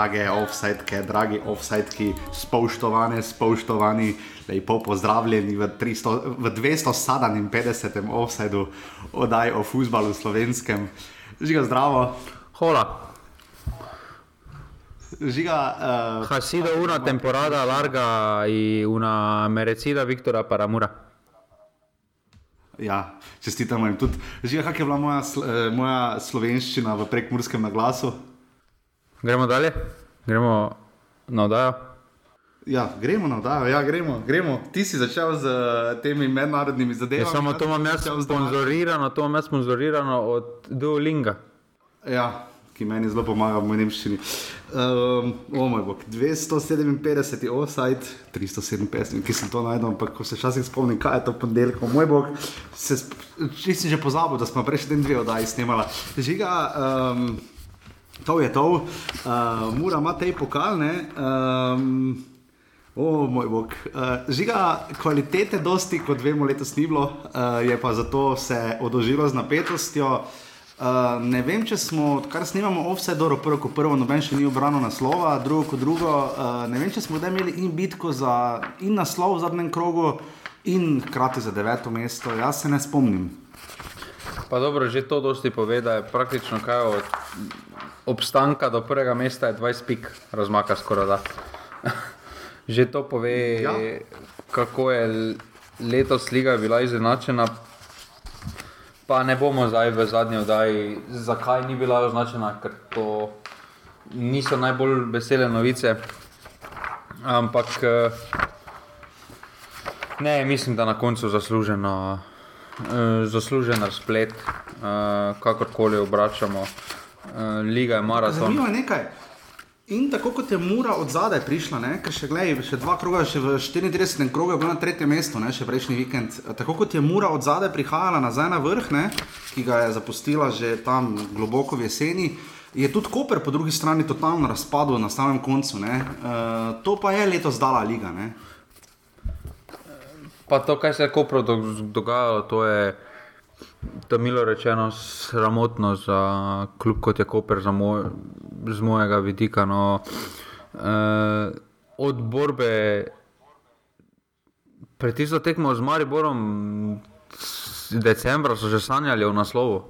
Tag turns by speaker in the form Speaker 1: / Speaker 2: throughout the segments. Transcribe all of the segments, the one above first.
Speaker 1: Drage offsajtke, dragi offsajtki, spoštovane, spoštovani, lepo pozdravljeni v, 300, v 257. offsajdu oddaj o futbalu slovenskem. Žiga zdravo.
Speaker 2: Hola.
Speaker 1: Žiga.
Speaker 2: Uh, ha sido una temporada larga y una merecida victoria para Mura.
Speaker 1: Ja, čestitamo jim tudi. Žiga, kak je bila moja, moja slovenščina v prekmurskem naglasu?
Speaker 2: Gremo dalje, gremo na oddajo.
Speaker 1: Ja, gremo na oddajo, ja, gremo, gremo. Ti si začel z uh, temi mednarodnimi zadevami.
Speaker 2: Ja, samo to imam jaz sponzorirano, to imam jaz sponzorirano od Duolinga.
Speaker 1: Ja, ki meni zelo pomaga v nemščini. Um, o moj bog, 257 offside, 357, ki sem to najdel, ampak ko se včasih spomnim, kaj je to ponedeljek, moj bog, se, si že pozabil, da smo prejšnji dan dve oddaji snemali. Žiga, um, to je to, uh, mora ima te pokalne. Um, O, moj bog. Uh, žiga, kvalitete, dosti, kot vemo, letos ni bilo, uh, je pa zato se odožilo z napetostjo. Uh, ne vem, če smo, kar snimamo, vse dobro, prvo kot prvo, noben še ni obranil naslova, drugo kot drugo. Uh, ne vem, če smo zdaj imeli in bitko za in naslov v zadnjem krogu, in hkrati za deveto mesto. Jaz se ne spomnim.
Speaker 2: Pa dobro, že to dosti pove, da je praktično kaj od obstanka do prvega mesta je 20 pik, razmaka skoraj da. Že to pove, ja. kako je letos liga bila izenačena. Pa ne bomo zdaj v zadnji oddaji, zakaj ni bila označena, ker to niso najbolj vesele novice. Ampak ne, mislim, da na koncu zasluženo, zaslužen razplet, kakorkoli obračamo. Liga je maraton.
Speaker 1: Zanimivo je nekaj. In tako kot je Mura od zadaj prišla, ne, ker še, gledaj, še dva kroga, še v 34. krogu je bila na tretjem mestu, ne, še prejšnji vikend. Tako kot je Mura od zadaj prihajala nazaj na vrh, ne, ki ga je zapustila že tam globoko v jeseni, je tudi Koper po drugi strani totalno razpadel na samem koncu. Ne. Uh, to pa je letos dala liga. Ne.
Speaker 2: Pa to, kaj se je Koper dogajalo, to je. To milo rečeno sramotno za klub kot je Koper, moj, z mojega vidika. No, eh, od borbe pred tisto tekmo z Mariborom, decembra so že sanjali o naslovu.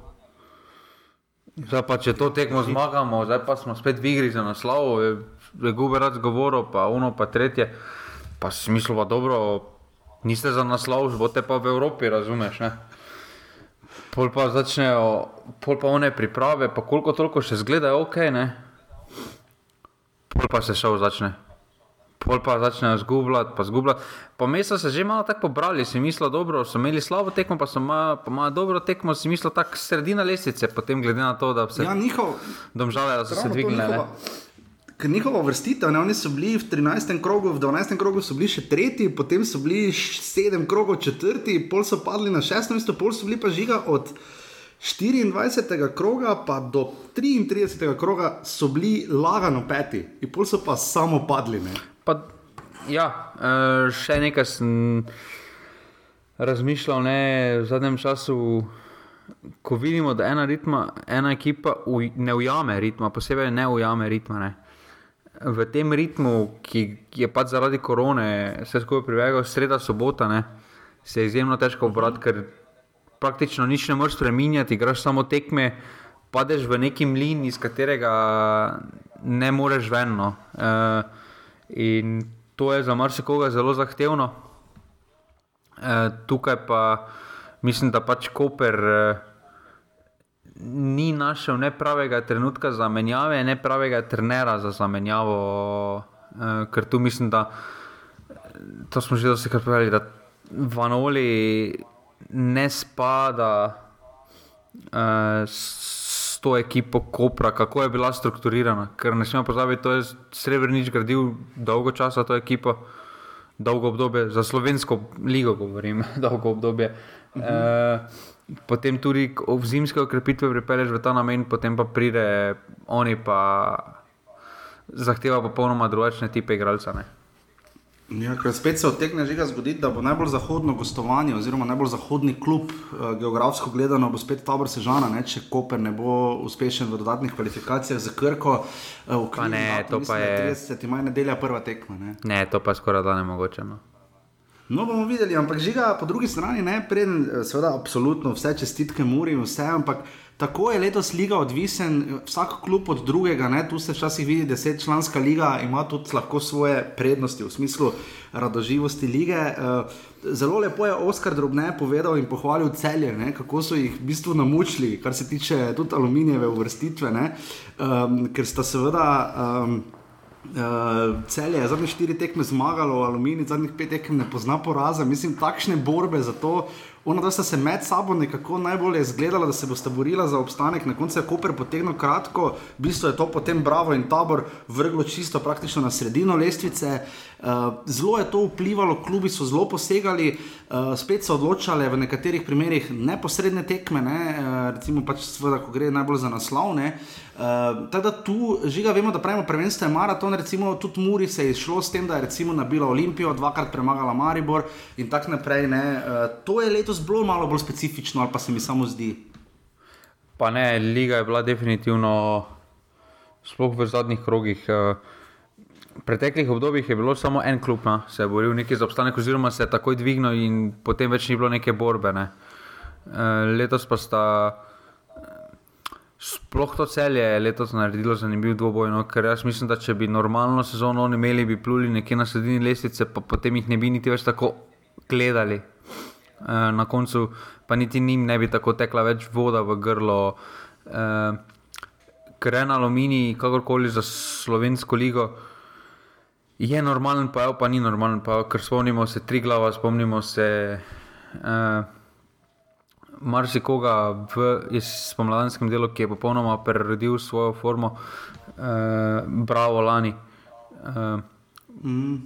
Speaker 2: Zdaj pa če to tekmo zmagamo, zdaj pa smo spet v igri za naslov, je, je Guberac govoril, pa ono pa tretje. Pa si mislil, da dobro, niste za naslov, boste pa v Evropi, razumeš? Ne? Pol pa začnejo, pol pa one priprave, pa koliko toliko še zgledajo, ok, ne. Pol pa se šel začne. Pol pa začnejo zgubljati, pa zgubljati. Pa mi so se že malo tako pobrali, si mislil, dobro, so imeli slabo tekmo, pa so imeli dobro tekmo, si mislil, tako sredina lesice, potem glede na to, da se.
Speaker 1: Ja, njihov.
Speaker 2: Domžale, da so se dvignili
Speaker 1: ker njihova vrstitev, oni so bili v 13. krogu, v 12. krogu so bili še tretji, potem so bili 7 krogov četrti, pol so padli na 6. mesto, pol so bili pa žiga od 24. kroga pa do 33. kroga so bili lagano peti, in pol so pa samo padli.
Speaker 2: Pa, ja, uh, še nekaj sem razmišljal ne, v zadnjem času. Ko vidimo, da ena, ritma, ena ekipa uj, ne ujame ritma, posebej ne ujame ritma, ne v tem ritmu, ki je pač zaradi korone, vse skupaj privegal, sreda, sobota, ne, se je izjemno težko obrati, ker praktično nič ne moreš spremenjati, igraš samo tekme, padeš v neki mlin, iz katerega ne moreš ven. No. Uh, in to je za marsikoga zelo zahtevno. Uh, tukaj pa mislim, da pač Koper. Uh, ni našel ne pravega trenutka za menjave, ne pravega trenera za zamenjavo. Uh, ker tu mislim, da to smo že dosti kar povedali, da Vanoli ne spada uh, s to ekipo Kopra, kako je bila strukturirana. Ker ne smemo pozabiti, to je Srebrenic gradil dolgo časa to ekipo. Dolgo obdobje, za slovensko ligo govorim, dolgo obdobje. Uh -huh. uh, potem tudi v zimske okrepitve pripelješ v ta namen, potem pa pride oni pa zahteva popolnoma drugačne tipe igralca.
Speaker 1: Ja, spet se odtegne že zgoditi, da bo najbolj zahodno gostovanje, oziroma najbolj zahodni klub, eh, geografsko gledano, bo spet Tabor Sežana, ne, če Koper ne bo uspešen v dodatnih kvalifikacijah za Krko.
Speaker 2: Eh, pa ne, datum, to mislim, pa je.
Speaker 1: 30. maj nedelja prva tekma.
Speaker 2: Ne, ne to pa skoraj da ne mogoče. No.
Speaker 1: No, bomo videli, ampak žiga po drugi strani, ne, preden, eh, seveda, absolutno vse čestitke Muri in vse, ampak tako je letos liga odvisen, vsak klub od drugega, ne, tu se včasih vidi, deset članska liga ima tudi lahko svoje prednosti v smislu radoživosti lige. Eh, zelo lepo je Oskar Drobne povedal in pohvalil celje, ne, kako so jih v bistvu namučili, kar se tiče tudi aluminijeve uvrstitve, um, ker sta seveda. Um, Uh, cel je zadnjih štiri tekme zmagalo, aluminij zadnjih pet tekem ne pozna poraza. Mislim, takšne borbe za to, Ona, da sta se med sabo nekako najbolje zgledala, da se bosta borila za obstanek, na koncu je Koper potegnil kratko, v bistvu je to potem Bravo in Tabor vrglo čisto praktično na sredino lestvice. Uh, zelo je to vplivalo, klubi so zelo posegali, uh, spet so odločale v nekaterih primerih neposredne tekme, ne, uh, recimo pač sveda, ko gre najbolj za naslovne. Uh, tako da tu žiga, vemo, da pravimo prvenstvo je maraton, recimo tudi Muri se je išlo s tem, da je recimo nabila Olimpijo, dvakrat premagala Maribor in tako naprej. Uh, to je letos bilo malo bolj specifično, ali pa se mi samo zdi.
Speaker 2: Pa ne, liga je bila definitivno, sploh v zadnjih krogih. Uh, V preteklih obdobjih je bilo samo en klub, no, se je boril neki za obstanek, oziroma se je takoj dvignil, in potem več ni bilo neke borbe. Ne. E, letos pa sta, sploh to celje je letos naredilo zanimiv dvoboj. No, ker jaz mislim, da če bi normalno sezono oni imeli, bi pluli nekje na sredini lestvice, pa potem jih ne bi niti več tako gledali. E, na koncu pa niti njim ne bi tako tekla več voda v grlo. E, ker en aluminij, kakorkoli za slovensko ligo je normalen, pa je pa ni normalen. Pa, ker spomnimo se tri glava, spomnimo se uh, marsikoga v spomladanskem delu, ki je popolnoma prerodil svojo formo, uh, bravo lani. Uh, mm.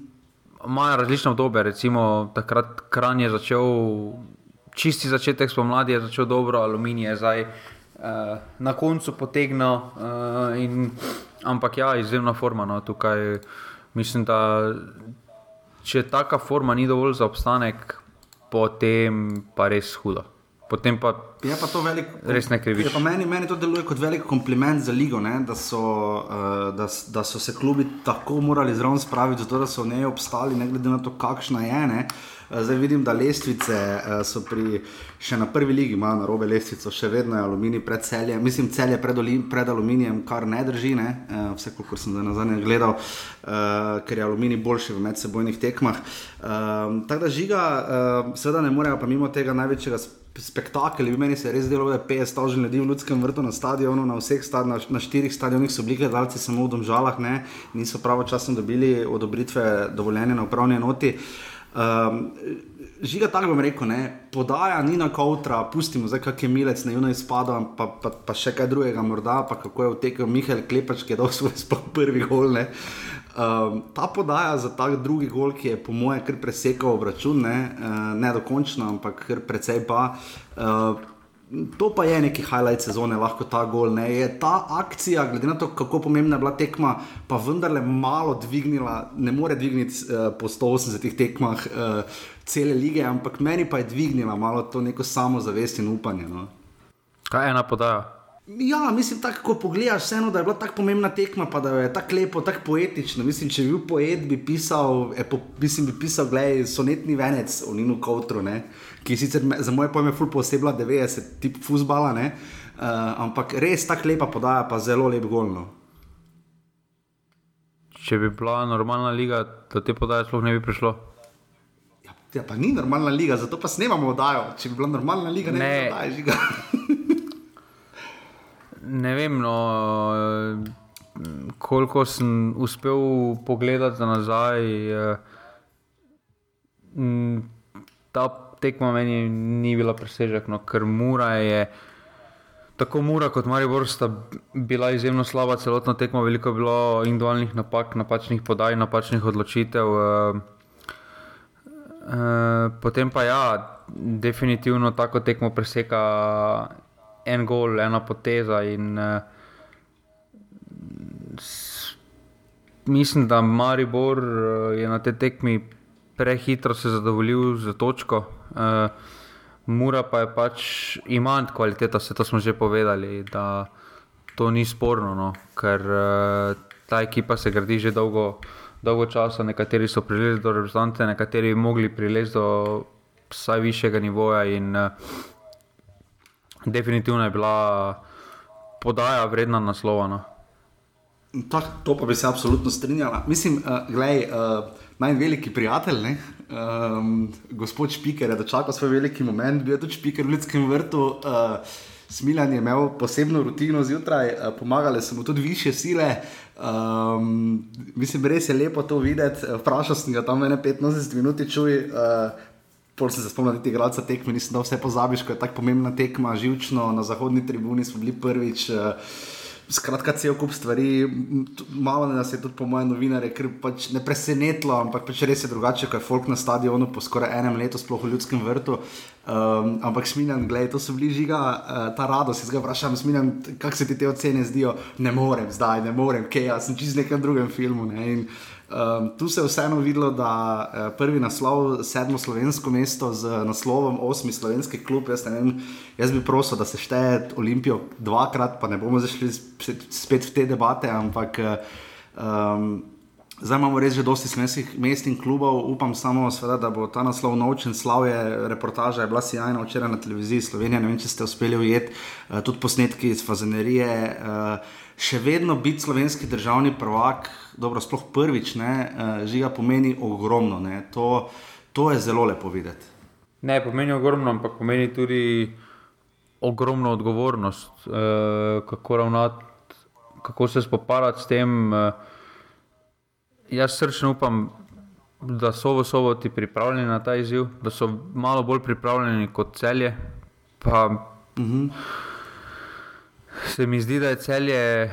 Speaker 2: Imajo različne obdobje, recimo takrat Kran je začel, čisti začetek spomladi je začel dobro, aluminij je zdaj uh, na koncu potegnil, uh, ampak ja, izjemna forma no, tukaj. Mislim, da če taka forma ni dovolj za obstanek, potem pa res hudo. Potem pa
Speaker 1: je pa to velik,
Speaker 2: res nekaj več.
Speaker 1: Meni, meni to deluje kot velik kompliment za ligo, ne, da, so, uh, da, da so se klubi tako morali zraven spraviti, zato da so ne obstali, ne glede na to, kakšna je. Ne. Eh, zdaj vidim, da lestvice uh, so pri, še na prvi ligi, imajo na robe lestvico, še vedno je aluminij pred celjem, mislim, celje pred, pred aluminijem, kar ne drži, ne? Uh, vse, kot sem zdaj na zadnje gledal, uh, ker je aluminij boljši v medsebojnih tekmah. Uh, tako da žiga, uh, seveda ne morejo pa mimo tega največjega spektakel. Meni se res delo, da je 50 stavžen ljudi v Ljudskem vrtu na stadionu, na vseh stadionah, na, na štirih stadionih so bili gledalci samo v domžalah, ne? niso pravočasno dobili odobritve dovoljenja na upravni enoti. Um, Žiga tako bom rekel, ne? podaja ni na kautra, pustimo zdaj, kak je milec, ne juno izpada, pa, pa, pa še kaj drugega, morda pa kako je vtekel Mihael Klepač, ki je dal svoj prvi gol. Uh, Um, ta podaja za ta drugi gol, ki je po mojem kar presekal obračun, ne, uh, ne dokončno, ampak precej pa. Uh, To pa je neki highlight sezone, lahko ta gol. Ne. Je ta akcija, glede na to, kako pomembna je bila tekma, pa vendarle malo dvignila, ne more dvigniti uh, po 180 tekmah uh, cele lige, ampak meni pa je dvignila malo to neko samozavest in upanje. No.
Speaker 2: Kaj je ena podaja?
Speaker 1: Ja, mislim, tako ko pogledaš, vseeno, da je bila tako pomembna tekma, pa da je tako lepo, tako poetično. Mislim, če bi bil poet, bi pisal, epo, mislim, bi pisal, gledaj, sonetni venec o Ninu Kowtru, ki sicer za moje pojme ful posebla 90, tip fusbala, uh, ampak res tako lepa podaja, pa zelo lep golno.
Speaker 2: Če bi bila normalna liga, do te podaje sploh ne bi prišlo.
Speaker 1: Ja, ja pa ni normalna liga, zato pa snemamo oddajo. Če bi bila normalna liga, ne, ne. bi bila oddaja
Speaker 2: ne vem, no, koliko sem uspel pogledati nazaj. Eh, ta tekma meni ni bila presežek, no, ker Mura je. Tako Mura kot Maribor sta bila izjemno slaba, celotna tekma, veliko je bilo individualnih napak, napačnih podaj, napačnih odločitev. Uh, uh, potem pa ja, definitivno tako tekmo preseka en gol, ena poteza. In, uh, s, mislim, da Maribor uh, je na tej tekmi prehitro se zadovoljil z točko. Uh, Mura pa je pač ima kvaliteto, vse to smo že povedali, da to ni sporno, no, ker uh, ta ekipa se gradi že dolgo, dolgo časa. Nekateri so prilezli do reprezentante, nekateri bi mogli prilezti do vsaj višjega nivoja. In, uh, definitivno je bila podaja vredna naslova. No.
Speaker 1: To, to pa bi se absolutno strinjala. Mislim, uh, gledaj, uh, najveliki prijatelj, ne? Um, gospod Špiker je dočakal svoj veliki moment, bil je tudi Špiker v Ljudskem vrtu. Uh, Smiljan je imel posebno rutino zjutraj, uh, pomagale so mu tudi više sile. Um, mislim, res je lepo to videti. Vprašal sem ga tam 15 minut, čuj. Uh, Pol se spomnim, da ti igralca tekme, nisem da vse pozabiš, ko je tako pomembna tekma, živčno na zahodni tribuni smo bili prvič. Uh, Skratka, cel kup stvari, malo nas je tudi, po mojem, novinarje, ker pač ne presenetilo, ampak pač res je drugače, kot je folk na stadionu po skoraj enem letu, sploh v ljudskem vrtu. Um, ampak sminjam, gledaj, to so bili žiga, uh, ta radost, jaz ga vprašam, sminjam, kako se ti te ocene zdijo, ne morem zdaj, ne morem, kaj jaz sem čez nekem drugem filmu. Ne? In, Um, tu se je vseeno videlo, da je uh, prvi naslov, sedmo slovensko mesto z naslovom osmi slovenski klub. Jaz, vem, jaz bi prosil, da se šteje Olimpijo dvakrat, pa ne bomo zašli spet v te debate, ampak um, zdaj imamo res že dosti smesih mest in klubov. Upam samo, sveda, da bo ta naslov naučen. Slavje, reportaža je bila sjajna včeraj na televiziji Slovenije. Ne vem, če ste uspeli ujeti uh, tudi posnetki iz Fazenerije. Uh, še vedno biti slovenski državni prvak, dobro, sploh prvič, ne, uh, žiga pomeni ogromno. To, to je zelo lepo videti.
Speaker 2: Ne, pomeni ogromno, ampak pomeni tudi ogromno odgovornost, uh, kako ravnati, kako se spopadati s tem. Uh, jaz srčno upam, da so v soboti pripravljeni na ta izziv, da so malo bolj pripravljeni kot celje. Pa, uh mhm. -huh se mi zdi, da je celje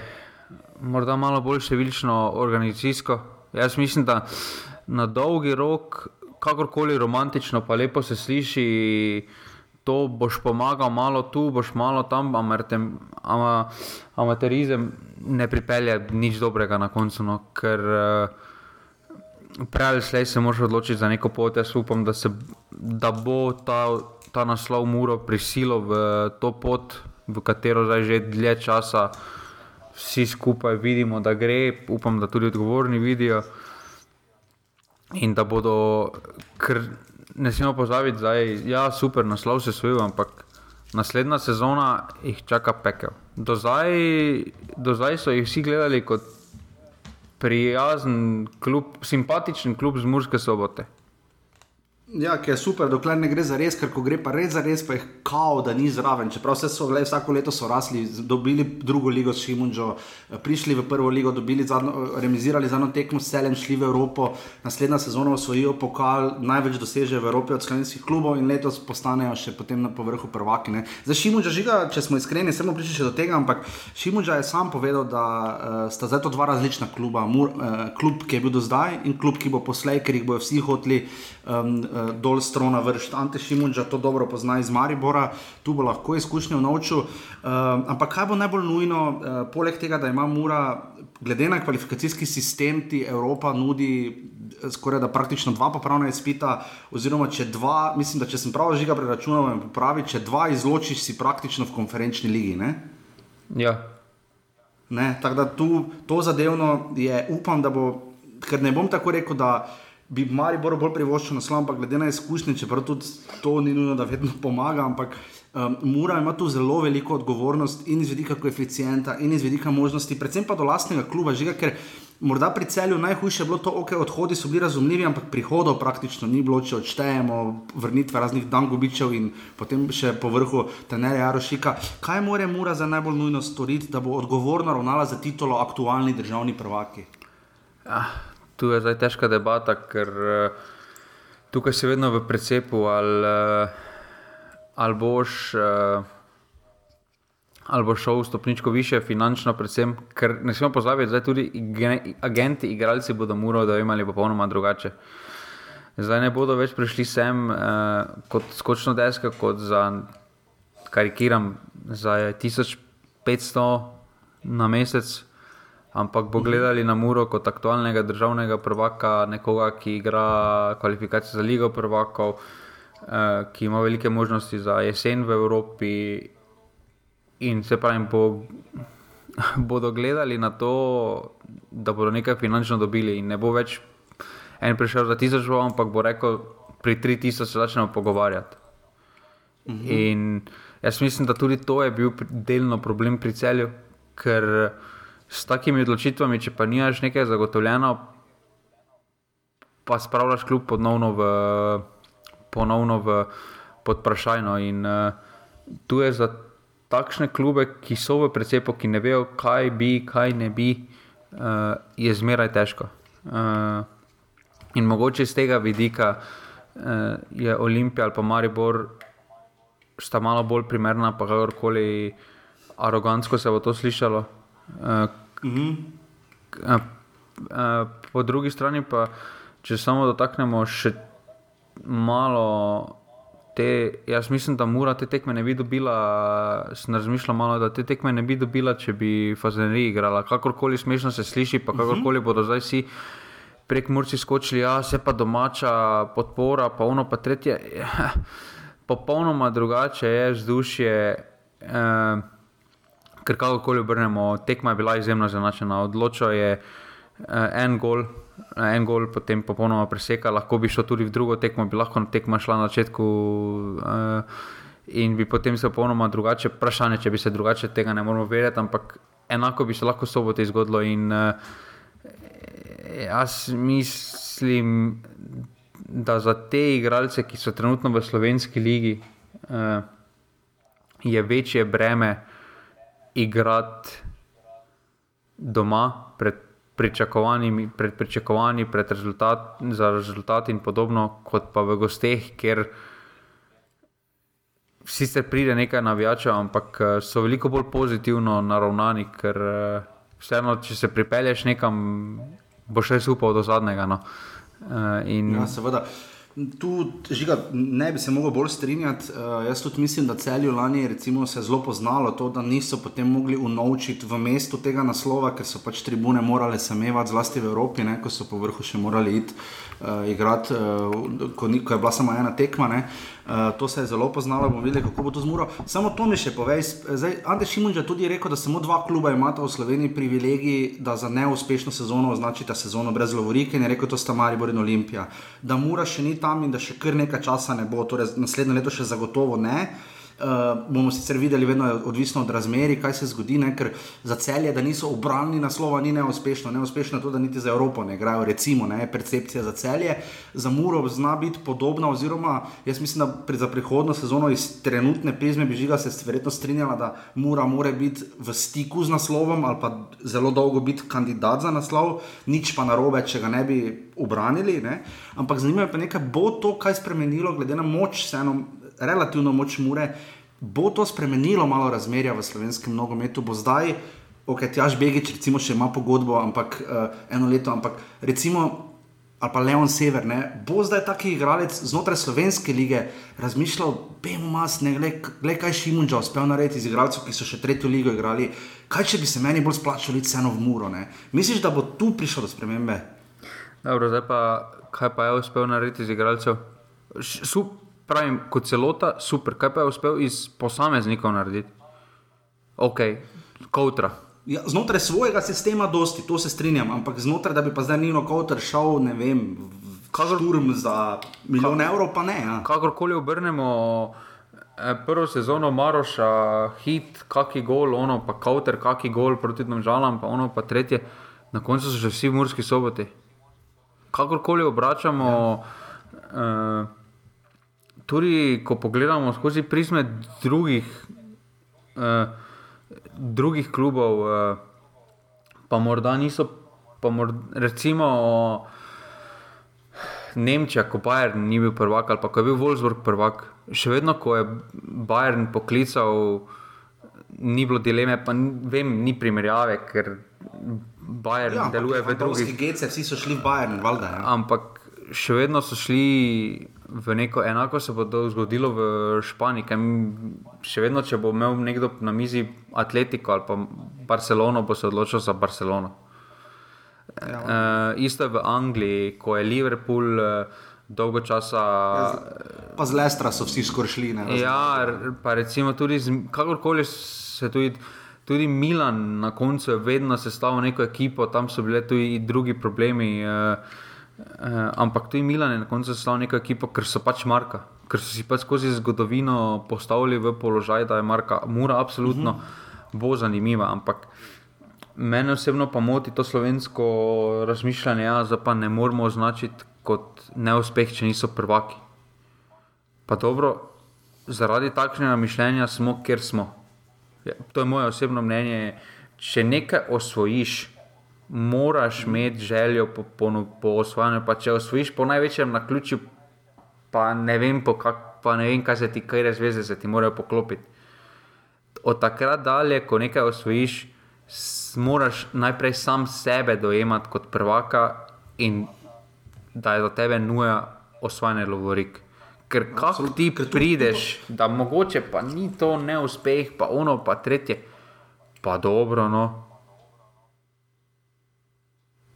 Speaker 2: morda malo bolj številčno organizacijsko. Jaz mislim, da na dolgi rok, kakorkoli romantično, pa lepo se sliši, to boš pomagal malo tu, boš malo tam, ampak amaterizem ne pripelje nič dobrega na koncu. No, ker prej ali slej se moraš odločiti za neko pot. Jaz upam, da, se, da bo ta, ta naslov Muro prisilil v to pot v katero zdaj že dlje časa vsi skupaj vidimo, da gre, upam, da tudi odgovorni vidijo. In da bodo, ker ne smemo pozabiti, da je ja, super naslov se svojil, ampak naslednja sezona jih čaka pekel. Do zdaj, do zdaj so jih vsi gledali kot prijazen, klub, simpatičen klub z Murske sobote.
Speaker 1: Ja, ki je super, dokler ne gre za res, ker ko gre pa res za res, pa je kao, da ni zraven. Čeprav se so gledali, vsako leto so rasli, dobili drugo ligo s Šimunžo, prišli v prvo ligo, dobili zadnjo, remizirali za eno tekmo s celem, šli v Evropo, naslednja sezona osvojijo pokal, največ doseže v Evropi od slovenskih klubov in letos postanejo še potem na povrhu prvaki. Ne. Za Šimunža žiga, če smo iskreni, se bomo prišli še do tega, ampak Šimunža je sam povedal, da uh, sta zdaj to dva različna kluba. Mur, uh, klub, ki je bil do zdaj in klub, ki bo poslej, ker jih bojo vsi hoteli um, uh, dol strona vršiti. Ante Šimunča to dobro pozna iz Maribora, tu bo lahko izkušnja v noču. Um, ampak kaj bo najbolj nujno, uh, poleg tega, da ima Mura, glede na kvalifikacijski sistem, ti Evropa nudi. Skoraj da praktično dva popravna izpita, oziroma če dva, mislim, da če sem prav žiga preračunal, pravi, če dva izločiš, si praktično v konferenčni ligi. Ne?
Speaker 2: Ja.
Speaker 1: Ne, tako da tu to zadevno je, upam, da bo, ker ne bom tako rekel, da bi Maribor bolj privoščil naslov, ampak glede na izkušnje, čeprav tudi to ni nujno, da vedno pomaga, ampak um, mora imeti tu zelo veliko odgovornost in iz vidika koeficienta, in iz vidika možnosti, predvsem pa do lastnega kluba, žiga, ker morda pri celju najhujše je bilo to, ok, odhodi so bili razumljivi, ampak prihodov praktično ni bilo, če odštejemo vrnitve raznih dangobičev in potem še po vrhu tenere Jarošika. Kaj more mora za najbolj nujno storiti, da bo odgovorno ravnala za titulo aktualni državni prvaki?
Speaker 2: Ah tu je zdaj težka debata, ker uh, tukaj si vedno v precepu, ali, uh, ali boš. Uh, Ali bo šel stopničko više, finančno, predvsem, ker ne smemo pozabiti, da tudi agenti, igralci bodo morali, da bi imeli popolnoma drugače. Zdaj ne bodo več prišli sem eh, kot skočno deska, kot za, karikiram, za 1500 na mesec, ampak bo gledali na Muro kot aktualnega državnega prvaka, nekoga, ki igra kvalifikacije za Ligo prvakov, uh, ki ima velike možnosti za jesen v Evropi. In se pravi, bo, bodo gledali na to, da bodo nekaj finančno dobili, in ne bo več en prišel za tisoč, ampak bo rekel, pri 3000 se začnemo pogovarjati. Mhm. In jaz mislim, da tudi to je bil delno problem pri celju, ker s takimi odločitvami, če pa nimaš nekaj zagotovljeno, pa spravljaš kljub ponovno v, ponovno v podprašajno. In uh, tu je za takšne klube, ki so v precepu, ki ne vejo, kaj bi, kaj ne bi, uh, je zmeraj težko. Uh, in mogoče iz tega vidika uh, je Olimpija ali pa Maribor sta malo bolj primerna, pa kakorkoli arogantsko se bo to slišalo. Mm -hmm. uh, uh, po drugi strani pa, če samo dotaknemo še malo. Te, jaz mislim, da mora te tekme ne bi dobila, sem razmišljal malo, da te tekme ne bi dobila, če bi Fazenri igrala. Kakorkoli smešno se sliši, pa kakorkoli uh -huh. bodo zdaj vsi prek Murci skočili, ja, se pa domača podpora, pa ono pa tretje. popolnoma drugače je vzdušje, eh, ker kakorkoli obrnemo, tekma je bila izjemno zanačena. Odločil je eh, en gol, en gol, potem popolnoma preseka, lahko bi šlo tudi v drugo tekmo, bi lahko tekma šla na začetku. Eh, In bi potem se popolnoma drugače, vprašanje, če bi se drugače tega ne moremo vedeti, ampak enako bi se lahko soboto zgodilo. In uh, jaz mislim, da za te igralce, ki so trenutno v slovenski ligi, uh, je večje breme igrati doma pred pričakovanji, pred, pričakovanji, pred rezultat, za rezultat in podobno, kot pa v gosteh, ker sicer pride nekaj navijačev, ampak eh, so veliko bolj pozitivno naravnani, ker uh, vseeno, če se pripelješ nekam, boš res upal do zadnjega. No. Uh,
Speaker 1: Uh, in... ja, seveda. Tu žiga, ne bi se mogel bolj strinjati. Uh, jaz tudi mislim, da celju lani recimo, se je zelo poznalo to, da niso potem mogli unovčiti v mestu tega naslova, ker so pač tribune morale samevati, zlasti v Evropi, ne, ko so po vrhu še morali iti uh, igrati, uh, ko, ko je bila samo ena tekma. Uh, Uh, to se je zelo poznalo, bomo videli, kako bo to zmuro. Samo to mi še povej. Ante Šimunč je tudi rekel, da samo dva kluba imata v Sloveniji privilegij, da za neuspešno sezono označita sezono brez Lovorike in je rekel, to sta Maribor in Olimpija. Da mora še ni tam in da še kar nekaj časa ne bo, torej naslednje leto še zagotovo ne. Uh, Uh, bomo sicer videli, vedno je odvisno od razmeri, kaj se zgodi, ne? ker za celje, da niso obrambni naslova, ni neuspešno. Neuspešno je to, da niti za Evropo ne igrajo, recimo, ne? percepcija za celje. Za Muro zna biti podobna, oziroma jaz mislim, da pri, za prihodno sezono iz trenutne prizme bi žiga se verjetno strinjala, da Mura mora biti v stiku z naslovom ali pa zelo dolgo biti kandidat za naslov, nič pa narobe, če ga ne bi obranili. Ne? Ampak zanimivo je pa nekaj, bo to kaj spremenilo, glede na moč, vseeno relativno moč mure, bo to spremenilo malo razmerja v slovenskem nogometu, bo zdaj, ok, Tjaž Begič, recimo, še ima pogodbo, ampak uh, eno leto, ampak recimo. Ali pa Leon Sever, ne? bo zdaj taki igralec znotraj slovenske lige razmišljal, bejmo mas, ne glede kaj Šimunča uspel narediti iz igralcev, ki so še tretjo ligo igrali, kaj če bi se meni bolj splačalo iti vseeno v muro. Ne? Misliš, da bo tu prišlo do spremembe?
Speaker 2: Dobro, zdaj pa kaj pa je uspel narediti iz igralcev? Pravim, kot celota, super. Kaj pa je uspel iz posameznikov narediti? Ok, kautra.
Speaker 1: Ja, znotraj svojega sistema, dosti, to se strinjam, ampak znotraj, da bi pa zdaj Nino Kauter šel, ne vem, kakorkoli za milijon evrov, pa ne. Ja.
Speaker 2: Kakorkoli obrnemo. Eh, prvo sezono Maroša, hit, kaki gol, ono pa kauter, kaki gol proti Domžalam, pa ono pa tretje, na koncu so že vsi v Murski soboti. Kakorkoli obračamo, ja. uh, tudi ko pogledamo skozi prizme drugih, uh, drugih klubov, uh, pa morda niso, pa morda, recimo Nemčija, ko Bayern ni bil prvak ali pa ko je bil Wolfsburg prvak, še vedno, ko je Bayern poklical, ni bilo dileme, pa vem, ni primerjave, ker Bayern ja, deluje v drugih.
Speaker 1: Vsi so šli v Bayern, valjda. Ja.
Speaker 2: Ampak še vedno so šli v neko enako se bo to zgodilo v Španiji. Še vedno, če bo imel nekdo na mizi Atletiko ali pa Barcelono, bo se odločil za Barcelono. Ja, uh, isto je v Angliji, ko je Liverpool uh, dolgo časa.
Speaker 1: Pa z Lestra so vsi skoršli.
Speaker 2: Ja, pa recimo tudi, z, kakorkoli se tudi. Tudi Milan na koncu je vedno sestavil neko ekipo, tam so bile tudi drugi problemi. Uh, uh, ampak tudi Milan je na koncu sestavil neko ekipo, ker so pač Marka, ker so si pač skozi zgodovino postavili v položaj, da je Marka Mura absolutno uh -huh. bo zanimiva. Ampak mene osebno pa moti to slovensko razmišljanje, da ja, pa ne moramo označiti kot neuspeh, če niso prvaki. Pa dobro, zaradi takšnega mišljenja smo, kjer smo. Ja, to je moje osebno mnenje. Če nekaj osvojiš, moraš imeti željo po, po, po osvajanju. Pa če osvojiš po največjem na ključu, pa ne vem, kak, pa ne vem kaj se ti kaj razveze, se ti morajo poklopiti. Od takrat dalje, ko nekaj osvojiš, moraš najprej sam sebe dojemati kot prvaka in da je za tebe nuja osvajanje lovorik. Ker kako ti prideš, da mogoče pa ni to neuspeh, pa ono, pa tretje, pa dobro. No.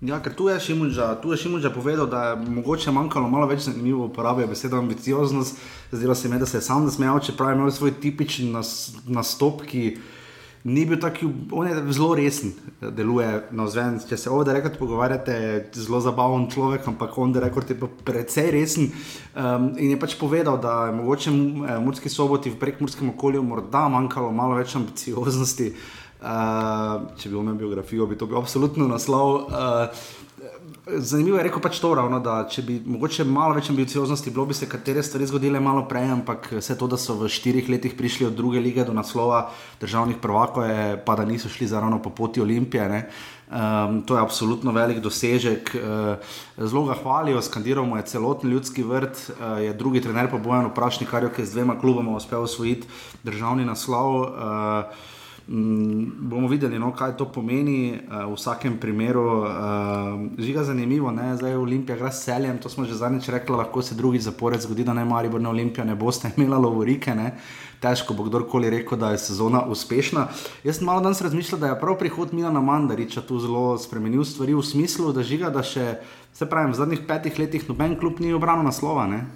Speaker 1: Ja, ker tu je Šimunža, tu je Šimunža povedal, da je mogoče manjkalo malo več zanimivo uporabe besede ambicioznost. Zdelo se mi, da se je sam nasmejal, čeprav je imel svoj tipični nas, nastop, ki ni bil tako, on je zelo resen, deluje na zven. Če se ovdje rekord pogovarjate, je zelo zabaven človek, ampak on je rekord je pa precej resen. Um, in je pač povedal, da je mogoče v Murski soboti v prekmurskem okolju morda manjkalo malo več ambicioznosti. Uh, če bi imel biografijo, bi to bil absolutno naslov. Uh, Zanimivo je rekel pač to ravno, da če bi mogoče malo več ambicioznosti bilo, bi se katere stvari zgodile malo prej, ampak vse to, da so v štirih letih prišli od druge lige do naslova državnih prvakov, je pa da niso šli zaravno po poti Olimpije. Um, to je absolutno velik dosežek. Uh, zelo ga hvalijo, skandiramo je celoten ljudski vrt, uh, je drugi trener pa bojen vprašnik, kar je z dvema kluboma uspel osvojiti državni naslov. Uh, Mm, bomo videli, no, kaj to pomeni uh, v vsakem primeru. Uh, žiga zanimivo, ne? zdaj Olimpija gre s celjem, to smo že zadnjič rekli, lahko se drugi zapored zgodi, da ne mari bo na Olimpija, ne boste imeli lovorike. Ne? Težko bo kdorkoli rekel, da je sezona uspešna. Jaz sem malo danes razmišljal, da je prav prihod Milana Mandariča tu zelo spremenil stvari v smislu, da žiga, da še, se pravi, v zadnjih petih letih noben klub ni obranil naslova. Ne?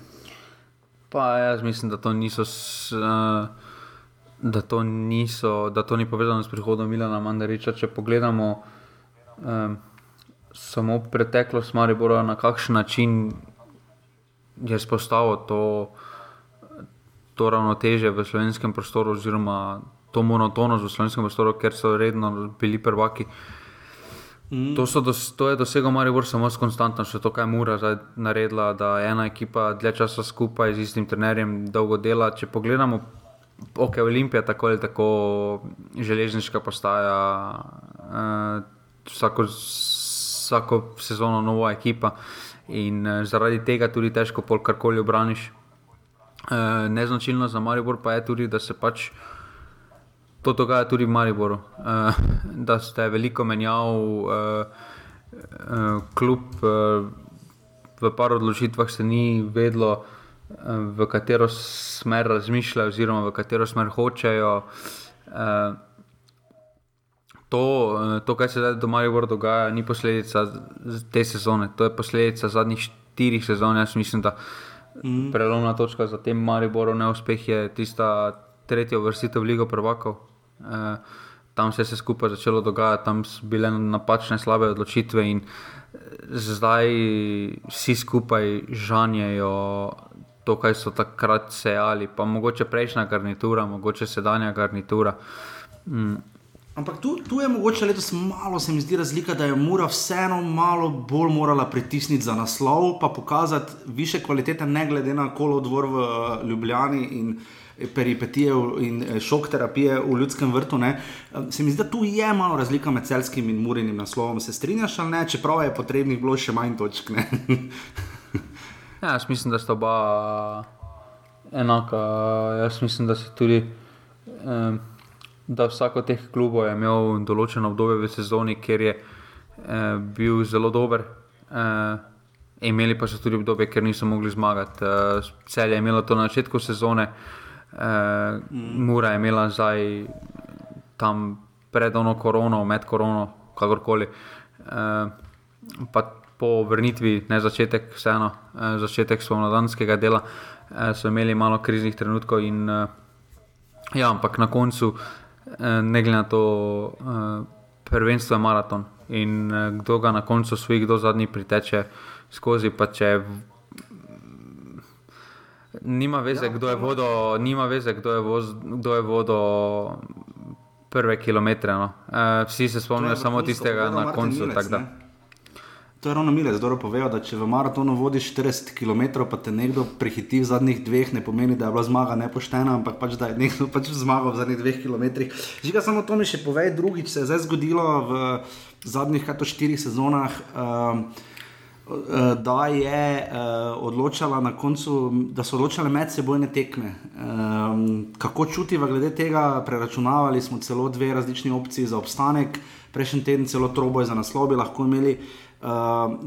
Speaker 2: Pa jaz mislim, da to niso. S, uh da to, niso, da to ni povezano s prihodom Milana Mandariča. Če pogledamo um, samo preteklost Maribora, na kakšen način je spostavil to, to ravnoteže v slovenskem prostoru, oziroma to monotonost v slovenskem prostoru, ker so redno bili prvaki. Mm. To, dos, to je dosegel Maribor samo s konstantnostjo, to, kar je Mura naredila, da je ena ekipa dlje časa skupaj z istim trenerjem dolgo dela. Če pogledamo ok, Olimpija, tako ali tako, železniška postaja, uh, vsako, vsako sezono nova ekipa in uh, zaradi tega tudi težko pol karkoli obraniš. Uh, neznačilno za Maribor pa je tudi, da se pač to dogaja tudi v Mariboru, uh, da ste veliko menjav, uh, uh, kljub uh, v par odločitvah se ni vedlo v katero smer razmišljajo, oziroma v katero smer hočejo. Eh, to, eh, to kar se zdaj v Vrhu dogaja, ni posledica te sezone, to je posledica zadnjih štirih sezon. Jaz mislim, da mm. prelomna točka za tem Mariboru neuspeh je tista tretja vrstitev Ligo Prvakov. Eh, tam se je vse skupaj začelo dogajati, tam so bile napačne, slabe odločitve, in zdaj vsi skupaj žanjejo to, kaj so takrat sejali, pa mogoče prejšnja garnitura, mogoče sedanja garnitura. Mm.
Speaker 1: Ampak tu, tu je mogoče letos malo, se mi zdi razlika, da je Mura vseeno malo bolj morala pritisniti za naslov, pa pokazati više kvalitete, ne glede na kolo dvor v eh, Ljubljani in peripetije in eh, šok terapije v ljudskem vrtu. Ne. Eh, se mi zdi, da tu je malo razlika med celskim in murinim naslovom. Se strinjaš ali ne, čeprav je potrebnih bilo še manj točk.
Speaker 2: Ja, jaz mislim, da sta oba enaka. Jaz mislim, da se tudi. Um, Da vsak od teh klubov je imel določeno obdobje v sezoni, kjer je eh, bil zelo dober, eh, imeli pa so tudi obdobje, kjer niso mogli zmagati. Eh, Cel je imelo to na začetku sezone, eh, Mura je imela zdaj tam pred ono korono, med korono, kakorkoli. Eh, pa po vrnitvi, ne začetek, vseeno, uh, začetek spomladanskega dela, uh, so imeli malo kriznih trenutkov. In, uh, ja, ampak na koncu, ne glede na to, prvenstvo je maraton. In kdo ga na koncu svojih, kdo zadnji priteče skozi, pa če. Nima veze, ja, kdo je vodo, nima veze, kdo je, voz, kdo je vodo prve kilometre. No. E, vsi se spomnijo samo tistega na koncu. Milec,
Speaker 1: to je ravno mile, zelo povejo, da če v maratonu vodiš 40 km, pa te nekdo prehiti v zadnjih dveh, ne pomeni, da je bila zmaga nepoštena, ampak pač, da je nekdo pač zmagal v zadnjih dveh km. Žiga samo to mi še povej, drugič se je zdaj zgodilo v zadnjih kato štirih sezonah. Eh, da, je, uh, odločala na koncu, da so odločale medsebojne tekme. Um, kako čutiva glede tega, preračunavali smo celo dve različni opcije za obstanek, prejšnji teden celo troboj za naslov bi lahko imeli. Uh,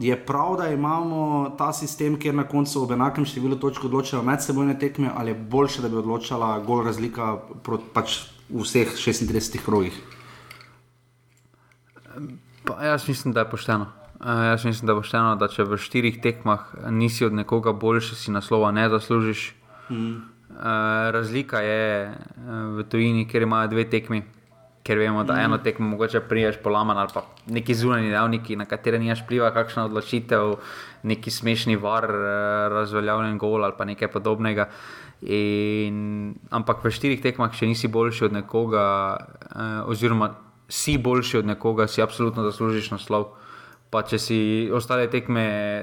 Speaker 1: je prav, da imamo ta sistem, kjer na koncu ob enakem številu točk odločajo medsebojne tekme, ali je boljše, da bi odločala gol razlika proti pač v vseh 36 krogih?
Speaker 2: Pa, jaz mislim, da je pošteno. Uh, jaz mislim, da bo šteno, da če v štirih tekmah nisi od nekoga boljši, si naslova ne zaslužiš. Mm. Uh, razlika je uh, v tujini, ker imajo dve tekmi, ker vemo, da mm. eno tekmo mogoče priješ polaman ali pa neki zunani dejavniki, na katere nimaš pliva, kakšna odločitev, neki smešni var, uh, razveljavljen gol ali pa nekaj podobnega. In, ampak v štirih tekmah, če nisi boljši od nekoga, uh, oziroma si boljši od nekoga, si absolutno zaslužiš naslov. Pa če si ostale tekme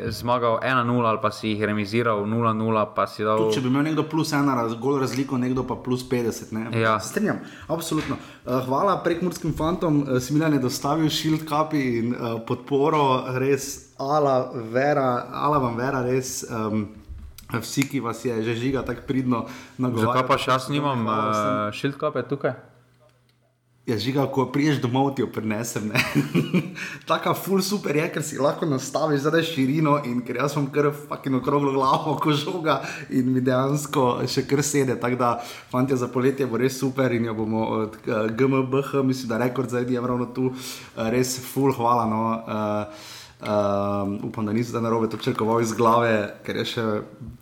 Speaker 2: zmagal 1-0 ali pa si jih remiziral 0-0, pa si dal.
Speaker 1: Tud, če bi imel nekdo plus 1, zgolj razliko, nekdo pa plus 50. Ne?
Speaker 2: Ja.
Speaker 1: Strenjam, absolutno. Uh, hvala prekmurskim fantom, uh, Smiljan je dostavil shield kapi in uh, podporo, res, ala, vera, ala vam vera, res. Um, Vsi, ki vas je že žiga tako pridno
Speaker 2: nagovarjali. Zakaj pa še jaz nimam uh, shield kape tukaj?
Speaker 1: Je žiga, ko priješ domov, ti jo prinesem. Taka full super je, ker si lahko nastaviš zdaj širino in ker jaz sem kar fucking okroglo glavo, ko žoga in mi dejansko še kar sede. Tako da, fanti, za poletje bo res super in jo bomo od uh, GMBH, mislim, da rekord zdaj je ravno tu, uh, res full hvala. No, uh, Um, upam, da nisem na robe to črkoval iz glave, ker je še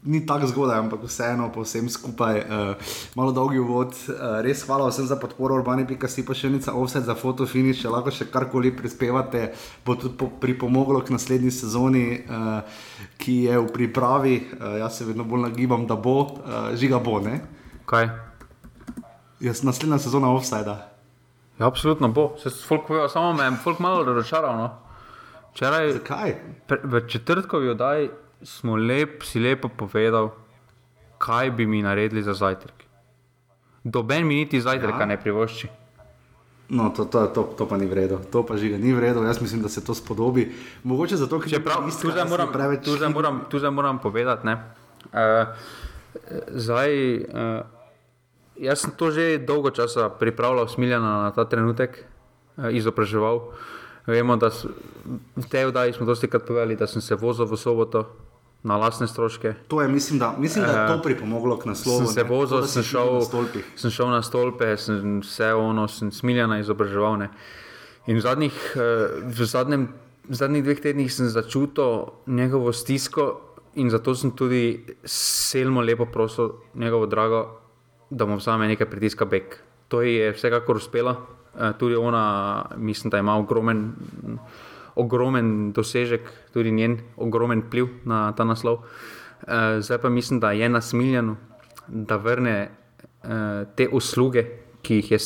Speaker 1: ni tako zgodaj, ampak vseeno, po vsem skupaj, uh, malo dolgi uvod. Uh, res hvala vsem za podporo, urbani, pika si pa še enica offset za fotofiniš, če lahko še karkoli prispevate, bo tudi po, pripomoglo k naslednji sezoni, uh, ki je v pripravi. Uh, jaz se vedno bolj nagibam, da bo, uh, žiga bo. Ne?
Speaker 2: Kaj?
Speaker 1: Jaz naslednja sezona offsajda.
Speaker 2: Ja, absolutno bo, se folk, samo me je folk malo razočaral. No?
Speaker 1: Včeraj, Zakaj?
Speaker 2: Pre, v četrtkovi oddaji smo lep, si lepo povedali, kaj bi mi naredili za zajtrk. Doben mi niti zajtrka ja. ne privošči.
Speaker 1: No, to, to, to, to pa ni vredno, to pa že ni vredno. Jaz mislim, da se to spodobi. Mogoče zato, ker
Speaker 2: je prav, tu zdaj moram, preveč... tu zdaj moram, tu zdaj moram povedati. Uh, zdaj, uh, jaz sem to že dolgo časa pripravljal, smiljeno na ta trenutek, uh, izobraževal. Uh, Vemo, da so, v tej oddaji smo dosti krat povedali, da sem se vozil v soboto na lastne stroške.
Speaker 1: To je, mislim, da, mislim, da je to pripomoglo k naslovu.
Speaker 2: Sem se vozil, sem, sem šel na stolpe, sem vse ono, sem smiljena izobraževal. Ne. In v zadnjih, eh, v, zadnjem, v zadnjih dveh tednih sem začutil njegovo stisko in zato sem tudi selmo lepo prosil njegovo drago, da mu vzame nekaj pritiska bek. To je vsekakor uspelo. Eh, tudi ona, mislim, da ima ogromen, ogromen dosežek, tudi njen ogromen vpliv na ta naslov. Eh, zdaj pa mislim, da je nasmiljen, da vrne eh, te usluge, ki jih je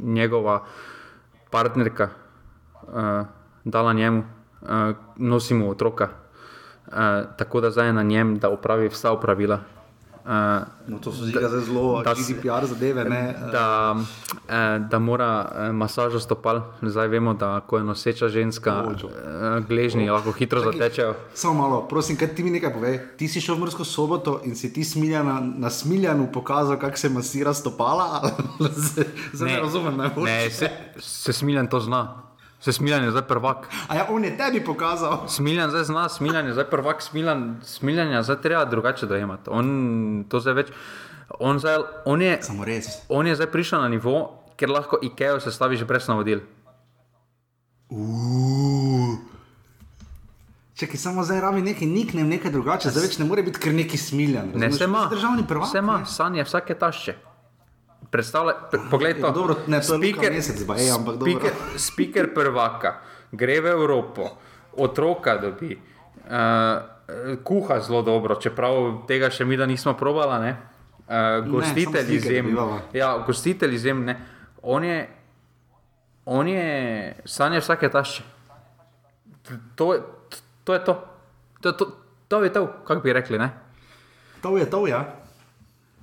Speaker 2: njegova partnerka dala njemu, nosimo otroka. Tako da zdaj je na njem, da upravi vsa upravila,
Speaker 1: Uh, no, to so zelo, zelo GDPR zadeve. Ne?
Speaker 2: Da, uh, da mora masažo stopal, zdaj vemo, da ko je noseča ženska, uh, gležni oh. lahko hitro Taki, zatečejo.
Speaker 1: Samo malo, prosim, kaj ti mi nekaj pove. Ti si šel v Mrsko soboto in si ti smiljana, na smiljanu pokazal, kako se masira stopala. Zdaj ne razumem,
Speaker 2: ne, ne se, se smiljan to zna. Se smiljan je zdaj prvak.
Speaker 1: A ja, on je tebi pokazal.
Speaker 2: Smiljan zdaj zna, smiljan je zdaj prvak, smiljan, smiljan je zdaj treba drugače dojemati. On to zdaj več. On, zdaj, on, je, on je zdaj prišel na nivo, ker lahko IKEA sestaviš brez navodil.
Speaker 1: Uh. Če ki samo zdaj rabi nekaj niknem, nekaj drugače, zdaj več ne more biti kar neki smiljan.
Speaker 2: Ne,
Speaker 1: razumeš?
Speaker 2: se ima.
Speaker 1: Državni prvak.
Speaker 2: Se ima,
Speaker 1: ne.
Speaker 2: sanje vsake tašče. Predstavljaj, pre- poglej to.
Speaker 1: Ja, dobro, ne, to Luka Mesec, ba, ej, ampak dobro.
Speaker 2: speaker, speaker prvaka, gre v Evropo, otroka dobi, uh, kuha zelo dobro, čeprav tega še mi da nismo probala. Ne? Uh, gostitelj
Speaker 1: dobivava.
Speaker 2: Ja, gostitelj izjemni. On je, on je sanje vsake tašče. To, je- to je to. To, to, to je to, kako bi rekli. Ne?
Speaker 1: To je to, ja.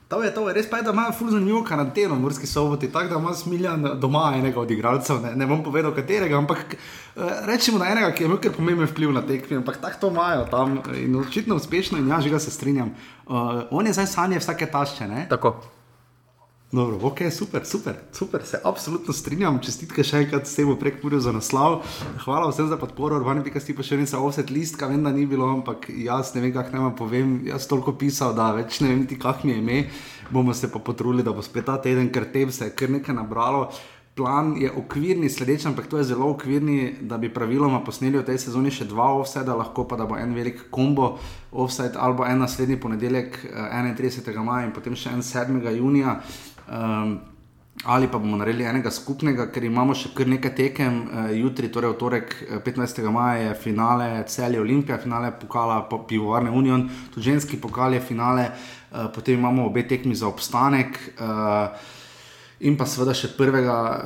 Speaker 1: To je to, res pa je, da imajo ful zanimivo karanteno v Murski soboti, tako da ima smiljan doma enega od igralcev, ne, ne bom povedal katerega, ampak eh, rečemo na enega, ki je imel kar pomemben vpliv na tekme, ampak tako to imajo tam in očitno uspešno in ja, že ga se strinjam. Uh, on je zdaj sanje vsake tašče, ne?
Speaker 2: Tako.
Speaker 1: Dobro, ok, super, super, super, se absolutno strinjam. Čestitke še enkrat s tem prek Purju za naslov. Hvala vsem za podporo, urbani pika sti pa še nekaj offset listka, vem, da ni bilo, ampak jaz ne vem, kako naj vam povem. Jaz toliko pisal, da več ne vem, ti kak mi je ime. Bomo se pa potrudili, da bo spet ta teden, ker tem se je kar nekaj nabralo. Plan je okvirni, sledeč, ampak to je zelo okvirni, da bi praviloma posneli v tej sezoni še dva offseda, lahko pa da bo en velik kombo offside ali en naslednji ponedeljek, eh, 31. maja in potem še en 7. junija. Um, ali pa bomo naredili enega skupnega, ker imamo še kar nekaj tekem. Uh, jutri, torej v torek, eh, 15. maja, je finale celje Olimpije, finale pokala po Pivovarne Union, tudi ženski pokal je finale, uh, potem imamo obe tekmi za obstanek. Uh, In pa seveda še prvega uh,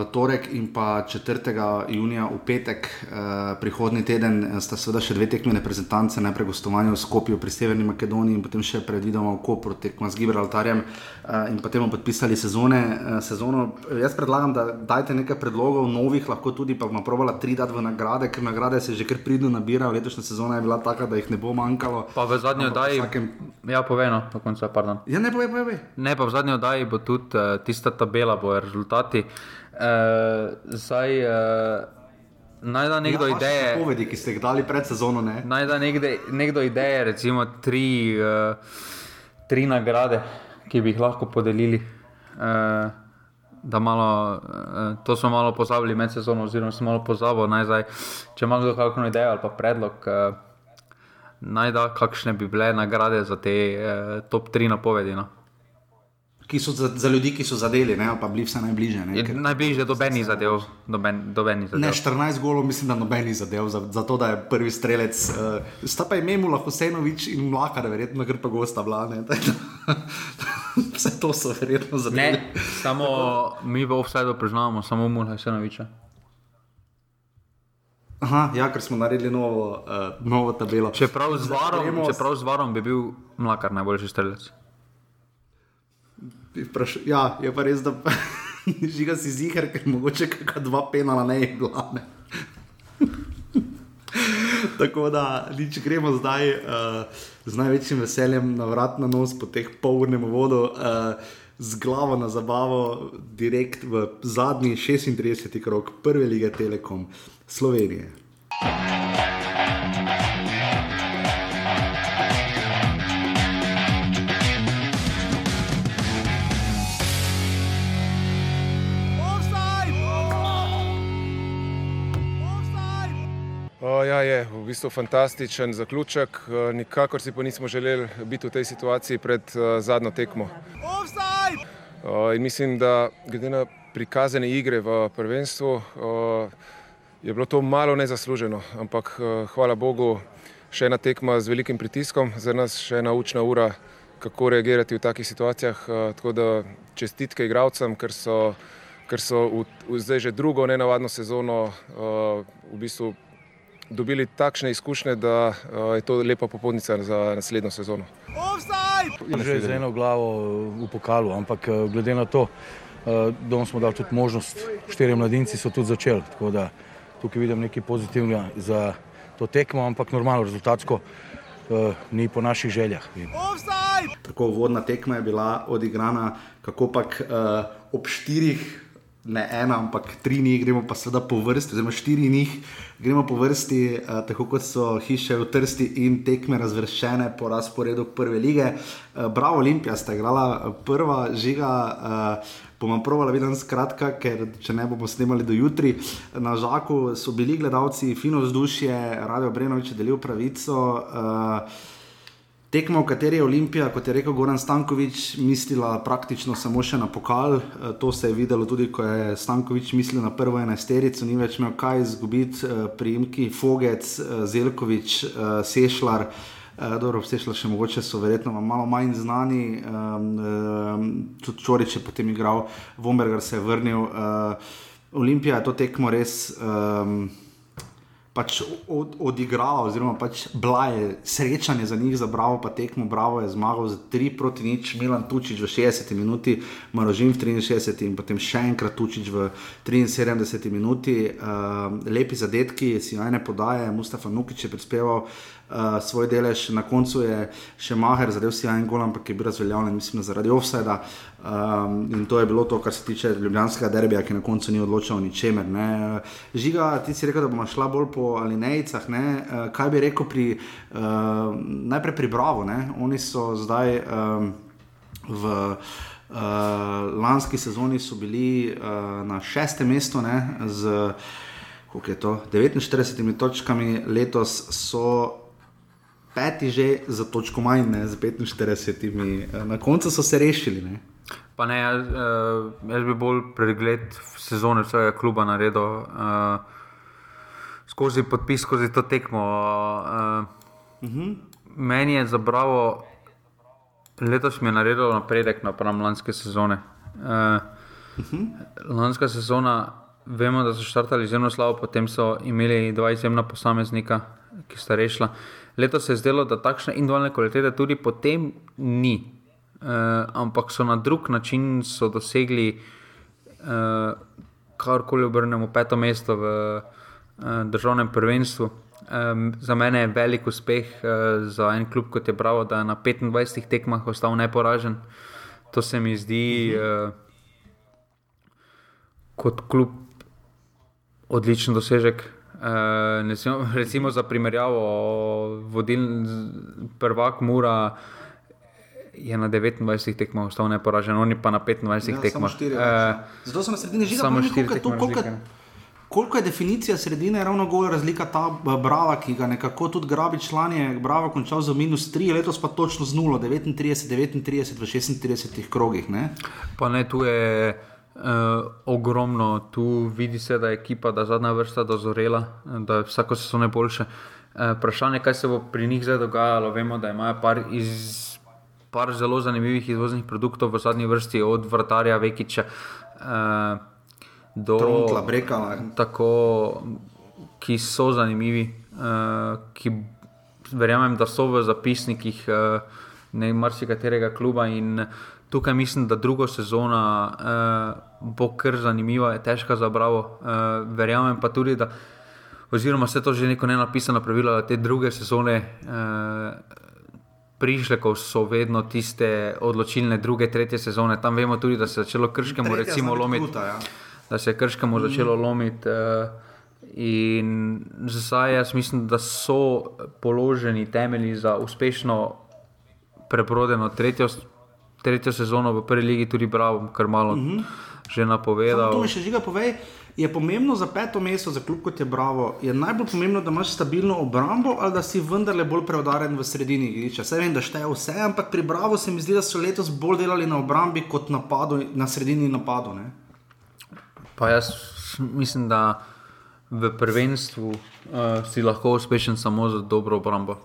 Speaker 1: v torek in pa 4. junija v petek, uh, prihodnji teden, eh, sta seveda še dve tekme reprezentance, najprej gostovanje v Skopju pri Severni Makedoniji in potem še predvidoma v Kopru tekma z Gibraltarjem uh, in potem bomo podpisali sezone. Uh, sezono. Jaz predlagam, da dajte nekaj predlogov, novih, lahko tudi pa bomo probala tri dati v nagrade, ker nagrade se že kar pridno nabirajo. Letošnja sezona je bila taka, da jih ne bo manjkalo.
Speaker 2: Pa v zadnji oddaji,
Speaker 1: vsakem-
Speaker 2: ja, poveno, po koncu, pardon.
Speaker 1: Ja, ne povej. povej.
Speaker 2: Ne, pa v zadnji oddaji bo tudi uh, tista tabela, bojo rezultati. Uh, zdaj, uh, naj da nekdo
Speaker 1: ja,
Speaker 2: ideje.
Speaker 1: Povedi, ki ste jih dali pred sezono, ne.
Speaker 2: Naj da nekde, nekdo ideje, recimo tri, uh, tri nagrade, ki bi jih lahko podelili. Uh, da malo, uh, to smo malo pozabili med sezono, oziroma sem malo pozabil. Naj zdaj, če ima kdo kakšno idejo ali pa predlog, uh, naj da kakšne bi bile nagrade za te uh, top tri napovedi. No.
Speaker 1: Ki so za, za ljudi, ki so zadeli, ne, ali pa bili vse najbližje. Ne, ker-
Speaker 2: Najbližje do Beni zadev. Do ben, do Beni zadev.
Speaker 1: Ne, 14 golov, mislim, da nobenih zadev, za, za to, da je prvi strelec. Uh, sta pa ime mu lahko Senovič in Mlakar, verjetno, ker pa gosta vlane. Vse to so verjetno zadeve.
Speaker 2: Ne, samo mi v offsajdu priznavamo, samo Mulaj Senoviča.
Speaker 1: Aha, ja, ker smo naredili novo, uh, novo tabelo.
Speaker 2: Čeprav z, varom, čeprav z varom bi bil Mlakar najboljši strelec.
Speaker 1: Bi vpraš- Ja, je pa res, da žiga si zihar, ker mogoče kakšna dva penala ne je bila. Ne? Tako da, nič gremo zdaj uh, z največjim veseljem na vrat na nos po teh polurnem vodu, uh, z glavo na zabavo, direkt v zadnji 36. krok prve lige Telekom Slovenije.
Speaker 3: O, ja, je v bistvu fantastičen zaključek. Eh, Nikakor si pa nismo želeli biti v tej situaciji pred eh, zadnjo tekmo. O, in mislim, da glede na prikazane igre v prvenstvu je bilo to malo nezasluženo, ampak eh, hvala Bogu, še ena tekma z velikim pritiskom, za nas še ena učna ura, kako reagirati v takih situacijah. Eh, Tako da čestitke igralcem, ker so, ker so v, v zdaj že drugo nenavadno sezono o, v bistvu dobili takšne izkušnje, da uh, je to lepa popotnica za naslednjo sezono.
Speaker 4: Že z eno glavo v pokalu, ampak eh, glede na to, eh, da smo dali tudi možnost, štirje mladinci so tudi začeli. Tako da tukaj vidim nekaj pozitivnega za to tekmo, ampak normalno, rezultatsko eh, ni po naših željah. In
Speaker 1: Tako uvodna tekma je bila odigrana, kako pač uh, ob štirih, ne ena, ampak tri njih, gremo pa seveda po vrsti, oziroma štiri njih, gremo po vrsti, uh, tako kot so hiše v Trsti in tekme razvrščene po razporedu prve lige. Uh, Bravo, Olimpija sta igrala prva žiga. Uh, bomo provali videti skratka, ker če ne bomo snimali do jutri. Na žaku so bili gledalci, fino vzdušje, Radio Brenovič je delil pravico. Uh, Tekmo, v kateri je Olimpija, kot je rekel Goran Stankovič, mislila praktično samo še na pokal. Eh, to se je videlo tudi, ko je Stankovič mislil na prvo enesterico, ni več imel kaj izgubiti, eh, prijemki Fogec, eh, Zelkovič, Sešljar. Dobro, Sešljar še mogoče so verjetno malo manj znani, tudi Čorič je potem igral, Vomberger se je vrnil. Olimpija je to tekmo res pač od, odigrala, oziroma pač bila je srečanje za njih, za Bravo, pa tekmo Bravo je zmagal za 3 proti nič, Milan Tučič v 60 minuti, Marožin v 63 in potem še enkrat Tučič v 73 minuti. Uh, lepi zadetki, si najne podaje, Mustafa Nukič je prispeval. Uh, svoj delež, na koncu je še Maher, zadev si en gol, ampak je bil razveljavljen, mislim, zaradi offsajda. Um, in to je bilo to, kar se tiče ljubljanskega derbija, ki na koncu ni odločil o ničemer. Ne. Žiga, ti si rekel, da bomo šla bolj po alinejicah. Uh, kaj bi rekel pri, uh, najprej pri Bravo? Ne. Oni so zdaj um, v uh, lanski sezoni bili uh, na šestem mestu ne, z je to, 49 točkami, letos so. Peti že za točko manj, ne, z 45, na koncu so se rešili. Ne.
Speaker 2: Pa ne, jaz, uh, jaz bi bolj pregled sezone svojega kluba naredil uh, skozi podpis, skozi to tekmo. Uh, uh -huh. Meni je zabralo, letos mi je naredilo napredek napram lanske sezone. Uh, uh -huh. Lanska sezona, vemo, da so štartali zelo slabo, potem so imeli dva izjemna posameznika, ki sta rešila. Letos se je zdelo, da takšne individualne kvalitete tudi potem ni uh, ampak so na drug način dosegli, uh, karkoli obrnemo, peto mesto v uh, državnem prvenstvu. Um, za mene je velik uspeh uh, za en klub kot je Bravo, da je na 25 tekmah ostal neporažen. To se mi zdi uh, kot klub odličen dosežek. Uh, recimo za primerjavo, vodilni prvak Mura je na 29 tekmah ostal neporažen, oni pa na 25 ja, tekmah.
Speaker 1: Štiri, uh, Zato sem na sredini že videl, koliko je definicija sredine, ravno gola razlika ta eh, brava, ki ga nekako tudi grabi član, je bravo končal za minus 3, letos pa točno z 0, 39, 39 v 36 krogih. Ne?
Speaker 2: Pa ne, tu je. Uh, ogromno, tu vidi se, da je ekipa, da je zadnja vrsta dozorela, da je vsako sezono boljše. Uh, vprašanje, kaj se bo pri njih zdaj dogajalo, vemo, da imajo par iz par zelo zanimivih izvoznih produktov v zadnji vrsti, od vrtarja Vekiča uh, do
Speaker 1: Truntla, Breka.
Speaker 2: Tako, ki so zanimivi, uh, ki verjamem, da so v zapisnikih uh, ne marsikaterega kluba. Tukaj mislim, da druga sezona uh, bo kar zanimiva, je težka za bravo. Uh, verjamem pa tudi, da, oziroma vse to že neko ne napisano pravilo, da te druge sezone. Uh, prišlekov so vedno tiste odločilne druge, tretje sezone. Tam vemo tudi, da se je začelo krškemu recimo, lomiti. Ja. Da se je krškemu mm. začelo lomiti. Uh, in zdaj jaz mislim, da so položeni temelji za uspešno prebrodeno tretjo, tretjo sezono v prvi ligi, tudi Bravo, kar malo mm -hmm. že napovedal.
Speaker 1: To mi še žiga povej je pomembno za peto mesto, za klub kot je Bravo, je najbolj pomembno, da imaš stabilno obrambo ali da si vendarle bolj preudaren v sredini igrišča. Vse vem, da šteje vse, ampak pri Bravo se mi zdi, da so letos bolj delali na obrambi kot napadu, na sredini napadu. Ne?
Speaker 2: Pa jaz mislim, da v prvenstvu uh, si lahko uspešen samo z dobro obrambo.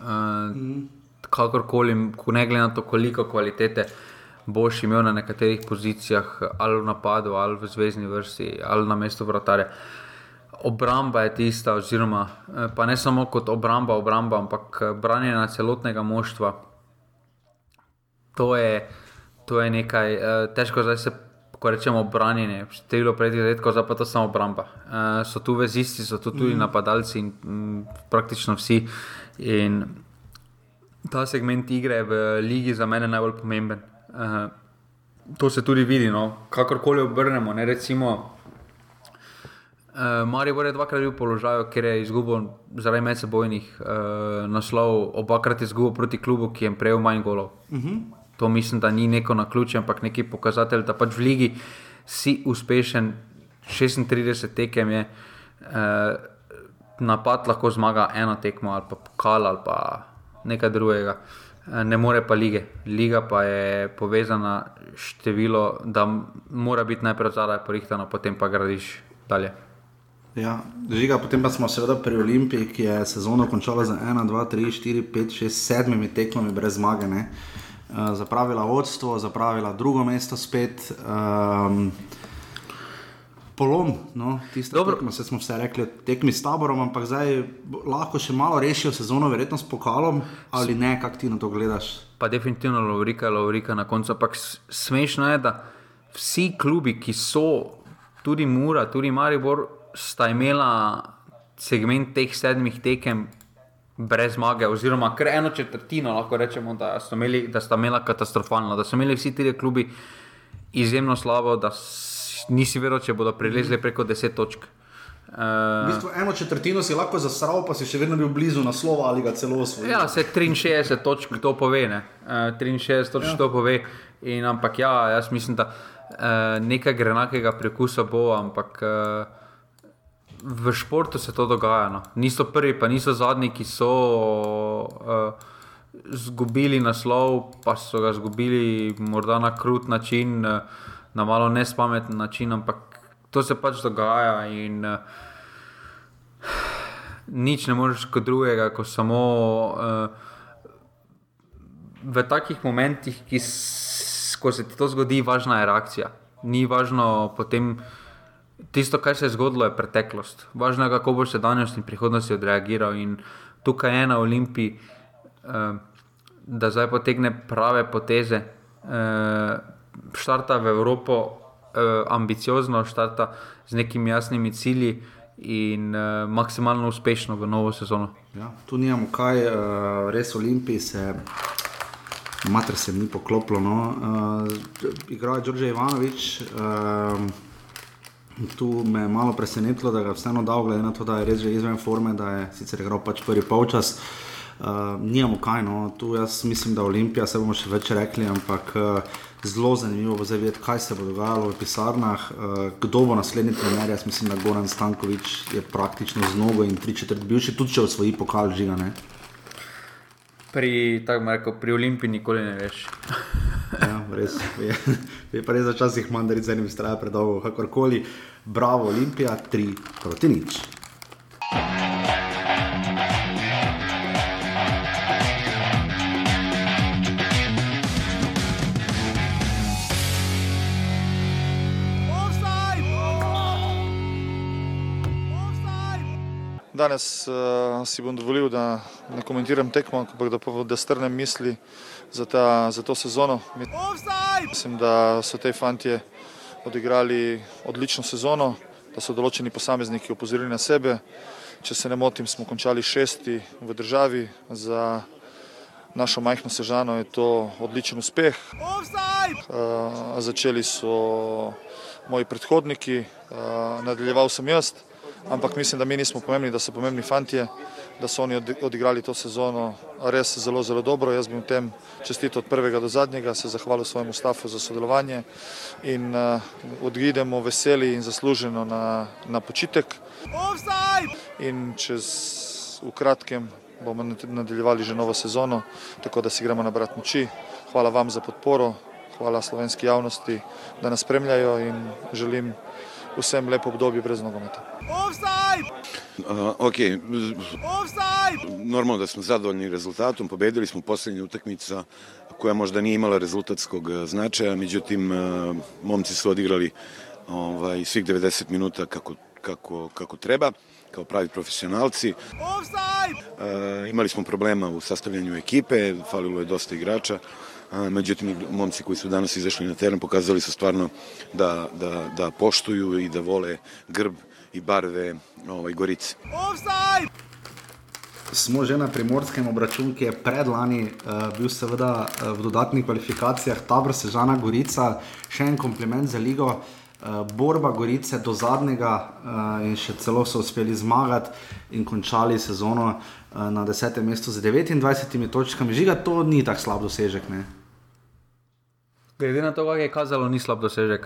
Speaker 2: Uh, mm. Kakorkoli, ne glede na to, koliko kvalitete boš imel na nekaterih pozicijah, ali v napadu, ali v zvezdni vrsti, ali na mestu vratarja. Obramba je tista, oziroma eh, pa ne samo kot obramba, obramba ampak eh, branjenje celotnega moštva. To je, to je nekaj eh, težko, zdaj se. Ko rečemo branjenje, število predvidevkov, zdaj pa to samo obramba. So tu vezisti, so tu tudi mm. napadalci in m, praktično vsi. In ta segment igre v ligi za mene je najbolj pomemben. Uh, to se tudi vidi, no? kakorkoli obrnemo. Ne, recimo, uh, Marijo je dvakrat bil v položaju, ker je izgubil zaradi medsebojnih uh, naslovov, obakrat je izgubil proti klubu, ki je prejel manj golov. Uh mhm. -huh. To mislim, da ni neko na ključ, ampak neki pokazatelj, da pač v ligi si uspešen, 36 tekem je, eh, napad lahko zmaga eno tekmo ali pa pokal ali pa nekaj drugega. Eh, ne more pa lige. Liga pa je povezana število, da mora biti najprej zadaj porihtano, potem pa gradiš dalje.
Speaker 1: Ja, žiga, potem pa smo seveda pri Olimpiji, ki je sezono končala z 1, 2, 3, 4, 5, 6, 7 tekmami brez zmage. Ne? Uh, zapravila vodstvo, zapravila drugo mesto spet. Um, polom, no, tisto, kar smo vse rekli, tekmi s taborom, ampak zdaj lahko še malo rešijo sezono, verjetno s pokalom ali ne, kako ti na to gledaš.
Speaker 2: Pa definitivno Lovrika, Lovrika na koncu. Ampak smešno je, da vsi klubi, ki so, tudi Mura, tudi Maribor, sta imela segment teh sedmih tekem. Brez zmage, oziroma kar eno četrtino, lahko rečemo, da, imeli, da sta imela katastrofalno, da so imeli vsi ti klubi izjemno slabo, da nisi verjel, če bodo prilezli preko 10 točk.
Speaker 1: Uh, v bistvu eno četrtino si lahko zasral, pa si še vedno bil blizu naslova ali ga celo osvojil.
Speaker 2: Ja, se 63 točk to pove. Ne? Uh, 63 točk ja. to pove. In, ampak ja, jaz mislim, da uh, nekaj grenakega prekusa bo, ampak uh, v športu se to dogaja. No. Niso prvi, pa niso zadnji, ki so. Uh, Zgubili naslov, pa so ga izgubili morda na krut način. Uh, na malo nespameten način, ampak to se pač dogaja in uh, nič ne moreš kot drugega, kot samo uh, v takih momentih, ki, ko se ti to zgodi, važna je reakcija. Ni važno potem. Tisto, kar se je zgodilo, je preteklost. Važno je, kako boš se danes in prihodnosti odreagiral. In tukaj je na Olimpiji, uh, da zdaj potegne prave poteze, uh, štarta v Evropo uh, ambiciozno, štarta z nekimi jasnimi cilji in uh, maksimalno uspešno v novo sezono.
Speaker 1: Ja, tu nimamo kaj, uh, res Olimpiji se. Mater se mi poklopilo. No. Uh, Igral je Đorđe Ivanovič. Uh, tu me je malo presenetilo, da ga je vseeno dal, glede na to, da je res že izven forme, da je sicer igral pač prvi polčas. Uh, Nijamo kaj, no. tu jaz mislim, da Olimpija, se bomo še več rekli, ampak uh, zelo zanimivo bo zavedeti, kaj se bo dogajalo v pisarnah, uh, kdo bo naslednji trener. Jaz mislim, da Goran Stankovič je praktično z nogo in tri četrt bivši, tudi če v svoji pokal žiga. Ne?
Speaker 2: Pri, rekel, pri Olimpiji nikoli ne veš.
Speaker 1: ja, res je. Je pa res za časih mandaric z enim strajem predolgo, kakorkoli. Bravo, Olimpija, tri proti nič.
Speaker 5: Danes uh, si bom dovolil, da ne komentiram tekmo, ampak da, da strnem misli za, ta, za to sezono. Mislim, da so te fantje odigrali odlično sezono, da so določeni posamezniki opozorili na sebe. Če se ne motim, smo končali šesti v državi. Za našo majhno sežano je to odličen uspeh. Uh, začeli so moji predhodniki, uh, nadaljeval sem jaz ampak mislim, da mi nismo pomembni, da so pomembni fantje, da so oni odigrali to sezono res zelo, zelo dobro. Jaz bi jim tem čestito od prvega do zadnjega, se zahvalil svojemu stafu za sodelovanje in uh, odidemo veseli in zasluženo na, na počitek. In čez v kratkem bomo nadaljevali že novo sezono, tako da si gremo na brat moči. Hvala vam za podporo, hvala slovenski javnosti, da nas spremljajo in želim vsem lepo obdobje brez nogometa.
Speaker 6: Uh, okay. Normalno da smo zadovoljni rezultatom, pobedili smo posljednju utakmica koja možda nije imala rezultatskog značaja, međutim uh, momci su odigrali ovaj, svih 90 minuta kako, kako, kako treba, kao pravi profesionalci. Uh, imali smo problema u sastavljanju ekipe, falilo je dosta igrača, međutim momci koji su danas izašli na teren pokazali su stvarno da, da, da poštuju i da vole grb i barve ovaj, Gorice.
Speaker 1: Smo že na primorskem obračunu, ki je predlani uh, bil seveda uh, v dodatnih kvalifikacijah, Tabor Sežana Gorica, še en kompliment za ligo. Uh, borba Gorice do zadnjega uh, in še celo so uspeli zmagati in končali sezono uh, na desetem mestu z 29 točkami. Žiga, to ni tako slab dosežek. Ne?
Speaker 2: Glede na to, kaj je kazalo, ni slab dosežek.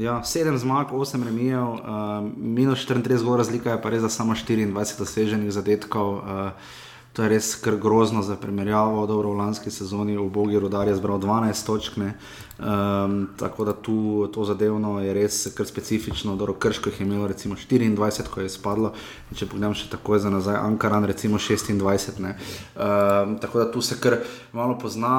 Speaker 1: Ja, sedem zmag, osem remijev, uh, minus 34 gor razlika je pa res za samo 24 doseženih zadetkov. Uh, To je res kar grozno za primerjavo. Dobro, v lanski sezoni v Bogi Rudar je zbral 12 točk, um, tako da tu to zadevno je res kar specifično. Dobro, Krško je imel recimo 24, ko je spadlo. In če pogledam še takoj za nazaj, Ankaran recimo 26. Um, tako da tu se kar malo pozna.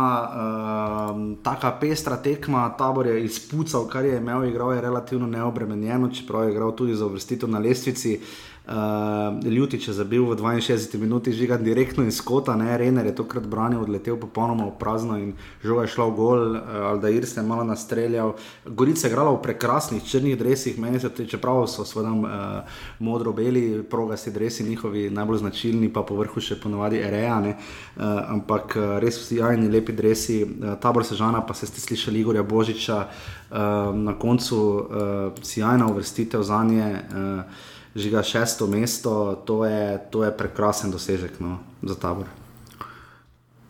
Speaker 1: Um, taka pestra tekma, tabor je izpucal, kar je imel, igral je relativno neobremenjeno, čeprav je igral tudi za uvrstitev na lestvici. Uh, Ljutič je zabil v 62 minuti, žiga direktno iz kota, ne, Renner je tokrat branil, odletel popolnoma v prazno in žoga je šla v gol, uh, Aldair se je malo nastreljal. Gorica je igrala v prekrasnih črnih dresih, meni se čeprav so seveda uh, modro-beli, progasti dresi, njihovi najbolj značilni, pa po vrhu še ponovadi erejane, uh, ampak uh, res vsi jajni lepi dresi, uh, tabor sežana, pa se ste slišali Igorja Božiča, uh, na koncu uh, sjajna uvrstitev za nje. Uh, žiga šesto mesto, to je, to je prekrasen dosežek no, za tabor.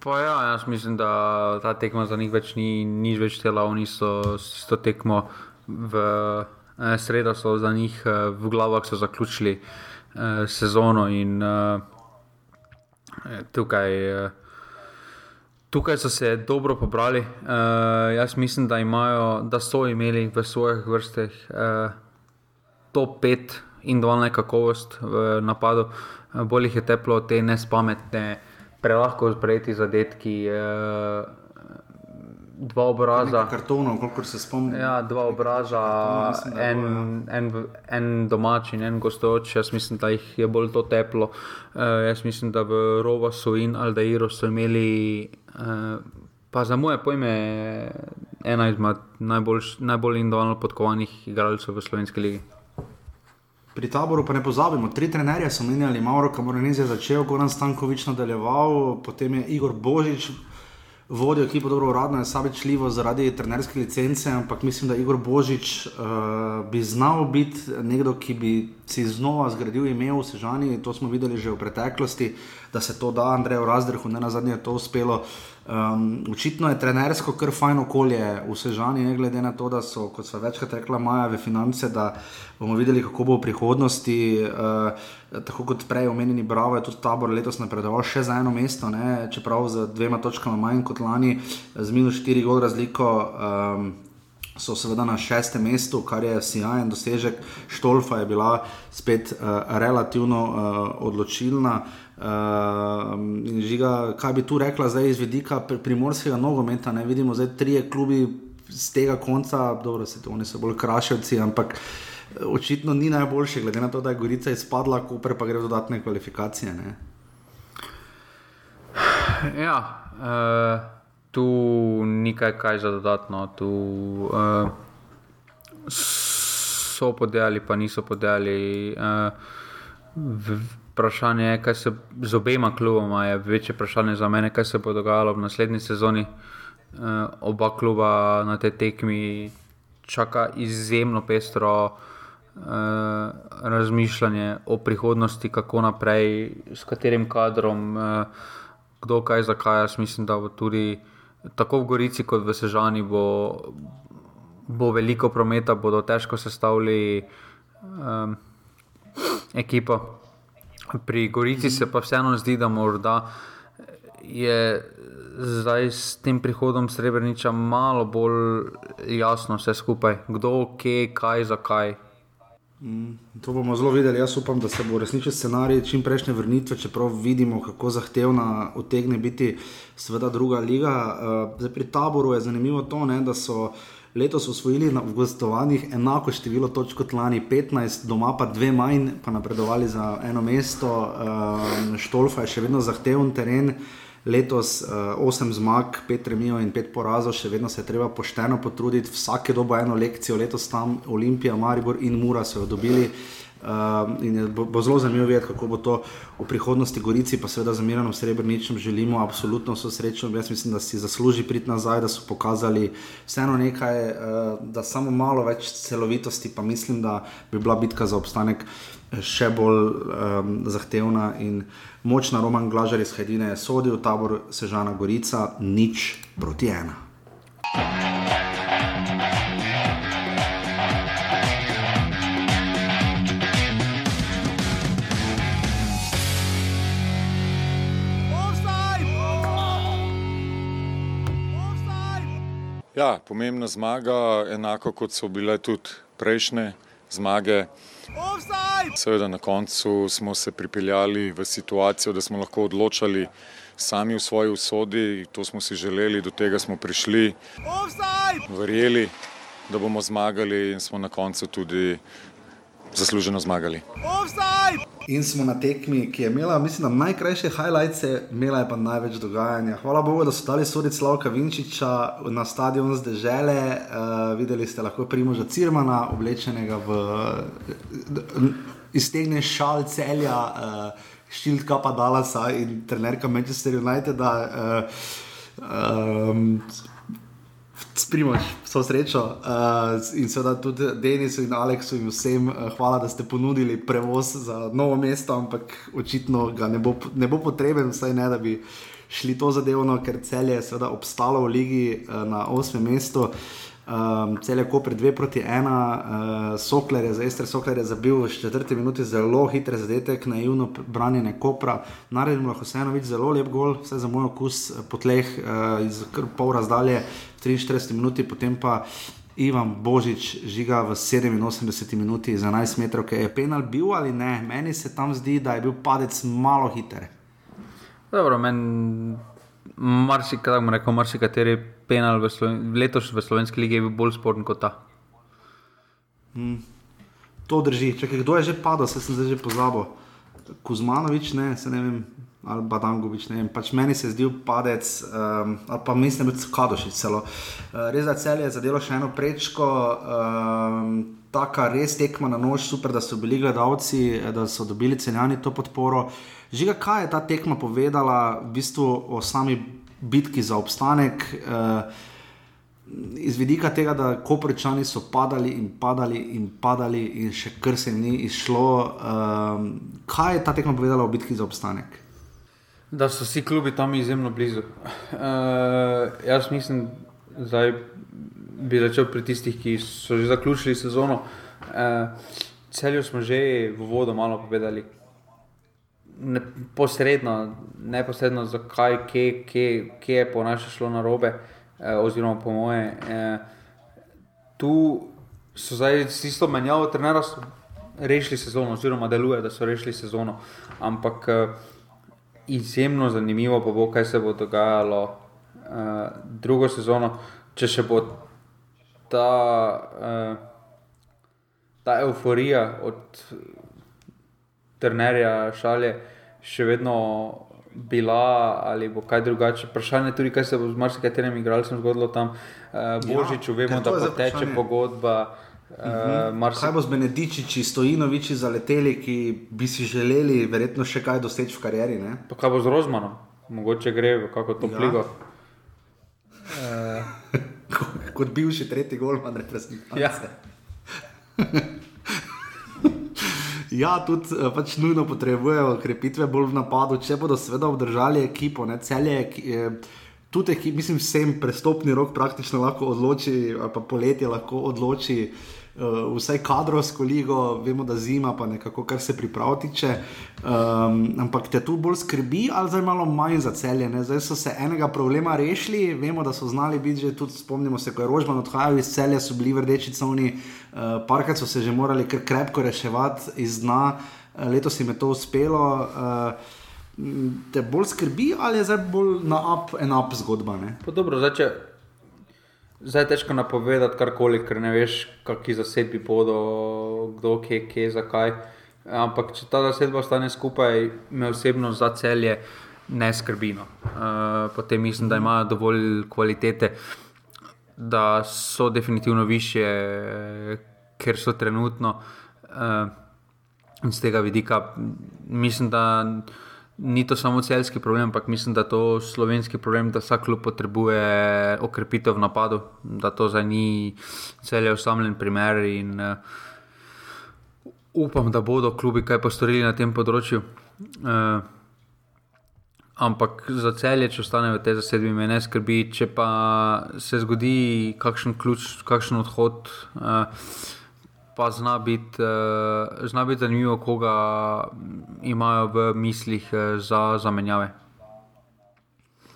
Speaker 2: Ja, jaz mislim, da ta tekma za njih več ni nič več tela, oni so s to tekmo v eh, sredo, so za njih eh, v glavah zaključili eh, sezono in eh, tukaj. Eh, Tukaj so se dobro pobrali. Uh, jaz mislim, da, imajo, da so imeli v svojih vrstah uh, top 5 individualna kakovost v napadu, bolj jih je teplo, te nespametne, prelahko sprejeti zadetki. Eh, dva obraza.
Speaker 1: Kartonov, koliko se spomnim.
Speaker 2: Ja, dva obraza, en, ja. en, en domač in en gostoč. Jaz mislim, da jih je bolj to teplo. Uh, jaz mislim, da v Rovasu in Aldeiru so imeli, uh, pa za moje pojme, ena izmed najbolj, najbolj individualno podkovanih igralcev v slovenski ligi.
Speaker 1: Pri taboru pa ne pozabimo, tri trenerje so menjali, Mauro Kamoranez je začel, Goran Stankovič nadaljeval, potem je Igor Božič vodil ekipo, dobro uradno je sabičljivo zaradi trenerske licence, ampak mislim, da Igor Božič uh, bi znal biti nekdo, ki bi si znova zgradil ime v Sežani, to smo videli že v preteklosti, da se to da Andreju Razdrhu, ne na zadnje je to uspelo. Uh, Um, očitno je trenersko kar fajn okolje v Sežani, ne glede na to, da so, kot so večkrat rekla, Maja v finance, da bomo videli, kako bo v prihodnosti. Uh, tako kot prej omenjeni Bravo, je tudi tabor letos napredoval še za eno mesto, ne? čeprav z dvema točkama manj kot lani, z minus 4 gol razliko. Um, So seveda na šestem mestu, kar je sjajen dosežek. Štolfa je bila spet uh, relativno uh, odločilna. Uh, žiga, kaj bi tu rekla zdaj iz vidika primorskega nogometa? Ne vidimo zdaj tri klubi z tega konca, dobro, se to oni so bolj kraševci, ampak eh, očitno ni najboljše, glede na to, da je Gorica izpadla, Koper pa gre v dodatne kvalifikacije. Ne?
Speaker 2: Ja, uh, tu ni kaj, kaj za dodatno. Tu, uh, so podeli, pa niso podeli. Uh, vprašanje je, kaj se z obema kluboma je večje vprašanje za mene, kaj se bo dogajalo v naslednji sezoni. Uh, oba kluba na tej tekmi čaka izjemno pestro uh, razmišljanje o prihodnosti, kako naprej, s katerim kadrom, uh, kdo kaj, zakaj. Jaz mislim, da bo tudi tako v Gorici kot v Sežani bo, bo veliko prometa, bodo težko sestavili um, ekipo. Pri Gorici se pa vseeno zdi, da morda je zdaj s tem prihodom Srebreniča malo bolj jasno vse skupaj, kdo, kje, kaj, zakaj.
Speaker 1: Mm, to bomo zelo videli. Jaz upam, da se bo resničen scenarij čim prejšnje vrnitve, čeprav vidimo, kako zahtevna utegne biti, seveda, druga liga. Uh, zdaj, pri taboru je zanimivo to, ne, da so letos osvojili na gostovanjih enako število točk kot lani, 15, doma pa dve manj, pa napredovali za eno mesto. Uh, Štolfa je še vedno zahteven teren. Letos uh, osem zmag, pet remijo in pet porazov, še vedno se je treba pošteno potruditi, vsake dobo eno lekcijo, letos tam Olimpija, Maribor in Mura so jo dobili. Uh, Uh, in bo, bo zelo zanimivo videti, kako bo to v prihodnosti Gorici, pa seveda za Mirano Srebreničem želimo absolutno vso srečo. Jaz mislim, da si zasluži priti nazaj, da so pokazali vseeno nekaj, uh, da samo malo več celovitosti, pa mislim, da bi bila bitka za obstanek še bolj um, zahtevna in močna. Roman Glažar iz Hedine je sodil, tabor Sežana Gorica, nič proti ena.
Speaker 7: Ja, pomembna zmaga, enako kot so bile tudi prejšnje zmage. Seveda na koncu smo se pripeljali v situacijo, da smo lahko odločali sami v svoji usodi, to smo si želeli, do tega smo prišli, verjeli, da bomo zmagali in smo na koncu tudi zasluženo zmagali.
Speaker 1: In smo na tekmi, ki je imela, mislim, najkrajše highlights, imela je pa največ dogajanja. Hvala Bogu, da so dali sodic Slavka Vinčiča na stadion zdržele. Uh, videli ste lahko Primoža Cirmana, oblečenega v iztegne šal celja, uh, štilt kapa Dalasa in trenerka Manchester United. Uh, um, Sprimoš, vso srečo uh, in seveda tudi Denisu in Aleksu in vsem, uh, hvala, da ste ponudili prevoz za novo mesto, ampak očitno ga ne bo, ne bo potreben, vsaj ne, da bi šli to zadevno, ker cel je seveda obstalo v ligi uh, na osmem mestu. Um, cel je kopr 2 proti 1, uh, Sokler je za Ester Sokler je zabil v četrti minuti zelo hitre zadetek, naivno branjenje kopra, naredil lahko vseeno videti zelo lep gol, vse za moj okus po tleh uh, iz pol razdalje. 43 minuti, potem pa Ivan Božič žiga v 87 minuti za 11 metrov, ki je penal bil ali ne. Meni se tam zdi, da je bil padec malo hiter.
Speaker 2: Dobro, meni marsikaj, rekel, marsikateri penal v Sloven letos v slovenski lige je bil bolj sporen kot ta.
Speaker 1: Hmm. To drži. Čakaj, kdo je že padel, se sem zdaj že pozabil. Kuzmanovič, ne, se ne vem ali Badangovič. Pač meni se je zdel padec, um, ali pa mislim, da je Kadošič celo. Uh, res da cel je zadelo še eno prečko. Um, Taka res tekma na nož, super, da so bili gledalci, da so dobili cenjani to podporo. Žiga, kaj je ta tekma povedala v bistvu o sami bitki za obstanek, uh, iz vidika tega, da koprčani so padali in padali in padali in še kar se jim ni izšlo. Uh, kaj je ta tekma povedala o bitki za obstanek?
Speaker 2: da so vsi klubi tam izjemno blizu. Uh, jaz mislim, da bi začel pri tistih, ki so že zaključili sezono. Uh, Celju smo že v vodo malo povedali. Ne, posredno, neposredno, zakaj, kje, kje, kje je po našem šlo na robe, eh, oziroma po moje. Eh, tu so zdaj s isto menjavo, trenerja so rešili sezono, oziroma deluje, da so rešili sezono. Ampak eh, izjemno zanimivo pa bo, kaj se bo dogajalo uh, drugo sezono, če še bo ta, uh, ta euforija od trenerja šale še vedno bila ali bo kaj drugače. Vprašanje je tudi, kaj se bo z marsikaterim igralcem zgodilo tam. Uh, Božiču, ja, vemo, da poteče pogodba.
Speaker 1: Uh, Mars... Kaj bo z Benedičiči, Stojinoviči zaleteli, ki bi si želeli verjetno še kaj doseči v karieri?
Speaker 2: Kaj bo z Rozmanom, mogoče gre v kako to pligo.
Speaker 1: Ja. Uh... Kot bivši tretji golman, reprezentantske. Ja. ja, tudi eh, pač nujno potrebujejo krepitve bolj v napadu, če bodo seveda obdržali ekipo, ne celje. Tudi, mislim, vsem prestopni rok praktično lahko odloči, pa poletje lahko odloči uh, vsaj kadrovsko ligo, vemo, da zima, pa nekako kar se pripraviti. Um, ampak te tu bolj skrbi, ali zdaj malo manj za celje. Ne? Zdaj so se enega problema rešili, vemo, da so znali biti že tudi, spomnimo se, ko je Rožman odhajal iz celja, so bili vrdeči covni, uh, parkrat so se že morali kar krepko reševati iz dna, uh, letos jim je to uspelo. Uh, Te bolj skrbi, ali je zdaj bolj na up, en up zgodba?
Speaker 2: Dobro, zdaj, če Zdaj je težko napovedati karkoli, ker ne veš, kakšni zasedbi bodo, kdo, kje, kje, zakaj. Ampak če ta zasedba ostane skupaj, me osebno za celje ne skrbi. No. Uh, potem mislim, da imajo dovolj kvalitete, da so definitivno više, ker so trenutno. Uh, z tega vidika mislim, da ni to samo celski problem, ampak mislim, da je to slovenski problem, da vsak klub potrebuje okrepitev v napadu, da to za ni cel osamljen primer. In, uh, upam, da bodo klubi kaj postorili na tem področju. Uh, Ampak za celje, če ostane v tej zasedbi, me ne skrbi. Če pa se zgodi kakšen, ključ, kakšen odhod, uh, pa zna biti, uh, zna biti zanimivo, koga imajo v mislih uh, za zamenjave.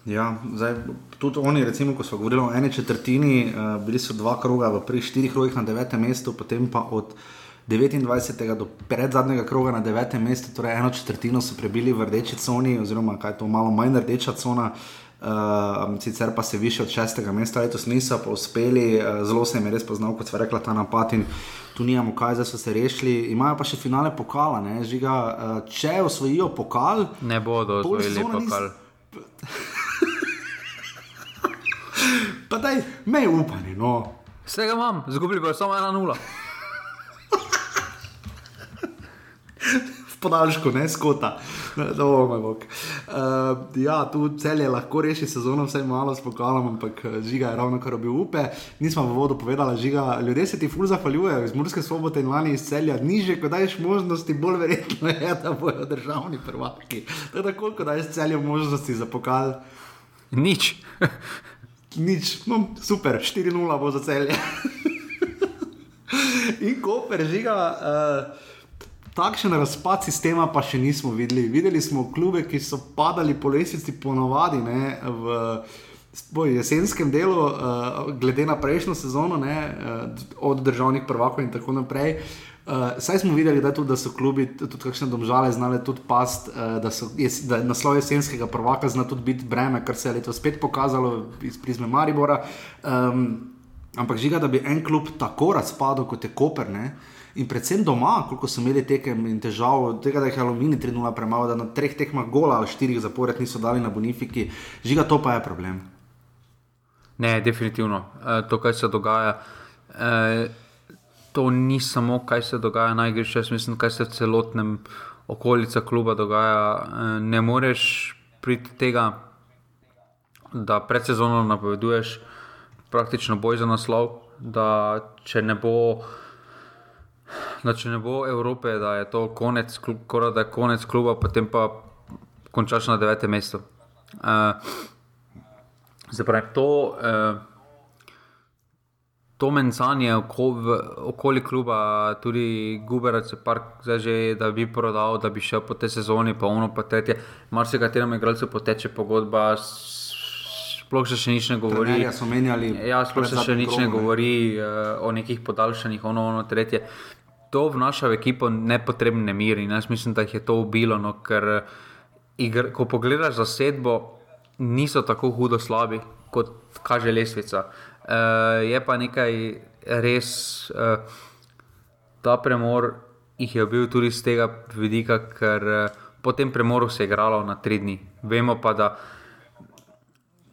Speaker 1: Ja, zdaj, tudi oni, recimo, ko smo govorili o eni četrtini, uh, bili so dva kroga v prvih štirih krogih na devetem mestu, potem pa od 29. do predzadnjega kroga na devetem mestu, torej eno četrtino so prebili v rdeči coni, oziroma kaj je to malo manj rdeča cona. Uh, sicer pa se više od šestega mesta letos niso pa uspeli, uh, zelo se jim je res poznal, kot sva rekla, ta napad in tu nijamo kaj, zdaj so se rešili. Imajo pa še finale pokala, ne, žiga, uh, če osvojijo pokal.
Speaker 2: Ne bodo osvojili pokal. Nis...
Speaker 1: pa daj, me upanje. No.
Speaker 2: Vsega imam, zgubili pa samo ena nula.
Speaker 1: v podaljšku, ne skota. Uh, ja, tu cel je lahko reši sezono, vse malo s pokalom, ampak eh, žiga je ravno kar obil upe. Nismo v vodu povedali, žiga, ljudje se ti ful zahvaljujejo iz Murske svobode in lani iz celja. Niže, ko daješ možnosti, bolj verjetno je, da bojo državni prvaki. Tako, koliko daješ celju možnosti za pokal?
Speaker 2: Nič
Speaker 1: nič, no, super, 4-0 bo za celje. In ko prežiga, uh, takšen razpad sistema pa še nismo videli. Videli smo klube, ki so padali po lesici, ponovadi ne, v, v jesenskem delu, uh, glede na prejšnjo sezono, ne, uh, od državnih prvakov in tako naprej. Uh, Uh, saj smo videli, da, tudi, da so klubi, tudi kakšne domžale, znale tudi past, uh, da, so, jes, da naslov jesenskega prvaka zna tudi biti breme, kar se je letos spet pokazalo iz prizme Maribora. Um, ampak žiga, da bi en klub tako razpadel kot je Koper. Ne? In predvsem doma, koliko so imeli tekem in težav, tega, da jih je aluminij 3-0 premalo, da na treh tekmah gola ali štirih zapored niso dali na Bonifiki, žiga, to pa je problem.
Speaker 2: Ne, definitivno. E, to, kar se dogaja. E, to ni samo, kaj se dogaja na igrišču, jaz mislim, kaj se v celotnem okolici kluba dogaja. Eh, ne moreš priti tega, da pred sezono napoveduješ praktično boj za naslov, da če ne bo. Da če ne bo Evrope, da je to konec, klub, da je konec kluba, potem pa končaš na devetem mestu. Uh, Zdaj, pravi, to, uh, to mencanje okoli kluba, tudi Guberac, zdaj že, da bi prodal, da bi šel po tej sezoni, pa ono pa tretje. Mar se katerem igralcu poteče pogodba, sploh še, še nič ne govori.
Speaker 1: Ja,
Speaker 2: sploh še, še nič ne govori uh, o nekih podaljšanjih, ono, ono, tretje. To vnaša v ekipo nepotrebne mir in jaz mislim, da jih je to ubilo, no, ker igr, ko pogledaš zasedbo, niso tako hudo slabi, kot kaže lesvica. Uh, je pa nekaj res, uh, ta premor jih je bil tudi z tega vidika, ker uh, po tem premoru se je igralo na tri dni. Vemo pa, da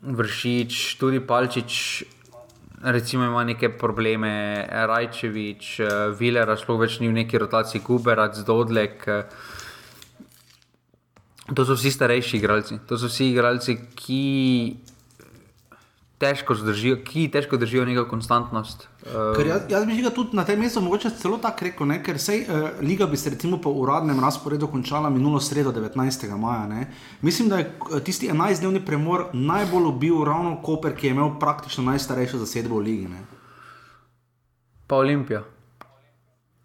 Speaker 2: vršič, tudi palčič. Recimo ima neke probleme, Rajčevič, Viler, sploh več ni v neki rotaciji, Guberac, Dodlek. To so vsi starejši igralci, to so vsi igralci, ki težko zdržijo, ki težko držijo neko konstantnost.
Speaker 1: Uh, jaz, jaz bi ga tudi na tem mestu mogoče celo tako rekel, ne? ker sej, uh, liga bi se recimo po uradnem razporedu končala minulo sredo 19. maja. Ne? Mislim, da je eh, tisti 11-dnevni premor najbolj ubil ravno Koper, ki je imel praktično najstarejšo zasedbo v ligi. Ne?
Speaker 2: Pa Olimpija.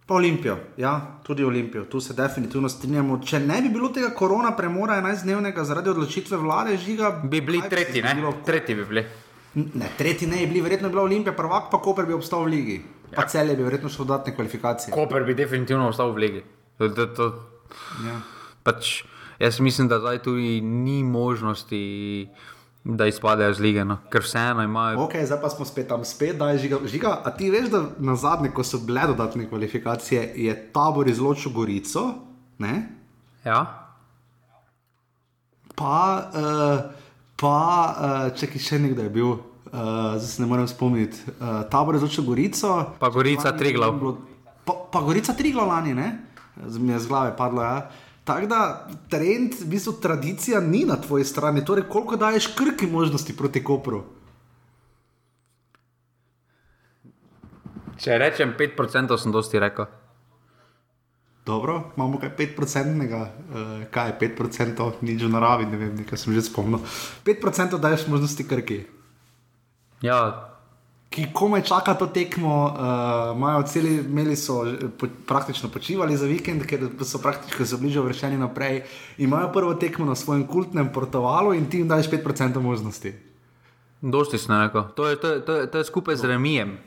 Speaker 1: Pa Olimpijo, ja, tudi Olimpijo, tu se definitivno strinjamo. Če ne bi bilo tega korona premora 11-dnevnega zaradi odločitve vlade, žiga.
Speaker 2: Bi bili tretji, ne? Bilo, tretji bi bili.
Speaker 1: Ne, tretji ne bi bili, verjetno bi bila Olimpija, prvak pa Koper bi obstal v ligi. Pa ja. cel je bi verjetno šel dodatne kvalifikacije.
Speaker 2: Koper bi definitivno obstal v ligi. To, to, to. Ja. Pač, jaz mislim, da zdaj tudi ni možnosti. Da izpadejo z lige, no. ker vseeno imajo.
Speaker 1: Ok, zdaj pa smo spet tam, spet da je žiga. žiga. A ti veš, da na zadnje, ko so bile dodatne kvalifikacije, je tabor izločil Gorico? Ne?
Speaker 2: Ja.
Speaker 1: Pa. Uh, pa uh, če ki še nekdo je bil, uh, zdaj se ne morem spomniti, uh, tabor je začel Gorico.
Speaker 2: Pa Gorica Triglav.
Speaker 1: Pa, pa Gorica Triglav lani, ne? Mi je z glave padlo. Ja. Tako da trend, v bistvu tradicija ni na tvoji strani. Torej, koliko daješ krki možnosti proti Kopru?
Speaker 2: Če rečem 5%, sem dosti rekel.
Speaker 1: Dobro, imamo kaj 5%, uh, eh, kaj je 5%, nič v naravi, ne vem, nekaj sem že spomnil. 5% daješ možnosti krki.
Speaker 2: Ja,
Speaker 1: ki komaj čaka to tekmo, uh, celi, imeli so po, praktično počivali za vikend, ker so praktično se bližali vršeni naprej. Imajo prvo tekmo na svojem kultnem portalu in ti jim daš 5% možnosti.
Speaker 2: Dosti snega. To, to, to, to je skupaj z remijem.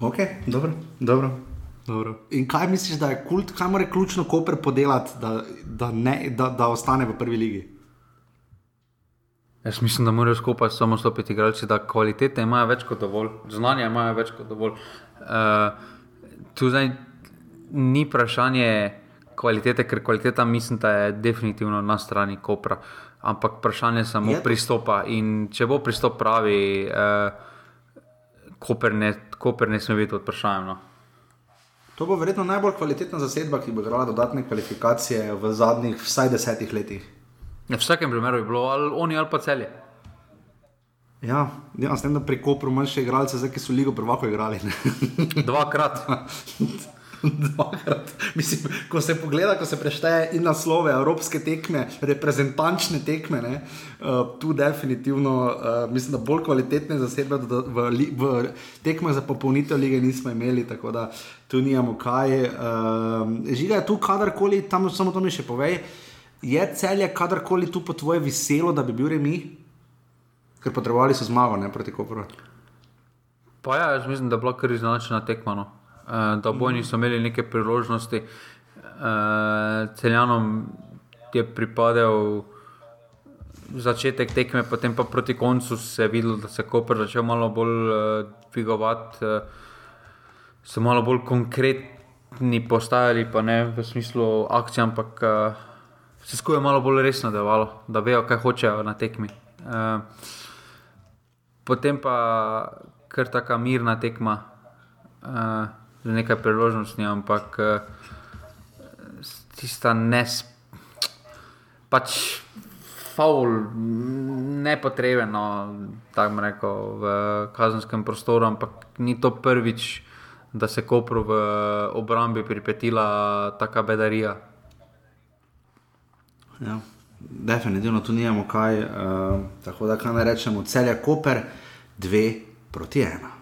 Speaker 1: Ok, dobro. dobro. Dobro. In kaj misliš, da je kult, kaj mora ključno koper podelati, da, da, ne, da, da ostane v prvi ligi?
Speaker 2: Jaz mislim, da morajo skupaj samo stopiti igralci, da kvalitete imajo več kot dovolj, znanja imajo več kot dovolj. Uh, tu zdaj ni vprašanje kvalitete, ker kvaliteta mislim, da je definitivno na strani Kopra. Ampak vprašanje je samo pristopa. In če bo pristop pravi, uh, Koper, ne, Koper ne sme biti odprašajem. No.
Speaker 1: To bo verjetno najbolj kvalitetna zasedba, ki bo igrala dodatne kvalifikacije v zadnjih vsaj desetih letih.
Speaker 2: Ja, v vsakem primeru je bilo ali oni ali pa celje.
Speaker 1: Ja, ja s tem, da preko promocije še igralce, zdaj ki so ligo prvako igrali.
Speaker 2: Dvakrat.
Speaker 1: Dvakrat. Mislim, ko se pogleda, ko se prešteje in naslove, evropske tekme, reprezentančne tekme, ne, uh, tu definitivno uh, mislim, da bolj kvalitetne zasedbe v, v, v tekmah za popolnitev lige nismo imeli, tako da tu nijamo kaj. Uh, žiga je tu kadarkoli, tam samo to mi še povej. Je celje kadarkoli tu po tvoje veselo, da bi bil remi, ker potrebovali so zmago ne, proti Koperu.
Speaker 2: Pa ja, jaz mislim, da je bila kar iznačena tekma. No. E, da bojni so imeli neke priložnosti. E, celjanom je pripadal začetek tekme, potem pa proti koncu se je videlo, da se je Koper začel malo bolj uh, dvigovati, uh, so malo bolj konkretni postajali, pa ne v smislu akcije, ampak uh, se skupaj malo bolj resno delovalo, da vejo, kaj hočejo na tekmi. Uh, potem pa kar tako mirna tekma, uh, z nekaj priložnosti, ampak uh, tista nes, pač faul, nepotrebno, tako rekel, v kazenskem prostoru, ampak ni to prvič. Da se je Kopru v obrambi pripetila taka bedarija.
Speaker 1: Ja, definitivno tu nimamo kaj. Uh, tako da, kaj naj rečemo, cel je Koper, dve proti ena.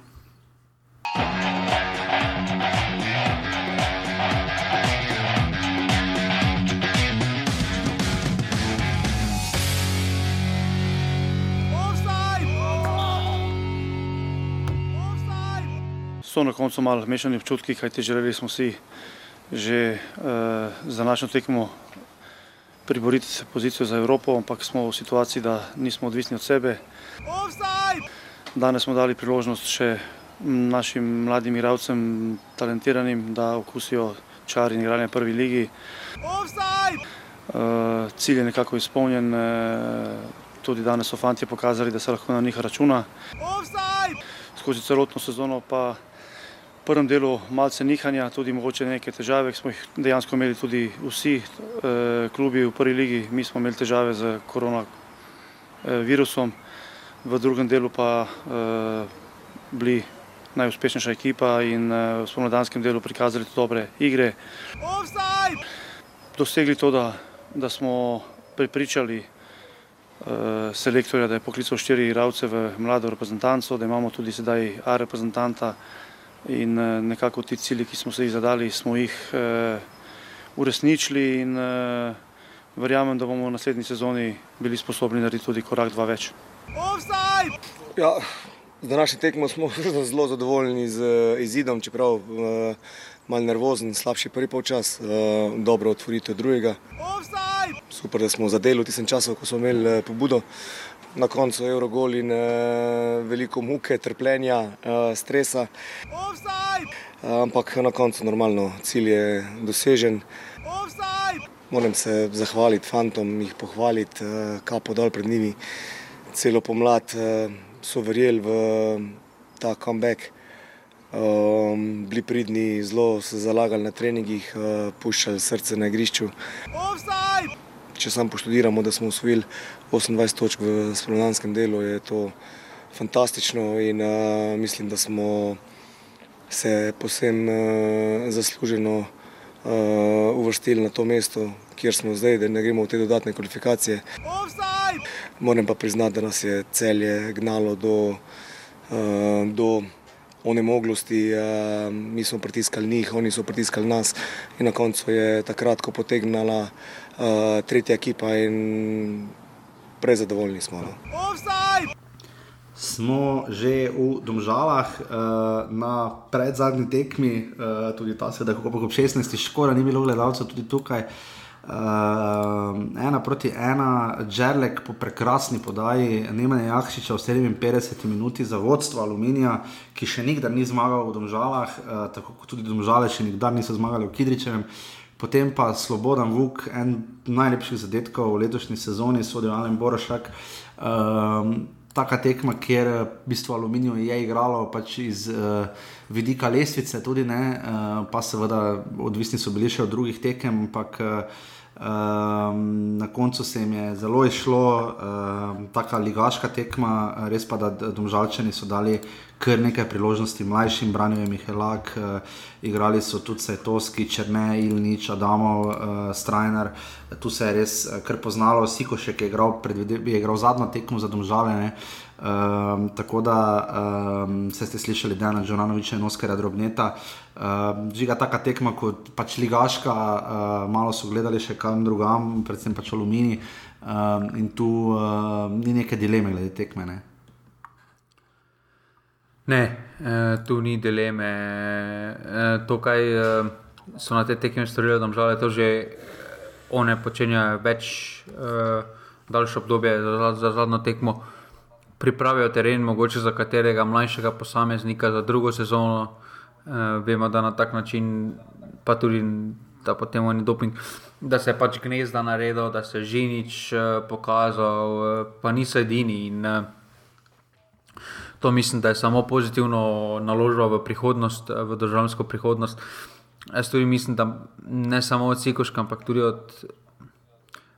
Speaker 8: So na koncu malo mešani občutki, kajti želeli smo si že uh, za našo tekmo priboriti se pozicijo za Evropo, ampak smo v situaciji, da nismo odvisni od sebe. Danes smo dali priložnost še našim mladim igralcem, talentiranim, da okusijo čar in igranje prvi ligi. Uh, cilj je nekako izpolnjen, uh, tudi danes so fanti pokazali, da se lahko na njih računa. Skozi celotno sezono pa prvem delu malce nihanja, tudi mogoče neke težave, ki smo jih dejansko imeli tudi vsi eh, klubi v prvi ligi. Mi smo imeli težave z koronavirusom, eh, v drugem delu pa eh, bili najuspešnejša ekipa in eh, v spomladanskem delu prikazali dobre igre. Dosegli to, da, da smo prepričali eh, selektorja, da je poklical štiri igralce v mlado reprezentanco, da imamo tudi sedaj A reprezentanta, in eh, nekako ti cilji, ki smo se jih zadali, smo jih uh, uresničili in uh, verjamem, da bomo v naslednji sezoni bili sposobni narediti tudi korak dva več.
Speaker 9: Ja, z današnjim tekmom smo zelo zadovoljni z izidom, čeprav uh, malo nervozen, slabši prvi polčas, uh, dobro otvoritev drugega. Super, da smo zadeli v tistem času, ko smo imeli uh, pobudo na koncu Eurogol in uh, veliko muke, trpljenja, uh, stresa. Ampak na koncu normalno cilj je dosežen. Moram se zahvaliti fantom, jih pohvaliti, uh, kapo dol pred njimi. Celo pomlad so verjeli v ta comeback. Um, bili pridni, zelo se zalagali na treningih, uh, puščali srce na igrišču. Offside! če sam poštudiramo, da smo usvojili 28 točk v spomladanskem delu, je to fantastično in uh, mislim, da smo se posebno uh, zasluženo uh, uvrstili na to mesto, kjer smo zdaj, da ne gremo v te dodatne kvalifikacije. Moram pa priznati, da nas je celje gnalo do uh, do onemoglosti, mi smo pritiskali njih, oni so pritiskali nas in na koncu je takrat, ko potegnala tretja ekipa in prezadovoljni smo. No.
Speaker 1: Smo že v Domžalah na predzadnji tekmi, tudi ta se da, kako ob 16. škora ni bilo gledalcev tudi tukaj. Uh, ena proti ena, Džerlek po prekrasni podaji, Nemanja Jahšiča v 57 minuti za vodstvo Aluminija, ki še nikdar ni zmagal v Domžalah, uh, tako kot tudi Domžale še nikdar niso zmagali v Kidričevem. Potem pa Slobodan Vuk, en najlepših zadetkov v letošnji sezoni, sodijo Alen Borošak. Uh, taka tekma, kjer v bistvu Aluminijo je igralo pač iz uh, vidika lestvice, tudi ne, uh, pa seveda odvisni so bili še od drugih tekem, ampak uh, Um, na koncu se jim je zelo išlo, um, tako ligaška tekma, res pa da domžalčani so dali kar nekaj priložnosti mlajšim, branil je Mihelak, uh, igrali so tudi Sajtovski, Črne, Ilnič, Adamov, uh, Strajner. Tu se je res kar poznalo, Sikošek je igral, je igral zadnjo tekmo za domžale. Um, tako da um, ste slišali, da je na Džonanoviča in Oskarja drobneta. Uh, žiga taka tekma kot pač ligaška, uh, malo so gledali še kam drugam, predvsem pač alumini. Um, in tu uh, ni neke dileme glede tekme. Ne,
Speaker 2: ne uh, tu ni dileme. Uh, to, kaj uh, so na te tekme storili, da žal je to že one počenjajo več daljše obdobje za, za zadnjo tekmo pripravijo teren, mogoče za katerega mlajšega posameznika za drugo sezono. Uh, vemo, da na tak način, pa tudi da potem oni doping, da se je pač gnezda naredil, da se je ženič uh, pokazal, uh, pa niso edini. In, uh, to mislim, da je samo pozitivno naložba v prihodnost, v državljansko prihodnost. Jaz tudi mislim, da ne samo od Sikoška, ampak tudi od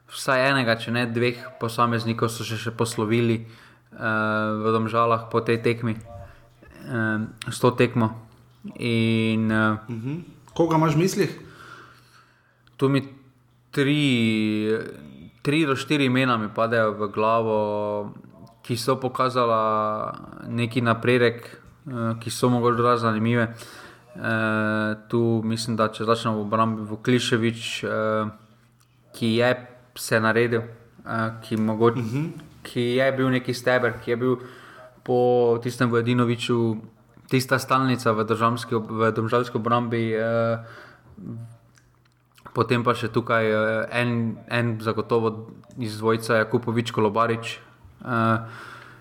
Speaker 2: vsaj enega, če ne dveh posameznikov, so še, še poslovili uh, uh, v Domžalah po tej tekmi, uh, s to tekmo. In, uh, uh
Speaker 1: -huh. Koga imaš v mislih?
Speaker 2: Tu mi tri, tri do štiri imena mi padejo v glavo, ki so pokazala neki napredek, uh, ki so mogoče zelo zanimive. Uh, tu mislim, da če začnemo v obrambi v Kliševič, uh, ki je se naredil, ki mogoče. Uh -huh ki je bil neki steber, ki je bil po tistem Vojvodinoviču, tista stalnica v, v državljanski obrambi. Eh, potem pa še tukaj eh, en, en zagotovo iz Vojca, Jakupovič, Kolobarič. Eh,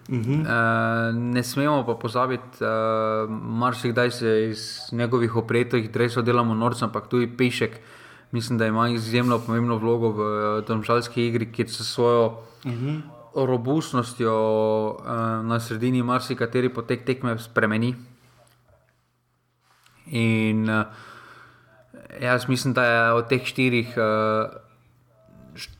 Speaker 2: Uh -huh. uh, ne smemo pa pozabiti, uh, marsikdaj se iz njegovih opretov drevesov delamo norce, ampak tudi pešek. Mislim, da ima izjemno pomembno vlogo v uh, državljanski igri, kjer se svojo uh mhm. -huh robustnostjo uh, na sredini marsikateri potek tekme spremeni. In uh, jaz mislim, da je od teh štirih uh,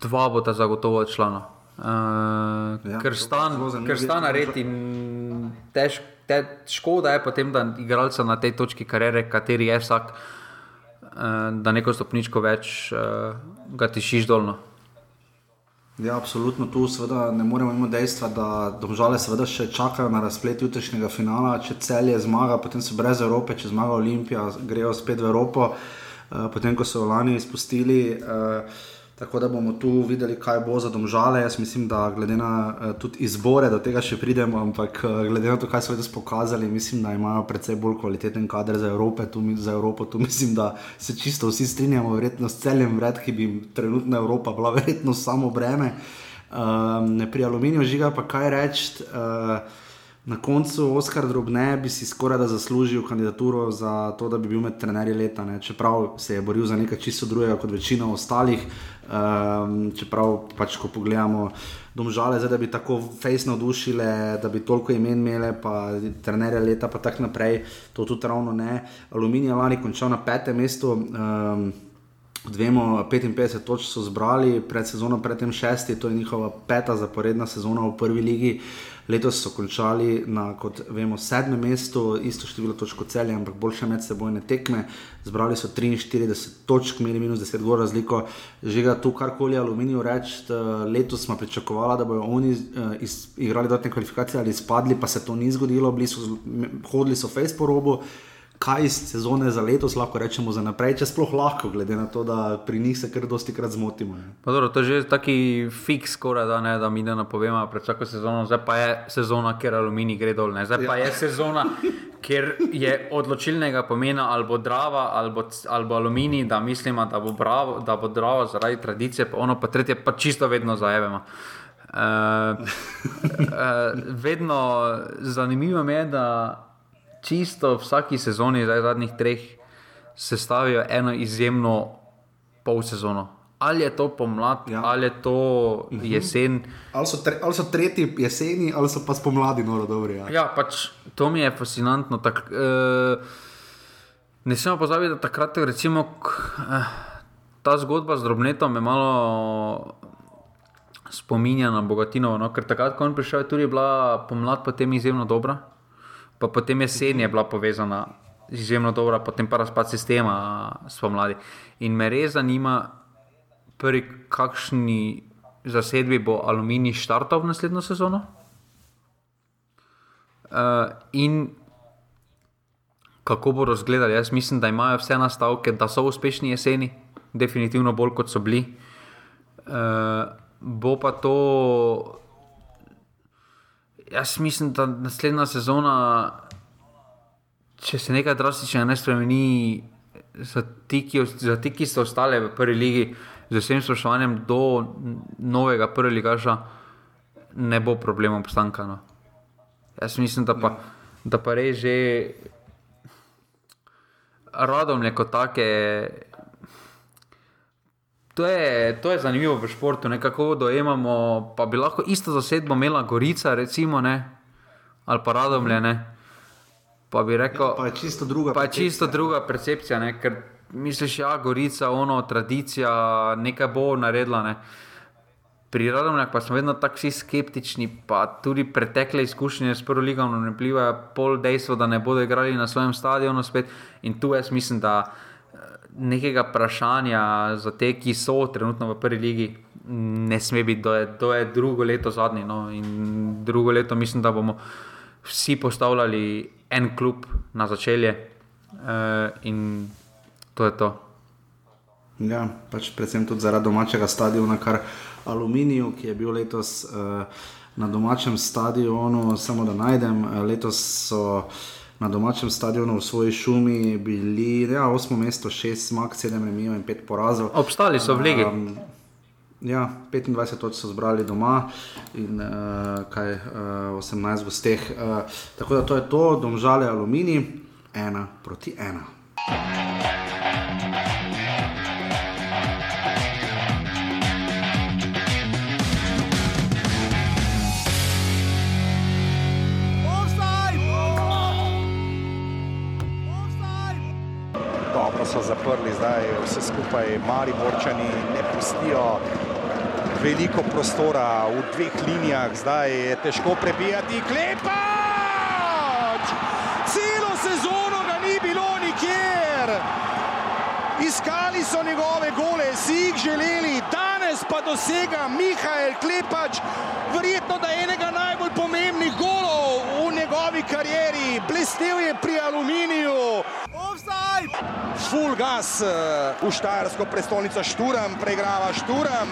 Speaker 2: dva bo ta zagotovo člana. Uh, ja, ker sta na red in tež, te, škoda je potem, da igralca na tej točki kariere, kateri je vsak, uh, da neko stopničko več uh, ga tišiš dolno.
Speaker 1: Ja, absolutno tu seveda ne moremo imeti dejstva, da domžale seveda še čakajo na razplet jutrišnjega finala. Če cel je zmaga, potem so brez Evrope, če zmaga Olimpija, grejo spet v Evropo, uh, potem ko so lani izpustili. Uh, Tako da bomo tu videli, kaj bo za domžale. Jaz mislim, da glede na uh, tudi izbore, do tega še pridemo, ampak uh, glede na to, kaj so letos pokazali, mislim, da imajo precej bolj kvaliteten kader za, Evrope, tu, za Evropo. Tu mislim, da se čisto vsi strinjamo, verjetno s celjem vred, ki bi trenutna Evropa bila verjetno samo breme. Um, pri aluminiju žiga pa kaj reči. Uh, Na koncu Oskar Drobne bi si skoraj da zaslužil kandidaturo za to, da bi bil med trenerji leta, ne? čeprav se je boril za nekaj čisto drugega kot večina ostalih. Um, čeprav pač, ko pogledamo domžale, zdaj, da bi tako fejs navdušile, da bi toliko imen imele, pa trenerje leta, pa tako naprej, to tudi ravno ne. Aluminij je lani končal na petem mestu. Um, Vemo, 55 točk so zbrali, pred sezono, predtem šesti, to je njihova peta zaporedna sezona v prvi ligi. Letos so končali na, kot vemo, sedmem mestu, isto število točk kot celje, ampak boljše medsebojne tekme. Zbrali so 43 točk, imeli minus 10 gor razliko. Že ga tu karkoli aluminij reči, letos smo pričakovali, da bodo oni uh, igrali dodatne kvalifikacije ali izpadli, pa se to ni zgodilo, so, hodili so face po robu kaj iz sezone za letos lahko rečemo za naprej, če sploh lahko, glede na to, da pri njih se kar dosti krat zmotimo.
Speaker 2: Dobro, to je že taki fiks, skoraj da ne, da mi ne napovemo pred vsako sezono, zdaj pa je sezona, ker aluminij gre dol, ne? zdaj pa ja. je sezona. Ker je odločilnega pomena ali bo drava ali bo aluminij, da mislimo, da bo, bravo, da bo drava zaradi tradicije, pa ono pa tretje, pa čisto vedno zajevemo. Uh, uh, vedno zanimivo je, da čisto vsaki sezoni, zdaj zadnjih treh, sestavijo eno izjemno polsezono. Ali je to pomlad, ja. ali je to mhm. jesen.
Speaker 1: Ali so, tre, ali so tretji jeseni, ali so pa spomladi, no, dobro. Ja.
Speaker 2: ja, pač to mi je fascinantno. Tak, uh, ne smemo pozabiti, da takrat, recimo, k, uh, ta zgodba z drobnetom je malo spominja na Bogatinovo. No? Ker takrat, ko je prišel, je tudi bila pomlad potem izjemno dobra pa potem jesen je bila povezana izjemno dobro, potem pa razpad sistema spomladi. In me res zanima, prvi, kakšni zasedbi bo aluminij štartal v naslednjo sezono. Uh, in kako bo razgledali? Jaz mislim, da imajo vse nastavke, da so uspešni jeseni, definitivno bolj kot so bili. Uh, bo pa to Jaz mislim, da naslednja sezona, če se nekaj drastičnega ne spremeni, za ti, ki, za ti, ki so ostali v prvi ligi, z vsem spoštovanjem do novega prvega ligaša, ne bo problema obstanka. No. Jaz mislim, da pa, da pa res že radom neko take. To je, to je zanimivo v športu, kako dojemamo. Pa bi lahko isto zasedbo imela Gorica, recimo, ne? ali pa Radomlje. Ne? Pa bi rekel,
Speaker 1: ja, pa je čisto druga
Speaker 2: percepcija. Čisto druga percepcija ne? Ker misliš, da ja, je Gorica, ono, tradicija, nekaj bo naredila. Ne? Pri Radomljah pa smo vedno tako skeptični, pa tudi pretekle izkušnje s prvo ligo ne vplivajo, pol dejstvo, da ne bodo igrali na svojem stadionu spet. In tu jaz mislim, da nekega vprašanja za te, ki so trenutno v prvi legi, ne sme biti, da je, je drugo leto zadnji. No? In drugo leto mislim, da bomo vsi postavljali en klub na začelje uh, in to je to.
Speaker 1: Ja, pač predvsem tudi zaradi domačega stadiona, kar aluminij, ki je bil letos uh, na domačem stadionu, samo da najdem, uh, letos so na domačem stadionu v svoji šumi bili ja, 8 mesto, 6 zmag, 7 remijo in 5 porazov.
Speaker 2: Obstali so v legi. Um,
Speaker 1: ja, 25 točk so zbrali doma in uh, kaj, uh, 18 gosteh. Uh, tako da to je to, domžale aluminij, ena proti ena.
Speaker 10: So zaprli, zdaj vse skupaj mali borčani ne pustijo veliko prostora v dveh linijah, zdaj je težko prebijati klepač! Celo sezono ga ni bilo nikjer! Iskali so njegove gole, si jih želeli, danes pa dosega Mihajl Klepač, verjetno da enega najbolj pomembnih golov v njegovi karieri, blestev je pri aluminiju. Full gas eh, v Štajersko prestolnico Šturem, preigrava Šturem,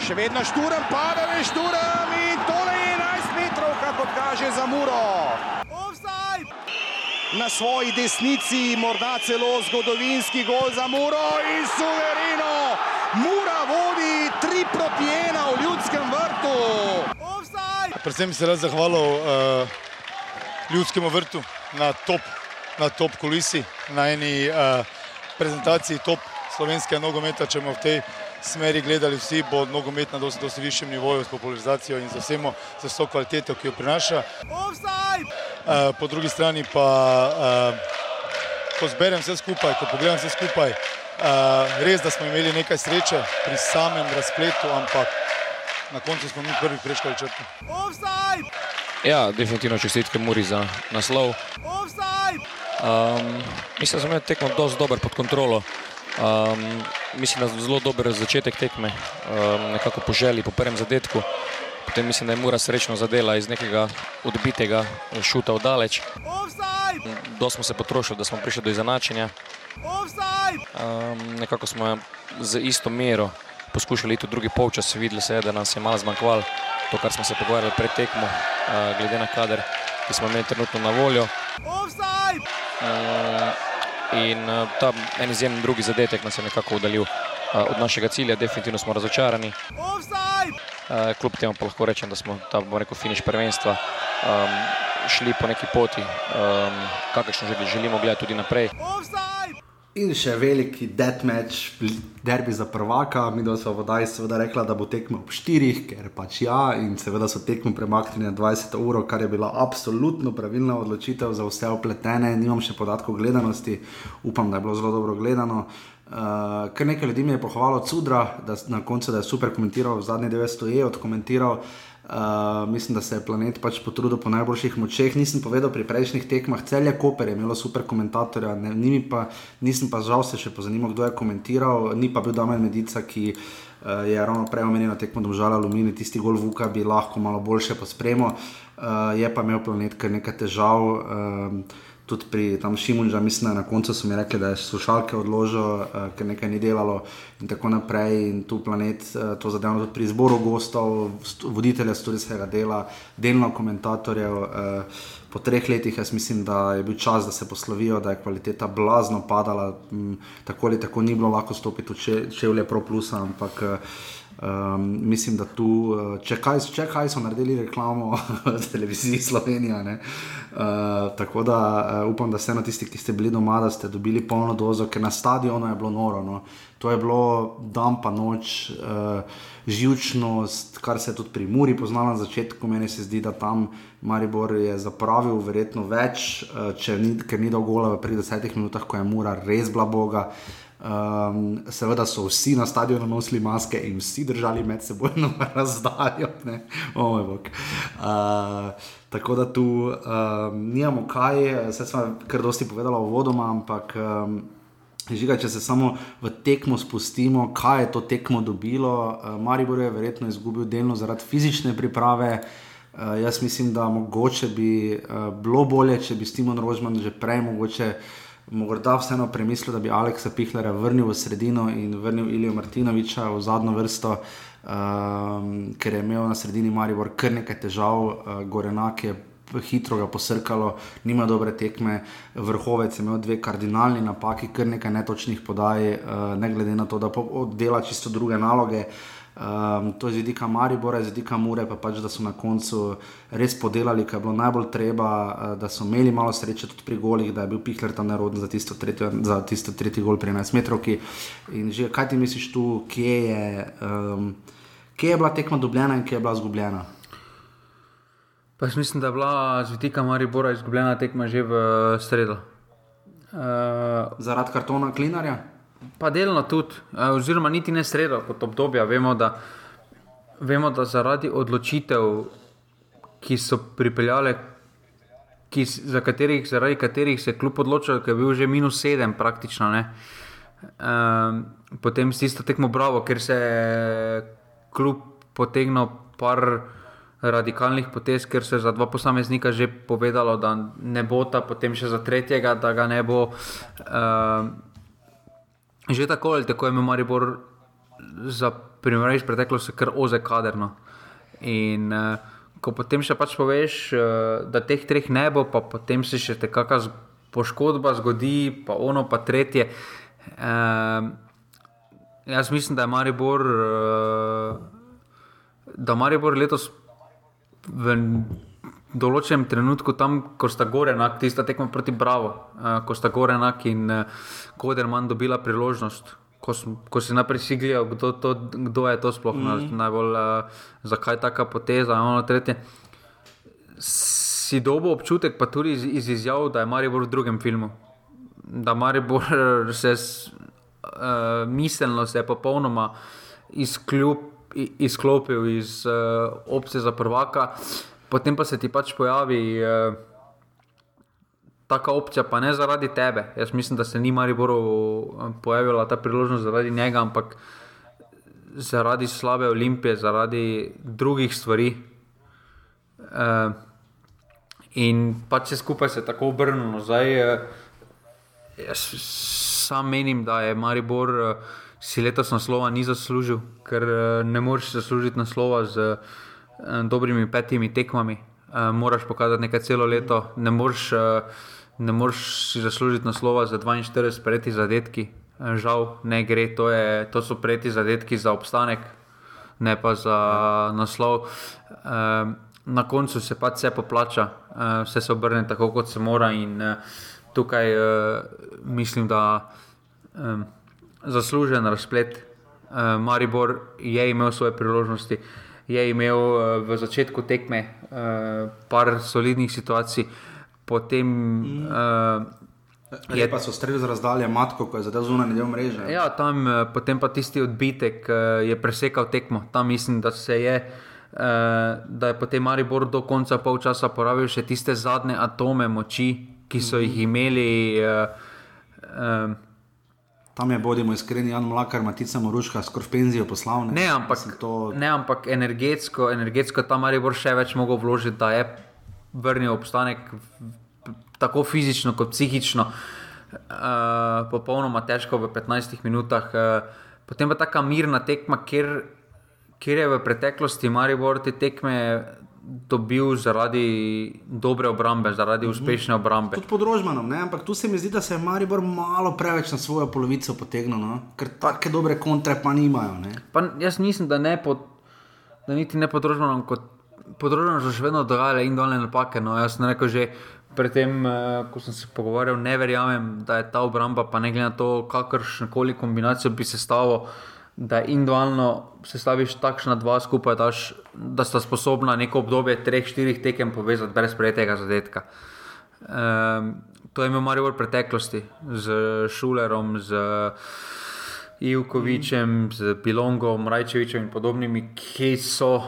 Speaker 10: še vedno Šturem, pada je Šturem in tole je 11 metrov, kako kaže za Muro. Na svoji desnici morda celo zgodovinski gol za Muro in suvereno. Mura vodi 3 proti 1 v ljudskem vrtu.
Speaker 11: Predvsem se rad zahvalil uh, ljudskemu vrtu na top na top kulisi, na eni uh, prezentaciji top slovenskega nogometa. Če bomo v tej smeri gledali vsi, bo nogomet na dosti, dosti višjem nivoju s popularizacijo in za vsemo, za vso kvaliteto, ki jo prinaša. Uh, po drugi strani pa, uh, ko zberem vse skupaj, ko pogledam vse skupaj, Uh, res, da smo imeli nekaj sreče pri samem razpletu, ampak na koncu smo mi prvi prečkali črto.
Speaker 12: Ja, definitivno čestitke Muri za naslov. Um, mislim, da smo imeli tekmo dosti dober pod kontrolo. Um, mislim, da je zelo dober začetek tekme, um, nekako po želji, po prvem zadetku. Potem mislim, da je Mura srečno zadela iz nekega odbitega šuta v daleč. Do smo se potrošili, da smo prišli do izenačenja. Um, nekako smo z isto mero poskušali iti v drugi polčas, videli se je, da nas je malo zmanjkvalo to, kar smo se pogovarjali pred tekmo, uh, glede na kader, ki smo imeli trenutno na voljo. Uh, in uh, ta en izjemen drugi zadetek nas je nekako udaljil uh, od našega cilja, definitivno smo razočarani. Kljub temu pa lahko rečem, da smo ta, bom rekel, finiš prvenstva um, šli po neki poti, um, kakršno želimo gledati tudi naprej.
Speaker 1: In še veliki deathmatch, derbi za prvaka. Mi smo v Vodaj seveda rekla, da bo tekmo ob 4, ker pač ja, in seveda so tekmo premaknili na 20 ur, kar je bila absolutno pravilna odločitev za vse opletene. Nimam še podatkov gledanosti, upam, da je bilo zelo dobro gledano. Uh, kar nekaj ljudi mi je pohvalilo Cudra, da na koncu da je super komentiral, zadnji 900 je odkomentiral. Uh, mislim, da se je planet pač potrudil po najboljših močeh. Nisem povedal pri prejšnjih tekmah, cel je Koper, je imelo super komentatorja, ne, pa, nisem pa žal se še pozanimal, kdo je komentiral, ni pa bil Damien Medica, ki uh, je ravno prej omenil tekmo Domžala Alumini, tisti gol Vuka bi lahko malo boljše pospremil, uh, je pa imel planet kar nekaj težav. Uh, tudi pri tam Šimunžu, mislim, na koncu so mi rekli, da je slušalke odložil, uh, ker nekaj ni delalo in tako naprej. In tu planet, uh, to zadevno tudi pri izboru gostov, voditelja studijskega dela, delno komentatorjev. Uh, po treh letih jaz mislim, da je bil čas, da se poslovijo, da je kvaliteta blazno padala, m, tako ali tako ni bilo lahko stopiti v čevlje Pro Plus, ampak. Uh, Um, mislim, da tu, uh, če kaj, če kaj so naredili reklamo za televizijo Slovenija. Uh, tako da uh, upam, da ste na tisti, ki ste bili doma, da ste dobili polno dozo, ker na stadionu je bilo noro. No. To je bilo dan pa noč, uh, živčnost, kar se je tudi pri Muri poznalo na začetku. Meni se zdi, da tam Maribor je zapravil verjetno več, uh, ni, ker ni dolgo v 30 minutah, ko je Mura res bila boga. Um, seveda so vsi na stadionu nosili maske in vsi držali med seboj razdaljo. Oh, uh, tako da tu um, nimamo kaj, vse smo kar dosti povedali o vodoma, ampak um, žiga, če se samo v tekmo spustimo, kaj je to tekmo dobilo. Uh, Maribor je verjetno izgubil delno zaradi fizične priprave. Uh, jaz mislim, da mogoče bi uh, bilo bolje, če bi Stimon Rožman že prej mogoče morda vseeno premislil, da bi Aleksa Pihlera vrnil v sredino in vrnil Ilijo Martinoviča v zadnjo vrsto, um, ker je imel na sredini Maribor kar nekaj težav, uh, Gorenak je hitro ga posrkalo, nima dobre tekme, vrhovec je imel dve kardinalni napaki, kar nekaj netočnih podaj, uh, ne glede na to, da dela čisto druge naloge. Um, to je z vidika Maribora, z vidika Mure, pa pač, da so na koncu res podelali, kar je bilo najbolj treba, uh, da so imeli malo sreče tudi pri golih, da je bil Pihler tam naroden za tisto, tretjo, za tisto tretji gol pri 11 metrovki. In že kaj ti misliš tu, kje je, um, kje je bila tekma dobljena in kje je bila izgubljena?
Speaker 2: Pa jaz mislim, da je bila z vidika Maribora izgubljena tekma že v sredo.
Speaker 1: Uh, Zaradi kartona Klinarja?
Speaker 2: Pa delno tudi, oziroma niti ne sredo kot obdobja. Vemo da, vemo, da zaradi odločitev, ki so pripeljale, ki, za katerih, zaradi katerih se je kljub odločil, da je bil že minus sedem, praktično. Um, potem s tisto tekmo Bravo, ker se je kljub potegnil par radikalnih potez, ker se je za dva posameznika že povedalo, da ne bo ta, potem še za tretjega, da ga ne bo. Um, že tako ali tako je imel Maribor za primer iz preteklosti kar oze kaderno. In uh, ko potem še pač poveš, uh, da teh treh ne bo, pa potem se še te kakšna poškodba zgodi, pa ono, pa tretje. Uh, jaz mislim, da je Maribor, uh, da Maribor letos v določenem trenutku, tam, ko sta gore enak, tista tekma proti Bravo, uh, ko sta gore enak in uh, Koderman dobila priložnost. Ko, ko si najprej si gledal, kdo, to, kdo je to sploh, mm -hmm. najbolj uh, zakaj taka poteza. Ono, tretje, si dobo občutek, pa tudi iz, iz izjav, da je Maribor v drugem filmu. Da Maribor se uh, miselno se je popolnoma izkljub, izklopil iz uh, opcije za prvaka, potem pa se ti pač pojavi. Uh, Taka opcija, pa ne zaradi tebe. Jaz mislim, da se ni Mariboru pojavila ta priložnost zaradi njega, ampak zaradi slabe olimpije, zaradi drugih stvari. Uh, in pa če skupaj se tako obrnemo nazaj, uh, jaz sam menim, da je Maribor uh, si letos naslova ni zaslužil, ker uh, ne moreš zaslužiti naslova z uh, dobrimi petimi tekmami. Uh, moraš pokazati nekaj celo leto, ne moreš, uh, ne moreš si zaslužiti naslova z 42 preti zadetki. Žal ne gre, to, je, to so preti zadetki za obstanek, ne pa za naslov. Uh, na koncu se pač vse poplača, uh, vse se obrne tako, kot se mora. In uh, tukaj uh, mislim, da um, zaslužen razplet. Uh, Maribor je imel svoje priložnosti, je imel uh, v začetku tekme uh, par solidnih situacij, potem. Mm. Uh,
Speaker 1: Je pa so streljali z razdalje, matko, ko je zadev zunaj del mreže.
Speaker 2: Ja, tam potem pa tisti odbitek je presekal tekmo. Tam mislim, da se je uh, Eh, da je potem Maribor do konca polčasa porabil še tiste zadnje atome moči, ki so jih imeli. Uh,
Speaker 1: um, Tam je, bodimo iskreni, Jan Mlaka, Matica Moruška, skoraj penzijo poslovne.
Speaker 2: Ne, ampak, to... ne, ampak energetsko, energetsko tam Maribor še več mogel vložiti, da je vrnil obstanek tako fizično kot psihično, uh, popolnoma težko v 15 minutah. Uh, potem pa ta mirna tekma, kjer kjer je v preteklosti Maribor te tekme dobil zaradi dobre obrambe, zaradi mhm. uspešne obrambe.
Speaker 1: Tudi pod Rožmanom, ampak tu se mi zdi, da se je Maribor malo preveč na svojo polovico potegnil, no? ker tako dobre kontre pa nimajo.
Speaker 2: Pa jaz mislim, da, ne pod, da niti ne pod Rožmanom, kot pod Rožmanom so še vedno dogajale in dolne napake. No? Jaz sem rekel že. Predtem, eh, ko sem se pogovarjal, ne verjamem, da je ta obramba, pa ne glede na to, kakršno koli kombinacijo bi se stavil, da individualno sestaviš takšna dva skupaj, daš, da sta sposobna neko obdobje treh, štirih tekem povezati brez prejetega zadetka. Um, to je imel Marijo v preteklosti z Šulerom, z Ivkovičem, z Pilongom, Rajčevičem in podobnimi, ki so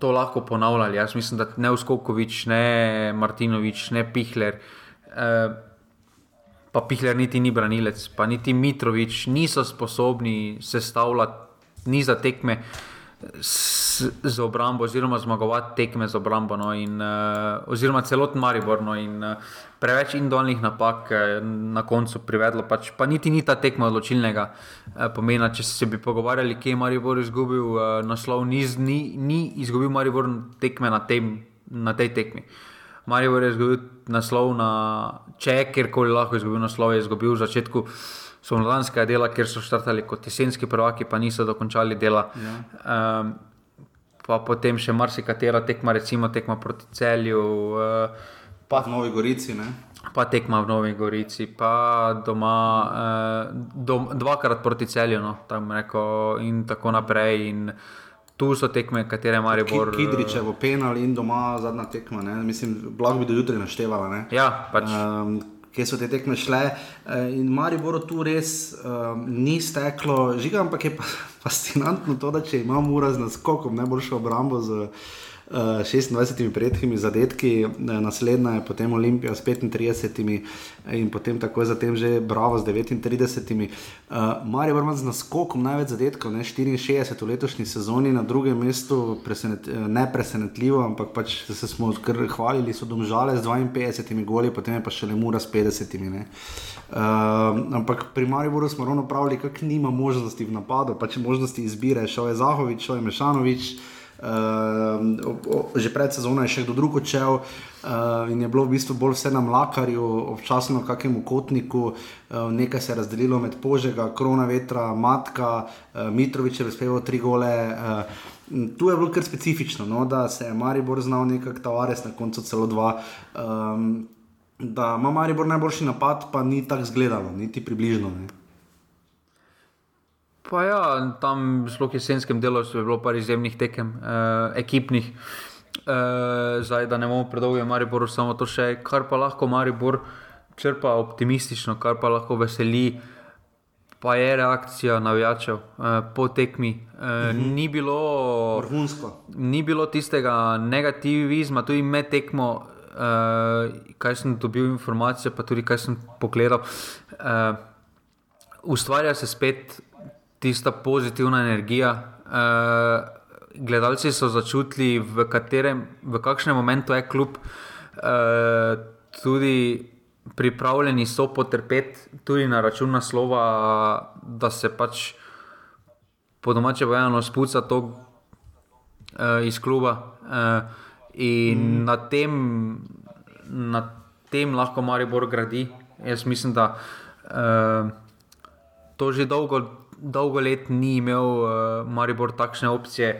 Speaker 2: to lahko ponavljali. Jaz mislim, da ne Uskokovič, ne Martinovič, ne Pihler. Uh, pa Pihler niti ni branilec, pa niti Mitrovič niso sposobni sestavljati niza tekme z, z obrambo, oziroma zmagovati tekme z obrambo, no, in, uh, oziroma celoten Maribor. No, in, uh, preveč indolnih napak je na koncu privedlo, pač, pa niti ni ta tekma odločilnega uh, pomena. Če se bi pogovarjali, kje je Maribor izgubil uh, naslov, ni, ni, ni izgubil Maribor tekme na, tem, na tej tekmi. Uh, Marijo je izgubil naslov na če, kjerkoli lahko izgubil naslov, je izgubil v začetku somladanskega dela, ker so štartali kot jesenski prvaki, pa niso dokončali dela. Ja. Um, pa potem še marsikatera tekma, recimo tekma proti celju. Uh,
Speaker 1: pa v Novi Gorici. Ne?
Speaker 2: Pa tekma v Novi Gorici, pa doma, eh, dom, dvakrat proti celju, no, rekel, in tako naprej. In, eh, tu so tekme, katere Marijo Bor.
Speaker 1: Kidriče, v penal in doma zadnja tekma. Ne? Mislim, blago bi do jutra naštevala.
Speaker 2: Ja, pač. Um,
Speaker 1: Kje so te tekme šle, eh, in Maribor tu res um, ni steklo, žiga, ampak je pa fascinantno to, da če imamo ura z naskokom, ne šel obrambo z uh, 26 eh, prijetnimi zadetki, eh, naslednja je potem Olimpija s 35 in potem takoj zatem že Bravo s 39. Uh, Marijo Brman z naskokom največ zadetkov, ne 64 v letošnji sezoni, na drugem mestu presenet, eh, ne presenetljivo, ampak pač se smo hvalili, so domžale z 52 goli, potem je pa še le Mura s 50. Uh, ampak pri Mariboru smo ravno pravili, kako nima možnosti v napadu, pač možnosti izbire, šel je Zahovič, šel je Mešanovič. Uh, že pred sezono je še kdo drug odšel uh, in je bilo v bistvu bolj vse na mlakarju, občasno kakemu kotniku, uh, nekaj se je razdelilo med Požega, Krona vetra, Matka, uh, Mitrovič je razpeval tri gole. Uh, tu je bilo kar specifično, no, da se je Maribor znal nekako tavares, na koncu celo dva. Um, da ima Maribor najboljši napad, pa ni tako zgledalo, niti približno. Ne.
Speaker 2: Pa ja, tam v jesenskem delu je bilo par izjemnih tekem, eh, ekipnih. Eh, zdaj, da ne bomo predolgo Maribor, samo to še, kar pa lahko Maribor črpa optimistično, kar pa lahko veseli. pa je reakcija navijačev uh, po tekmi. Mm -hmm. ni, bilo, ni bilo tistega negativizma, tudi med tekmo, uh, kaj sem dobil informacije, pa tudi kaj sem pogledal. Uh, ustvarja se spet tista pozitivna energija. Uh, gledalci so začutili, v, katerem, v kakšnem momentu je kljub uh, tudi pripravljeni so potrpeti tudi na račun naslova, da se pač po domače vojno spuca to uh, iz kluba. Uh, in mm. na, tem, na tem lahko Maribor gradi. Jaz mislim, da uh, to že dolgo, dolgo let ni imel uh, Maribor takšne opcije.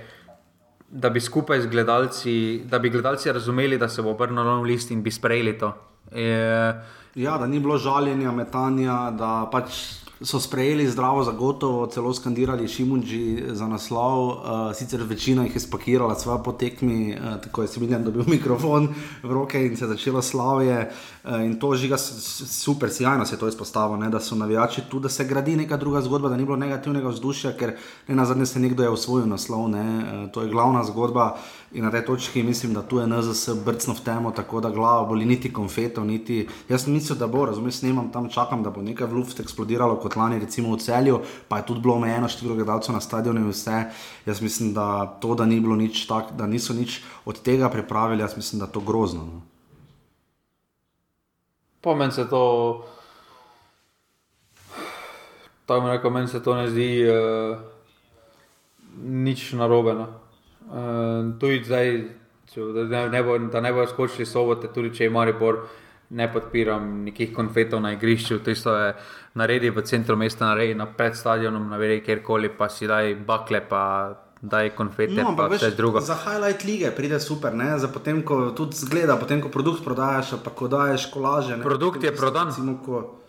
Speaker 2: Da bi skupaj z gledalci, da bi gledalci razumeli, da se bo obrnil na list in bi sprejeli to. Je,
Speaker 1: ja, da ni bilo žaljenja, metanja, da pač so sprejeli zdravo, zagotovo, celo skandirali Šimunži za naslov. Uh, sicer večina jih je spakirala svoje potekmi, uh, tako je Similijan dobil mikrofon v roke in se začelo slavje. Uh, in to žiga super, sjajno se je to izpostavilo, da so navijači tu, da se gradi neka druga zgodba, da ni bilo negativnega vzdušja, ker ne na zadnje se nekdo je usvojil naslov. Ne? Uh, to je glavna zgodba. In na tej točki mislim, da tu je NZS brcno v temo, tako da glava boli niti konfeto, niti. Jaz sem mislil, da bo, razumem, snemam tam, čakam, da bo nekaj v luft eksplodiralo kot lani, recimo v celju, pa je tudi bilo omejeno število gledalcev na stadionu in vse. Jaz mislim, da to, da ni bilo nič tak, da niso nič od tega pripravili, jaz mislim, da je to grozno. No.
Speaker 2: Pomen se to. Tako rekoč, meni se to ne zdi uh, nič narobe. No. Uh, tudi zdaj, če, da ne bojo bo skočili sobote, tudi če imajo Maribor, ne podpiram nekih konfetov na igrišču. Tisto je naredi v centru mesta, naredi na pred stadionom, naredi kjerkoli, pa si daj bakle. Pa, Daj konfete, no, pa vse drugo.
Speaker 1: Za highlight lige pride super, ne? za potem, ko tudi zgleda, potem, ko produkt prodajaš, pa ko daješ kolaže. Ne?
Speaker 2: Produkt je prodan.
Speaker 1: Recimo, ko...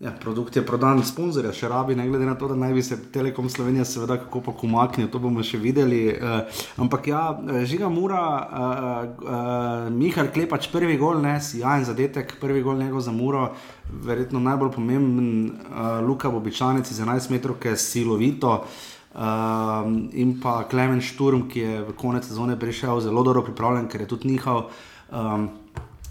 Speaker 1: Ja, produkt je prodan, sponzorja še rabi, ne glede na to, da naj bi se Telekom Slovenija seveda kako pa umaknil, to bomo še videli. Uh, ampak ja, žiga mura, uh, uh, Mihael Klepač, prvi gol, ne, sjajen zadetek, prvi gol njegov za muro, verjetno najbolj pomemben, uh, Luka Bobičanec iz 11 metrov, ki je silovito. Uh, in pa Klemen Šturm, ki je v konec sezone prišel zelo dobro pripravljen, ker je tudi njihov. Um,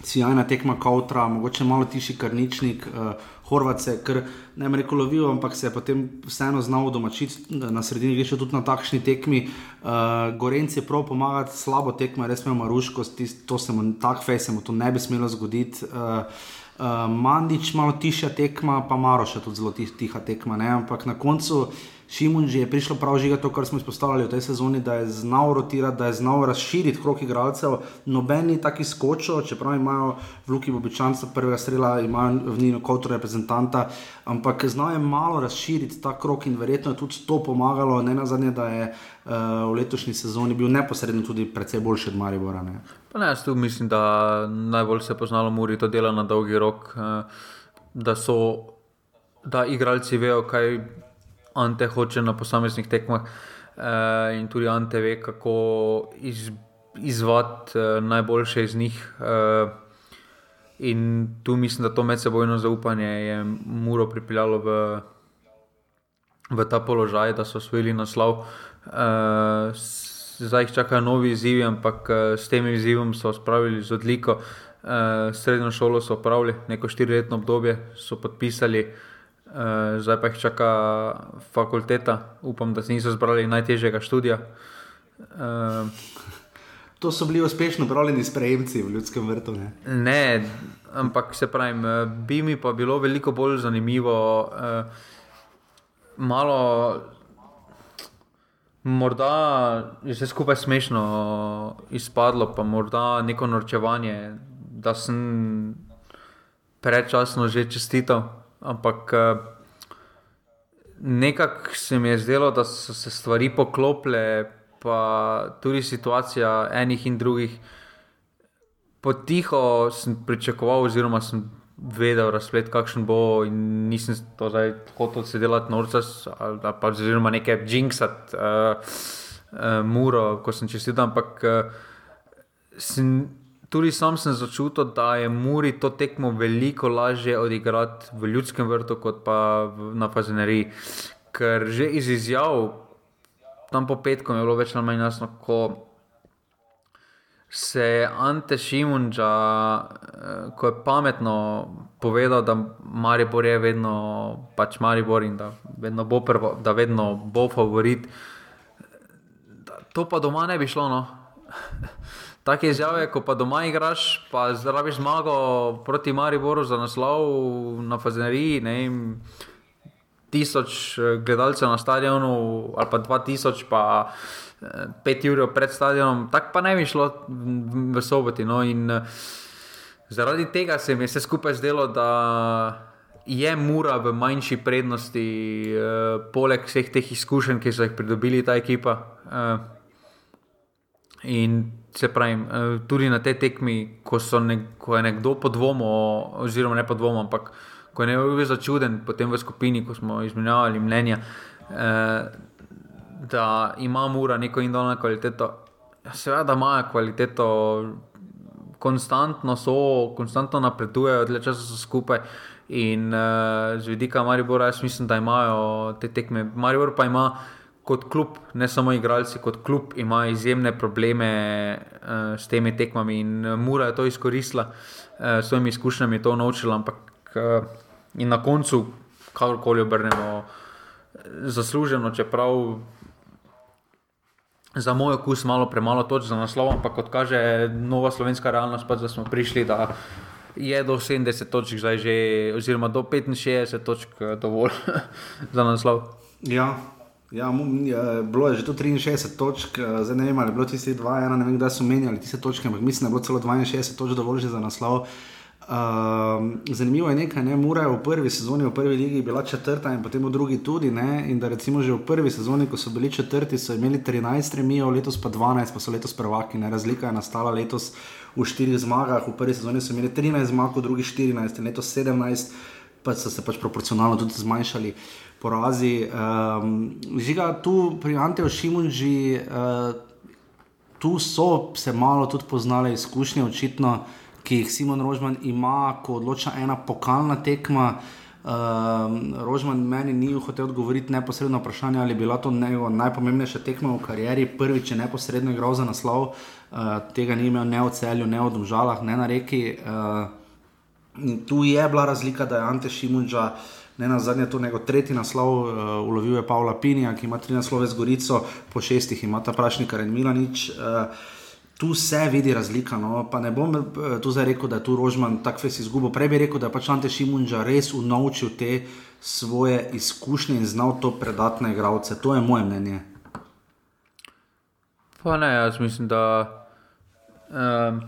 Speaker 1: Sijajna tekma kautra, mogoče malo tiši karničnik. Uh, Horvace, ker ne bi rekel lovil, ampak se je potem vseeno znal domačiti na sredini, veš, tudi na takšni tekmi. Uh, Gorenc je prav pomagati, slabo tekmo, res imamo maruško, to se mu tako fej, se mu to ne bi smelo zgoditi. Uh, uh, Mandič malo tiša tekma, pa Maroša tudi zelo tiha tekma, ne? ampak na koncu. Šimunži je prišlo prav žiga to, kar smo izpostavili v tej sezoni, da je znal rotirati, da je znal razširiti krok igralcev. Nobeni taki skočijo, čeprav imajo v Luki Bobičanca prvega strela, imajo v njih kot reprezentanta, ampak znal je malo razširiti ta krok in verjetno je tudi to pomagalo, ne na zadnje, da je uh, v letošnji sezoni bil neposredno tudi precej boljši od Maribora. Ne.
Speaker 2: Pa ne, jaz tu mislim, da najbolj se je poznalo Muri to delo na dolgi rok, uh, da so, da igralci vejo, kaj Ante hoče na posameznih tekmah uh, in tudi Ante ve, kako iz, izvati uh, najboljše iz njih. Uh, in tu mislim, da to medsebojno zaupanje je Muro pripeljalo v, v ta položaj, da so osvojili naslov. Uh, zdaj jih čakajo novi izzivi, ampak uh, s tem izzivom so spravili z odliko. Uh, srednjo šolo so opravili, neko štiriletno obdobje so podpisali. Uh, zdaj pa jih čaka fakulteta, upam, da se niso zbrali najtežjega študija. Uh,
Speaker 1: to so bili uspešno upravljeni sprejemci v ljudskem vrtu. Ne?
Speaker 2: ne, ampak se pravi, bi mi pa bilo veliko bolj zanimivo, uh, malo, morda je vse skupaj smešno izpadlo, pa morda neko norčevanje, da sem predčasno že čestital ampak eh, nekako se mi je zdelo, da so se stvari poklopile, pa tudi situacija enih in drugih. Potiho sem pričakoval, oziroma sem vedel, razplet, kakšen bo, in nisem to zdaj hotel se delati norca, ali pa oziroma nekaj jinxat, uh, uh, muro, ko sem čestital, ampak uh, sem tudi sam sem začutil, da je Muri to tekmo veliko lažje odigrati v ljudskem vrtu, kot pa na Fazeneriji. Ker že iz izjav, tam po petku je bilo več ali manj jasno, ko se je Ante Šimunča, eh, ko je pametno povedal, da Maribor je vedno pač Maribor in da vedno bo, prvo, da vedno bo favorit. To pa doma ne bi šlo. No? Take izjave, ko pa doma igraš, pa zdraviš zmago proti Mariboru za naslov na Fazeneriji, ne vem, tisoč eh, gledalcev na stadionu ali pa dva tisoč, pa eh, pet ur pred stadionom, tako pa ne bi šlo v soboti. No? In eh, zaradi tega se mi je vse skupaj zdelo, da je mura v manjši prednosti, poleg vseh teh izkušenj, ki so jih pridobili ta ekipa. In se pravi, tudi na tej tekmi, ko, ne, ko je nekdo podvomil, oziroma ne podvomil, ampak ko je nekdo bil začuden, potem v skupini, ko smo izmenjavali mnenja, eh, da ima mura neko indolno kvaliteto. Ja, seveda imajo kvaliteto, konstantno so, konstantno napredujejo, dlje časa so skupaj. In uh, z vidika Maribora, jaz mislim, da imajo te tekme. Maribor pa ima kot klub, ne samo igralci, kot klub ima izjemne probleme uh, s temi tekmami in uh, Mura je to izkoristila, uh, s svojimi izkušnjami to naučila, ampak uh, in na koncu, kakorkoli obrnemo, zasluženo, čeprav za moj okus malo premalo točk za naslov, ampak kot kaže nova slovenska realnost, pa da smo prišli. Je do 70 točk, zdaj že, oziroma do 65 točk, eh, dovolj za naslov.
Speaker 1: Ja, ja, bilo je že tu 63 točk, eh, zdaj ne vem, ali je bilo tiste 2-1, ne vem, kdaj so menjali tiste točke, ampak mislim, da je bilo celo 62 točk dovolj za naslov. Uh, Uh, zanimivo je nekaj, ne, Mura je v prvi sezoni, v prvi ligi bila četrta in potem v drugi tudi. Ne, in da recimo že v prvi sezoni, ko so bili četrti, so imeli 13 remijev, letos pa 12, pa so letos prvaki. Ne, razlika je nastala letos v štirih zmagah, v prvi sezoni so imeli 13 zmag, v drugi 14, in letos 17, pa so se pač proporcionalno tudi zmanjšali. Porazi. Um, žiga tu pri Anteju Šimunži, uh, tu so se malo tudi poznale izkušnje, očitno ki jih Simon Rožman ima, ko odloča ena pokalna tekma. Um, Rožman meni ni hotel odgovoriti neposredno vprašanje, ali je bila to njegova najpomembnejša tekma v karieri, prvič je neposredno igral za naslov, uh, tega ni imel ne v celju, ne v državah, ne na reki. Uh, tu je bila razlika, da je Ante Šimunča. Ne na zadnje, to njegov tretji naslov, uh, ulovil je Pavla Pinija, ki ima tri naslove z Gorico, po šestih ima ta prašnik Ren Milanič. Uh, tu se vidi razlika. No? Pa ne bom eh, tu zdaj rekel, da je tu Rožman tako fez izgubil. Prej bi rekel, da je pač Ante Šimunča res unovčil te svoje izkušnje in znal to predati na igralce. To je moje mnenje.
Speaker 2: Pa ne, jaz mislim, da um,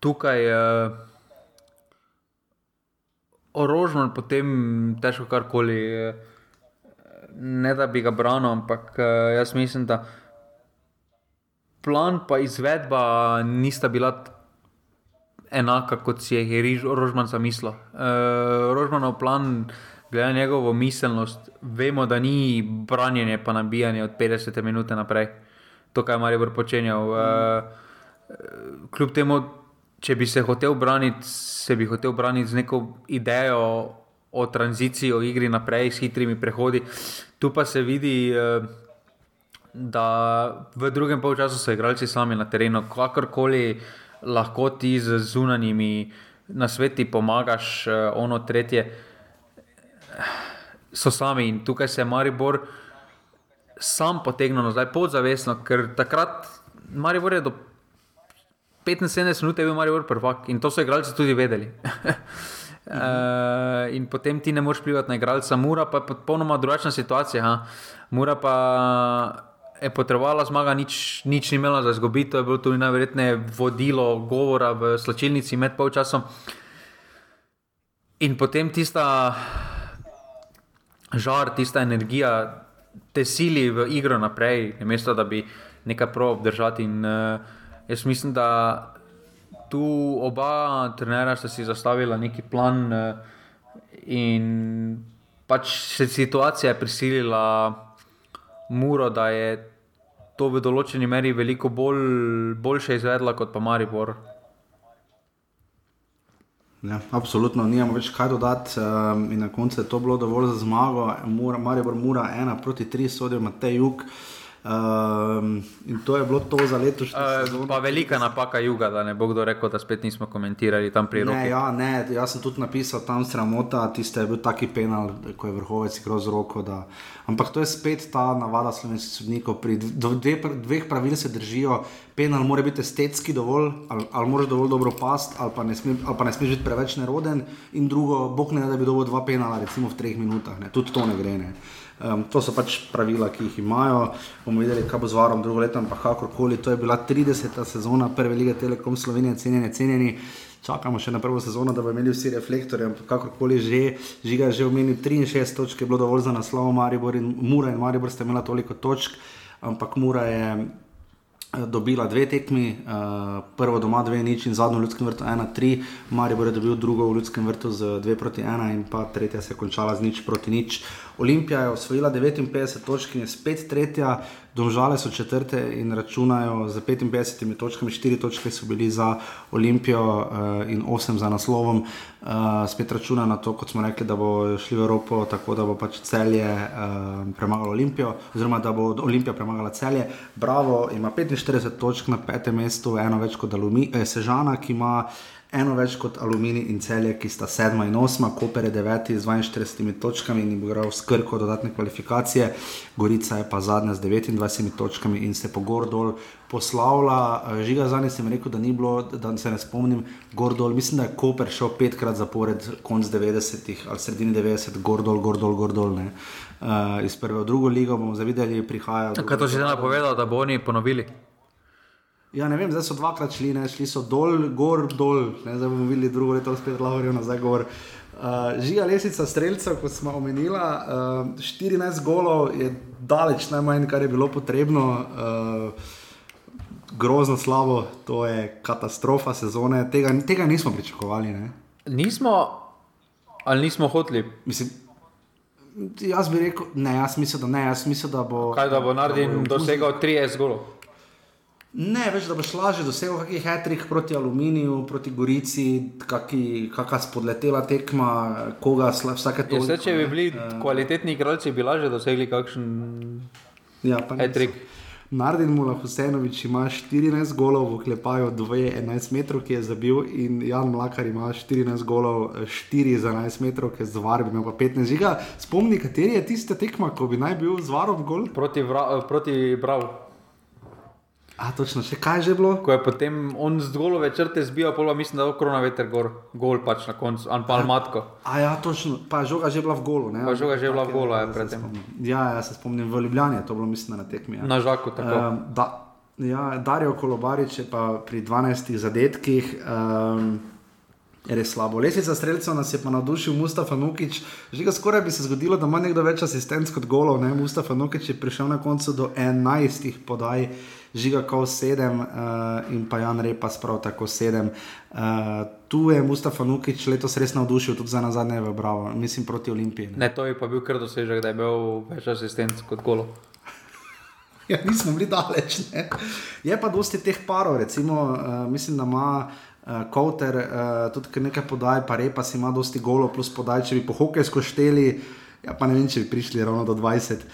Speaker 2: tukaj je orožman, potem težko karkoli. Uh, ne da bi ga branil, ampak uh, jaz mislim, da plan in izvedba nista bila enaka, kot si je Rožman zamislil. Uh, Rožmanov plan, glede na njegovo miselnost, vemo, da ni branjenje pa nabijanje od 50 minut naprej, to, kar je Marijo počenjal. Uh, kljub temu, če bi se hotel braniti, se bi hotel braniti z neko idejo. O tranziciji, o igri naprej, s hitrimi prehodi. Tu pa se vidi, uh, da v drugem polčasu so igralci sami na terenu, kakorkoli lahko ti z zunanjimi na svetu pomagaš, eh, ono tretje, so sami in tukaj se je Maribor sam potegnil nazaj, podzavestno, ker takrat Maribor je do 75 minut bil Maribor prvak in to so igralci tudi vedeli. Uh, in potem ti ne moreš plivati na igralca, mora pa je popolnoma drugačna situacija. Ha? Mora pa je potrebovala zmaga, nič, nič ni imela za izgubiti. To je bilo tudi najverjetneje vodilo govora v slačilnici med polčasom. In potem tista žar, tista energija, te sili v igro naprej, namesto da bi nekaj prav obdržati. In uh, jaz mislim, da tu oba trenera sta si zastavila neki plan, uh, in pač se situacija je prisilila. Muro, da je to v določeni meri veliko bolj, boljše izvedla kot pa Maribor.
Speaker 1: Ja, absolutno, nimamo več kaj dodati. Um, na koncu je to bilo dovolj za zmago. Maribor mora ena proti tri, sodijo Matej Jug. Um, in to je bilo to za letošnjo
Speaker 2: sezono. Uh, pa velika napaka juga, da ne bo kdo rekel, da spet nismo komentirali tam pri roki.
Speaker 1: Ja, ne, jaz sem tudi napisal tam sramota, tiste je bil taki penal, ko je vrhovec igral z roko. Da... Ampak to je spet ta navada slovenskih sodnikov. Pri dve, dveh pravil se držijo, penal mora biti estetski dovolj, ali, ali moraš dovolj dobro past, ali pa ne smeš sme biti preveč neroden. In drugo, bog ne da bi dobil dva penala, recimo v treh minutah, ne. tudi to ne gre. Ne. Um, to so pač pravila, ki jih imajo. Bomo videli, kaj bo z varom drugo leto, ampak kakorkoli. To je bila 30. sezona Prve lige Telekom Slovenije, cenjeni, cenjeni. Čakamo še na prvo sezono, da bomo imeli vsi reflektorje, ampak kakorkoli že, žiga že omenil 63 točk, je bilo dovolj za naslov Maribor in Mura in Maribor sta imela toliko točk, ampak Mura je dobila dve tekmi, uh, prvo doma, dve nič in zadnjo v Ljudskem vrtu, ena, tri, Marijo je dobil drugo v Ljudskem vrtu z dve proti ena in pa tretja se je končala z nič proti nič. Olimpija je osvojila 59 točk in je spet tretja, Domžale so četrte in računajo z 55 točkami, 4 točke so bili za Olimpijo uh, in 8 za naslovom. Uh, spet računajo na to, kot smo rekli, da bo šli v Evropo, tako da bo pač celje uh, premagalo Olimpijo, oziroma da bo Olimpija premagala celje. Bravo, ima 45 točk na petem mestu, eno več kot Alumi, eh, Sežana, ki ima eno več kot Aluminij in celje, ki sta sedma in osma, Koper je deveti z 42 točkami in bo igral skrko dodatne kvalifikacije, Gorica je pa zadnja z 29 točkami in se po gor dol poslavlja. Žiga zadnji sem rekel, da ni bilo, da se ne spomnim, gor dol, mislim, da je Koper šel petkrat zapored, konc 90-ih ali sredini 90-ih, gor dol, gor dol, gor dol. Uh, iz prve v drugo ligo bomo zavideli, prihajajo.
Speaker 2: Kaj to že napovedal, da bo oni ponovili?
Speaker 1: Ja, ne vem, zdaj so dvakrat šli, ne, šli so dol, gor, dol, ne, zdaj bomo videli drugo leto, spet lavorijo nazaj gor. Uh, žiga lesica streljcev, kot smo omenili, uh, 14 golov je daleč najmanj, kar je bilo potrebno. Uh, grozno slabo, to je katastrofa sezone, tega, tega nismo pričakovali. Ne.
Speaker 2: Nismo, ali nismo hoteli?
Speaker 1: Mislim, jaz bi rekel, ne, jaz mislim, da ne, jaz mislim, da bo.
Speaker 2: Kaj da bo naredil, dosegal 30 golov?
Speaker 1: Ne, več da boš lažje dosegel kakšen hatrik proti aluminiju, proti Gorici, kakšna spodletela tekma, koga vsake
Speaker 2: točke. Vse, če bi bili uh, kvalitetni igralci, bi lažje dosegli kakšen
Speaker 1: ja, hatrik. Nardin Mula Husenovič ima 14 golov v klepaju 2-11 metrov, ki je zabil, in Jan Mlakar ima 14 golov 4-11 metrov, ki je zvar, bi imel pa 15 žiga. Spomni, kateri je tista tekma, ko bi naj bil zvarom gol?
Speaker 2: Proti, vra, proti Bravo.
Speaker 1: A, točno, še kaj je že bilo?
Speaker 2: Ko je potem on z golove črte zbijal, pa mislim, da je korona veter gor, gol pač na koncu, an pa almatko.
Speaker 1: A ja, točno, pa žoga že bila v golu, ne?
Speaker 2: Pa žoga že bila v golu, ja, predtem.
Speaker 1: Ja, ja, se spomnim, v Ljubljani je to bilo, mislim, na tekmi. Ja.
Speaker 2: Na žaku, tako. Um,
Speaker 1: da, ja, Darijo Kolobarič je pa pri 12 zadetkih. Um, res slabo. Lesica streljcev nas je pa navdušil Mustafa Nukič. Že ga skoraj bi se zgodilo, da ima nekdo več asistentov kot golov. Ne? Mustafa Nukič je prišel na koncu do 11 podaj, žiga kao 7 uh, in pa Jan Repa sprav tako 7. Uh, tu je Mustafa Nukič letos res navdušil, tudi za nazadnje v Bravo, mislim proti Olimpiji.
Speaker 2: Ne? ne, to je pa bil kar dosežek, da je imel več asistentov kot golov.
Speaker 1: Ja, nismo bili daleč. Ne? Je pa dosti teh parov, recimo, uh, mislim, da ima uh, Kowter, uh, tudi nekaj podaj, pa repa si ima dosti golo, plus podaj, če bi po hokejsko šteli, ja pa ne vem, če bi prišli ravno do 20.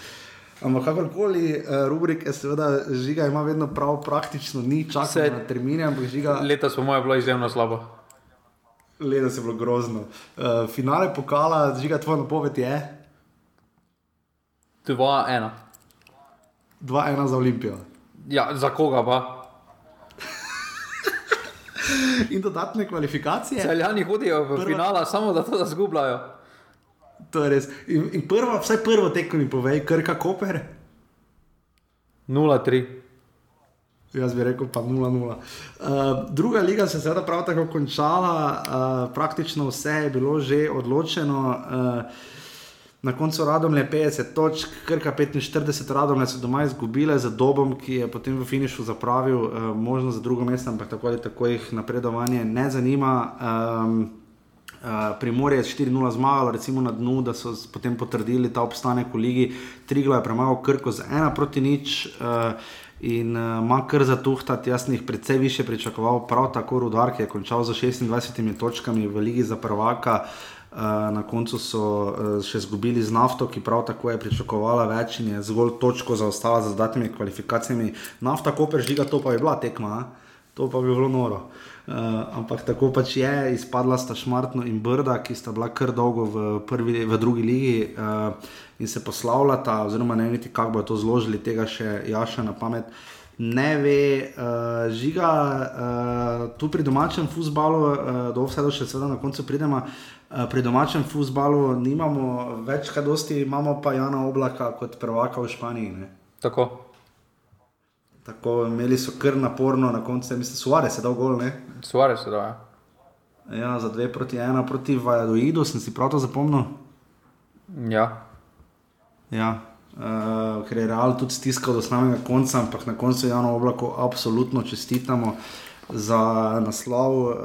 Speaker 1: Ampak kakorkoli, uh, rubrike, seveda, žiga ima vedno prav, praktično ni časa na termine, ampak žiga.
Speaker 2: Leta smo moje bilo izjemno slabo.
Speaker 1: Leta se je bilo grozno. Uh, finale pokala, žiga tvoja napoved je?
Speaker 2: 2-1.
Speaker 1: 2-1 za Olimpijo.
Speaker 2: Ja, za koga pa?
Speaker 1: in dodatne kvalifikacije.
Speaker 2: Celjani hodijo v prva... finale, samo da to zgubljajo.
Speaker 1: To je res. In, in prvo, vsaj prvo tekmo mi povej, krka Koper.
Speaker 2: 0-3.
Speaker 1: Jaz bi rekel pa 0-0. Uh, druga liga se je seveda prav tako končala, uh, praktično vse je bilo že odločeno. Uh, Na koncu radom je 50 točk, krka 45, radom so doma izgubile za dobom, ki je potem v finišu zapravil uh, možnost za drugo mesto, ampak tako ali tako jih napredovanje ne zanima. Um, Uh, Primorje je 4-0 zmagalo, recimo na dnu, da so potem potrdili ta obstanek v ligi. Triglo je premagal Krko z 1 proti nič uh, in uh, ima kar za tuhtati. Jaz jih precej više pričakoval, prav tako Rudar, ki je končal za 26 točkami v ligi za prvaka. Uh, na koncu so uh, še izgubili z nafto, ki prav tako je pričakovala več in je zgolj točko zaostala za dodatnimi kvalifikacijami. Nafta, ko prežiga, to pa je bila tekma, to pa bi bilo noro. Uh, Uh, ampak tako pač je, izpadla sta Šmartno in Brda, ki sta bila kar dolgo v, prvi, v drugi ligi uh, in se poslavljata, oziroma ne vem, kako bodo to zložili, tega še Jaša na pamet. Ne ve, uh, žiga uh, tu pri domačem futbalu, uh, do vse do še sedaj na koncu pridemo. Uh, pri domačem futbalu nimamo več, kaj dosti, imamo pa Jana Oblaka kot prvaka v Španiji. Ne?
Speaker 2: Tako.
Speaker 1: Tako imeli so kar naporno, na koncu, mislim, Suarez je dal gol. Ne?
Speaker 2: Suarez je dal. Ja.
Speaker 1: ja, za dve proti ena proti Vajadoidu, sem si prav to zapomnil.
Speaker 2: Ja.
Speaker 1: ja. Uh, ker je Real tudi stiskal do samega konca, ampak na koncu je Jano oblako absolutno čestitamo. Za naslov, uh,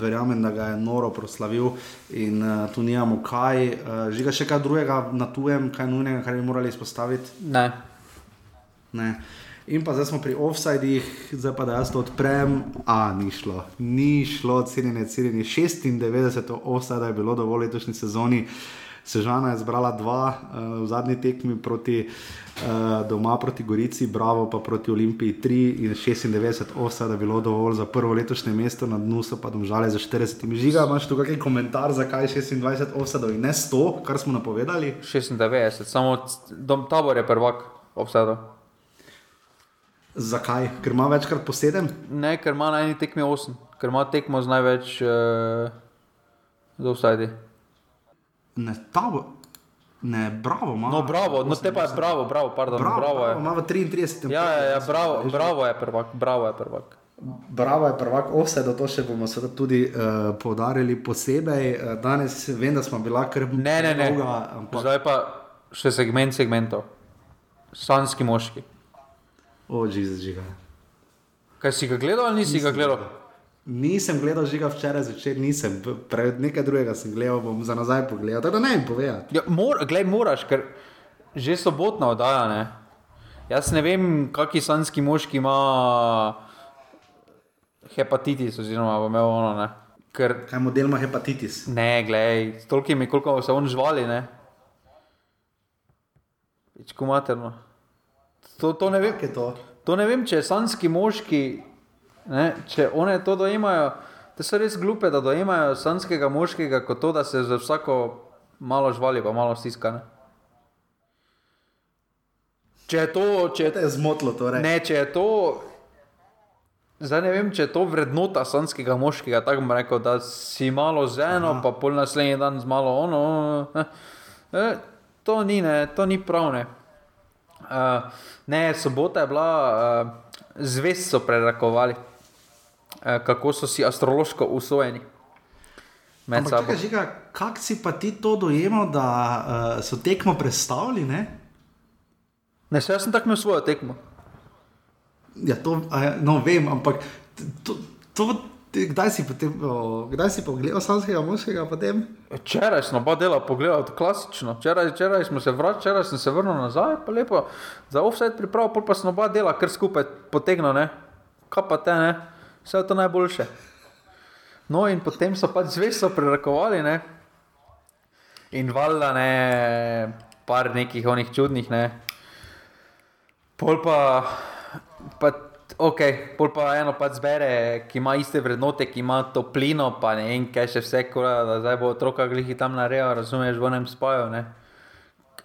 Speaker 1: verjamem, da ga je noro proslavil in uh, tu nimamo kaj. Uh, žiga še kaj drugega na tujem, kaj nujnega, kar bi morali izpostaviti?
Speaker 2: Ne.
Speaker 1: ne. In pa zdaj smo pri offsajdih, zdaj pa da jaz to odprem. A, ni šlo, ni šlo, cenjene, cenjene. 96 offsajd je bilo dovolj letošnji sezoni. Sežana je zbrala dva uh, v zadnji tekmi proti uh, doma proti Gorici, Bravo pa proti Olimpiji 3 in 96 offsajd je bilo dovolj za prvo letošnje mesto, na dnu so pa domžale za 40. Žiga, imaš tu kakšen komentar, zakaj 26 offsajdov in ne 100, kar smo napovedali?
Speaker 2: 96, samo dom tabor je prvak offsajdov.
Speaker 1: Zakaj? Ker ima večkrat po sedem?
Speaker 2: Ne, ker ima na eni tekmi osem, ker ima tekmo z največ uh, eh, zaostajdi.
Speaker 1: Ne, ta bo. Ne, bravo, ima.
Speaker 2: No, bravo, no, te pa je bravo, bravo, pardon, bravo. bravo je.
Speaker 1: Ima v 33.
Speaker 2: Ja, ja, ja bravo, bravo je prvak, bravo je prvak.
Speaker 1: Bravo je prvak, vse do to še bomo tudi uh, eh, podarili posebej. Uh, danes vem, da smo bila kar
Speaker 2: ne, ne, ne. dolga. Ampak... Zdaj pa še segment segmentov. Sanski moški.
Speaker 1: O, Jezus, žiga.
Speaker 2: Kaj si ga gledal ali nisi nisem ga gledal?
Speaker 1: Nisem gledal žiga včeraj zvečer, nisem. Pred nekaj drugega sem gledal, bom za nazaj pogledal. Tako da ne vem povedati.
Speaker 2: Ja, mor, glej, moraš, ker že sobotna oddaja. Ne? Jaz ne vem, kakšni sanski moški ima hepatitis, oziroma ima ono. Ne? Ker,
Speaker 1: Kaj model ima hepatitis?
Speaker 2: Ne, glej, toliko mi, koliko se on žvali. Ne? Večko materno. To, to, ne vem,
Speaker 1: to?
Speaker 2: to ne vem, če sanski moški, ne, če one to dojemajo, te so res glupe, da dojemajo sanskega moškega kot to, da se za vsako malo žvali, pa malo stiska. Ne. Če je to, če
Speaker 1: je zmotlo, torej.
Speaker 2: Ne, če je to. Zdaj ne vem, če je to vrednota sanskega moškega, tako bom rekel, da si malo z eno, Aha. pa pol naslednji dan z malo ono. Ne, ne, to ni, ne, to ni pravne. Uh, ne, sobota je bila, uh, zvest so prerakovali, uh, kako so si astrološko usvojeni.
Speaker 1: Kako si pa ti to dojemal, da uh, so tekmo predstavili? Ne,
Speaker 2: ne jaz sem tako imel svojo tekmo.
Speaker 1: Ja, to uh, no, vem, ampak to, to, Kdaj si, potem, o, kdaj si pogledal slanskega moškega?
Speaker 2: Včeraj smo pa delali, pogledal klasično. Včeraj, včeraj smo se vrnili, včeraj sem se vrnil nazaj, pa lepo za offset pripravo, pa smo pa delali, kar skupaj potegnili, kaj pa te, ne? vse je to najboljše. No in potem so pač zvesto prerakovali, ne? in valjda ne, par nekih onih čudnih, ne. Pol pa, pa ok, pol pa eno pa zbere, ki ima iste vrednote, ki ima toplino, pa ne vem, kaj še vse, kura, da zdaj bo otroka glihi tam naredil, razumeš, v enem spaju. Ne?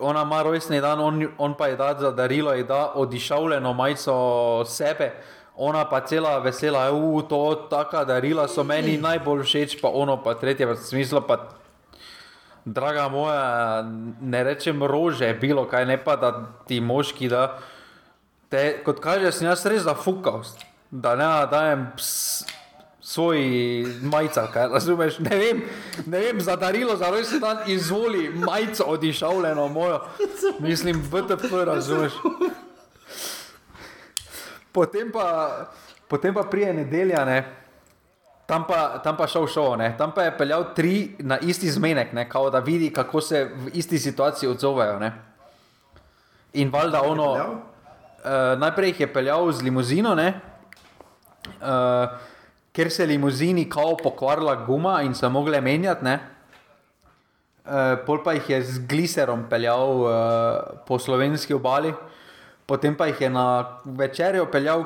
Speaker 2: Ona ima rojstni dan, on, on pa je da za darilo, je da odišavljeno majico sebe. Ona pa cela vesela, u, to, taka darila so meni najbolj všeč, pa ono pa tretje, v smislu pa, draga moja, ne rečem rože, bilo kaj, ne pa da ti moški da. Te, kot kaže, sem jaz res zafukal, da ne dajem svoj majica, kaj razumeš. Ne vem, ne vem za darilo, za res dan izvoli majico odišavljeno mojo. Mislim, VTP razumeš. Potem pa, potem pa prije nedelja, ne. Tam pa, tam pa šel šov, ne? tam pa je peljal tri na isti zmenek, ne? kao da vidi, kako se v isti situaciji odzovejo. Ne? In valjda ono, uh, najprej jih je peljal z limuzino, uh, ker se limuzini kao pokvarila guma in so mogli menjati. Uh, pol pa jih je z gliserom peljal uh, po slovenski obali, potem pa jih je na večerjo peljal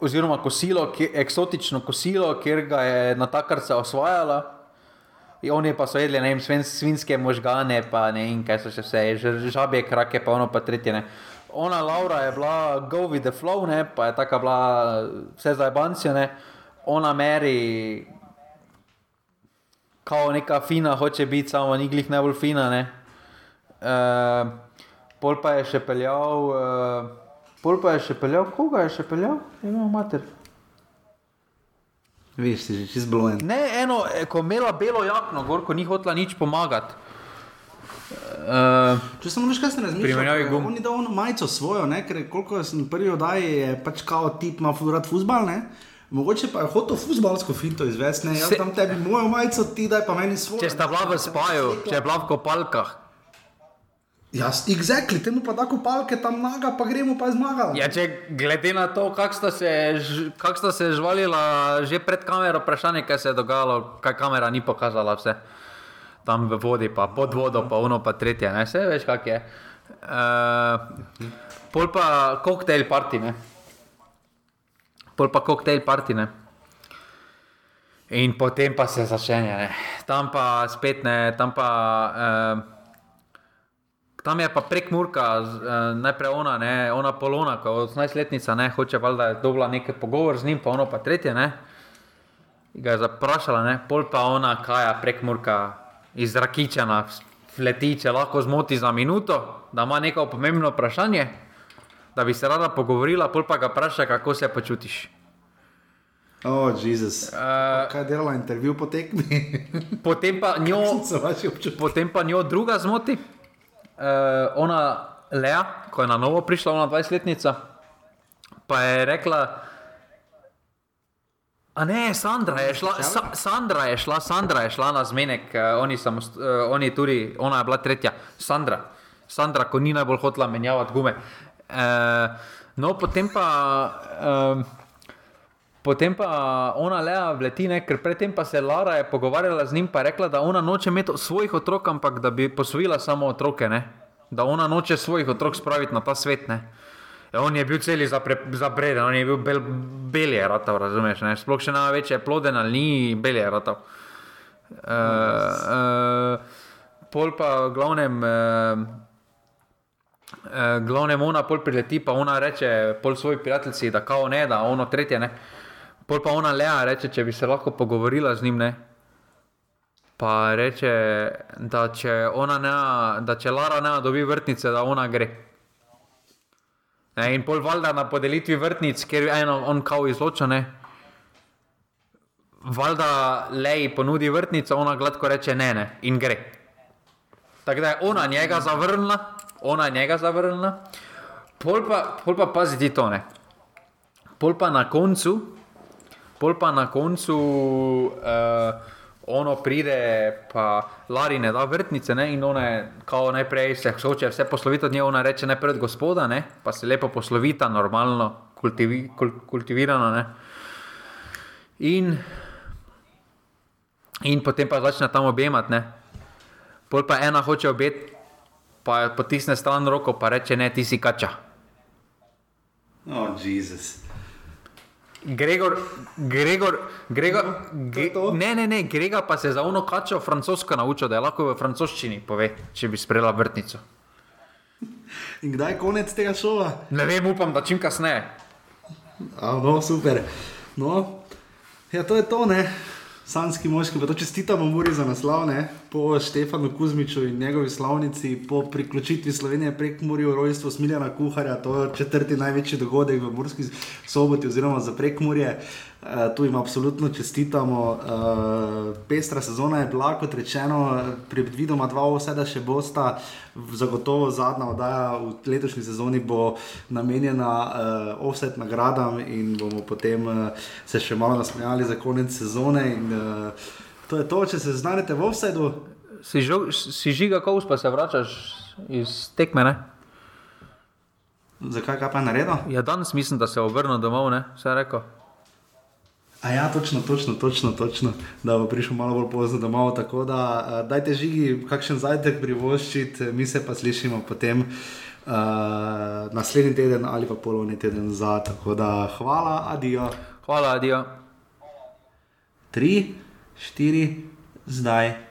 Speaker 2: oziroma kosilo, ki, eksotično kosilo, kjer ga je na takarca osvajala. In oni pa so jedli, ne vem, svin, svinske možgane, pa ne vem, kaj so še vse, žabje, krake, pa ono pa tretje. Ne. Ona, Laura, je bila go with the flow, ne, pa je taka bila vse za ebancijo, ne. Ona meri, kao neka fina, hoče biti, samo ni glih najbolj fina, ne. Uh, pol pa je še peljal. Uh, Pol pa je še peljal, koga je še peljal, ima mater.
Speaker 1: Veš, si že čez blojen.
Speaker 2: Ne, eno, e, ko imela belo jakno, gor, ko ni hotela nič pomagati. Uh,
Speaker 1: Če sem nekaj razmišljal,
Speaker 2: primerjavi gum.
Speaker 1: On je dal ono majico svojo, ne, ker koliko sem prvi oddaji, je pač kao tip ima rad futbal, ne. Mogoče pa je hotel futbalsko finto izvesti, ne, jaz Se... tam tebi mojo majico, ti daj pa meni svojo.
Speaker 2: Če sta bila v spaju, če je bila v kopalkah.
Speaker 1: Ja, exactly, temu pa tako palke tam naga, pa gremo pa zmagali.
Speaker 2: Ja, če glede na to, kako sta, kak sta se žvalila že pred kamero, vprašanje, kaj se je dogajalo, kaj kamera ni pokazala vse. Tam v vodi, pa pod vodo, pa uno, pa tretje, ne, vse veš, kak je. Uh, pol pa koktejl party, ne. Pol pa koktejl party, ne. In potem pa se začne, ne. Tam pa spet ne, tam pa... Uh, Tam je pa prek Murka, eh, najprej ona, ne, ona Polona, kot 18-letnica, ne, hoče valjda je dobila nekaj pogovor z njim, pa ono pa tretje, ne. Ga je zaprašala, ne, pol pa ona kaja prek Murka iz Rakičana, letiče, lahko zmoti za minuto, da ima neko pomembno vprašanje, da bi se rada pogovorila, pol pa ga vpraša, kako se počutiš.
Speaker 1: O, oh, Jezus. Uh, Kaj je delala intervju po tekmi?
Speaker 2: potem, pa njo, potem pa njo druga zmoti uh, ona Lea, ko je na novo prišla, ona 20-letnica, pa je rekla. A ne, Sandra je šla, Sa, Sandra je šla, Sandra je šla na zmenek, uh, oni, samost, uh, oni tudi, ona je bila tretja, Sandra, Sandra, ko ni najbolj hotela menjavati gume. Uh, no, potem pa. Uh, Potem pa ona Lea vleti, ne, ker predtem pa se Lara je pogovarjala z njim in rekla, da ona noče imeti svojih otrok, ampak da bi posvojila samo otroke, ne. da ona noče svojih otrok spraviti na ta svet. Ne. E, on je bil cel zabreden, on je bil bel, belje ratov, razumeš, ne. sploh še največje ploden ali ni belje ratov. Uh, uh, pol pa glavnem. Uh, Uh, glavnem ona pol prileti, pa ona reče pol svoji prijateljici, da kao ne, da ono tretje ne. Pol pa ona Lea reče, če bi se lahko pogovorila z njim. Ne? Pa reče, da če, ne, da če Lara ne dobi vrtnice, da ona gre. Ne? In pol valjda na podelitvi vrtnic, ker je eno on kao izločene. Valjda Leji ponudi vrtnico, ona gladko reče ne, ne in gre. Tako da je ona njega zavrnila, ona njega zavrnila. Pol pa, pol pa paziti to ne. Pol pa na koncu, pol pa na koncu uh, ono pride, pa Lari ne da vrtnice, ne? in one, kao najprej se hoče vse posloviti od nje, ona reče najprej od gospoda, ne? pa se lepo poslovita, normalno, kultivi, kul, kultivirano. Ne? In, in potem pa začne tam objemati, ne? pol pa ena hoče obet, pa potisne stran roko, pa reče ne, ti si kača.
Speaker 1: Oh, Jezus.
Speaker 2: Gregor, Gregor, Gregor, ge, ne, ne, ne, Gregor pa se za ono kačo francosko naučil, da je lahko v francoščini pove, če bi sprejela vrtnico.
Speaker 1: In kdaj je konec tega šova?
Speaker 2: Ne vem, upam, da čim kasneje.
Speaker 1: No, super. No, ja, to je to, ne sanski moški, pa to čestitamo Muri za naslov, ne? po Štefanu Kuzmiču in njegovi slavnici, po priključitvi Slovenije prek Murja v rojstvo Smiljana Kuharja, to je četrti največji dogodek v Murski soboti oziroma za prek Murje. Uh, tu jim absolutno čestitamo. Uh, pestra sezona je bila, kot rečeno, predvidoma dva oseda še bosta. Zagotovo zadnja oddaja v letošnji sezoni bo namenjena uh, offset nagradam in bomo potem uh, se še malo nasmejali za konec sezone. In, uh, to je to, če se znajdete v offsetu.
Speaker 2: Si, si žiga, ko uspa se vračaš iz tekme. Ne?
Speaker 1: Zakaj pa je naredil?
Speaker 2: Ja, danes mislim, da se je obrnil domov, ne? vse rekel.
Speaker 1: A ja, točno, točno, točno, točno, da bo prišel malo bolj pozno domov. Tako da, uh, dajte žigi, kakšen zajtrk privoščiti, mi se pa slišimo potem uh, naslednji teden ali pa polovni teden za. Tako da, hvala, adijo.
Speaker 2: Hvala, adijo.
Speaker 1: Tri, štiri, zdaj.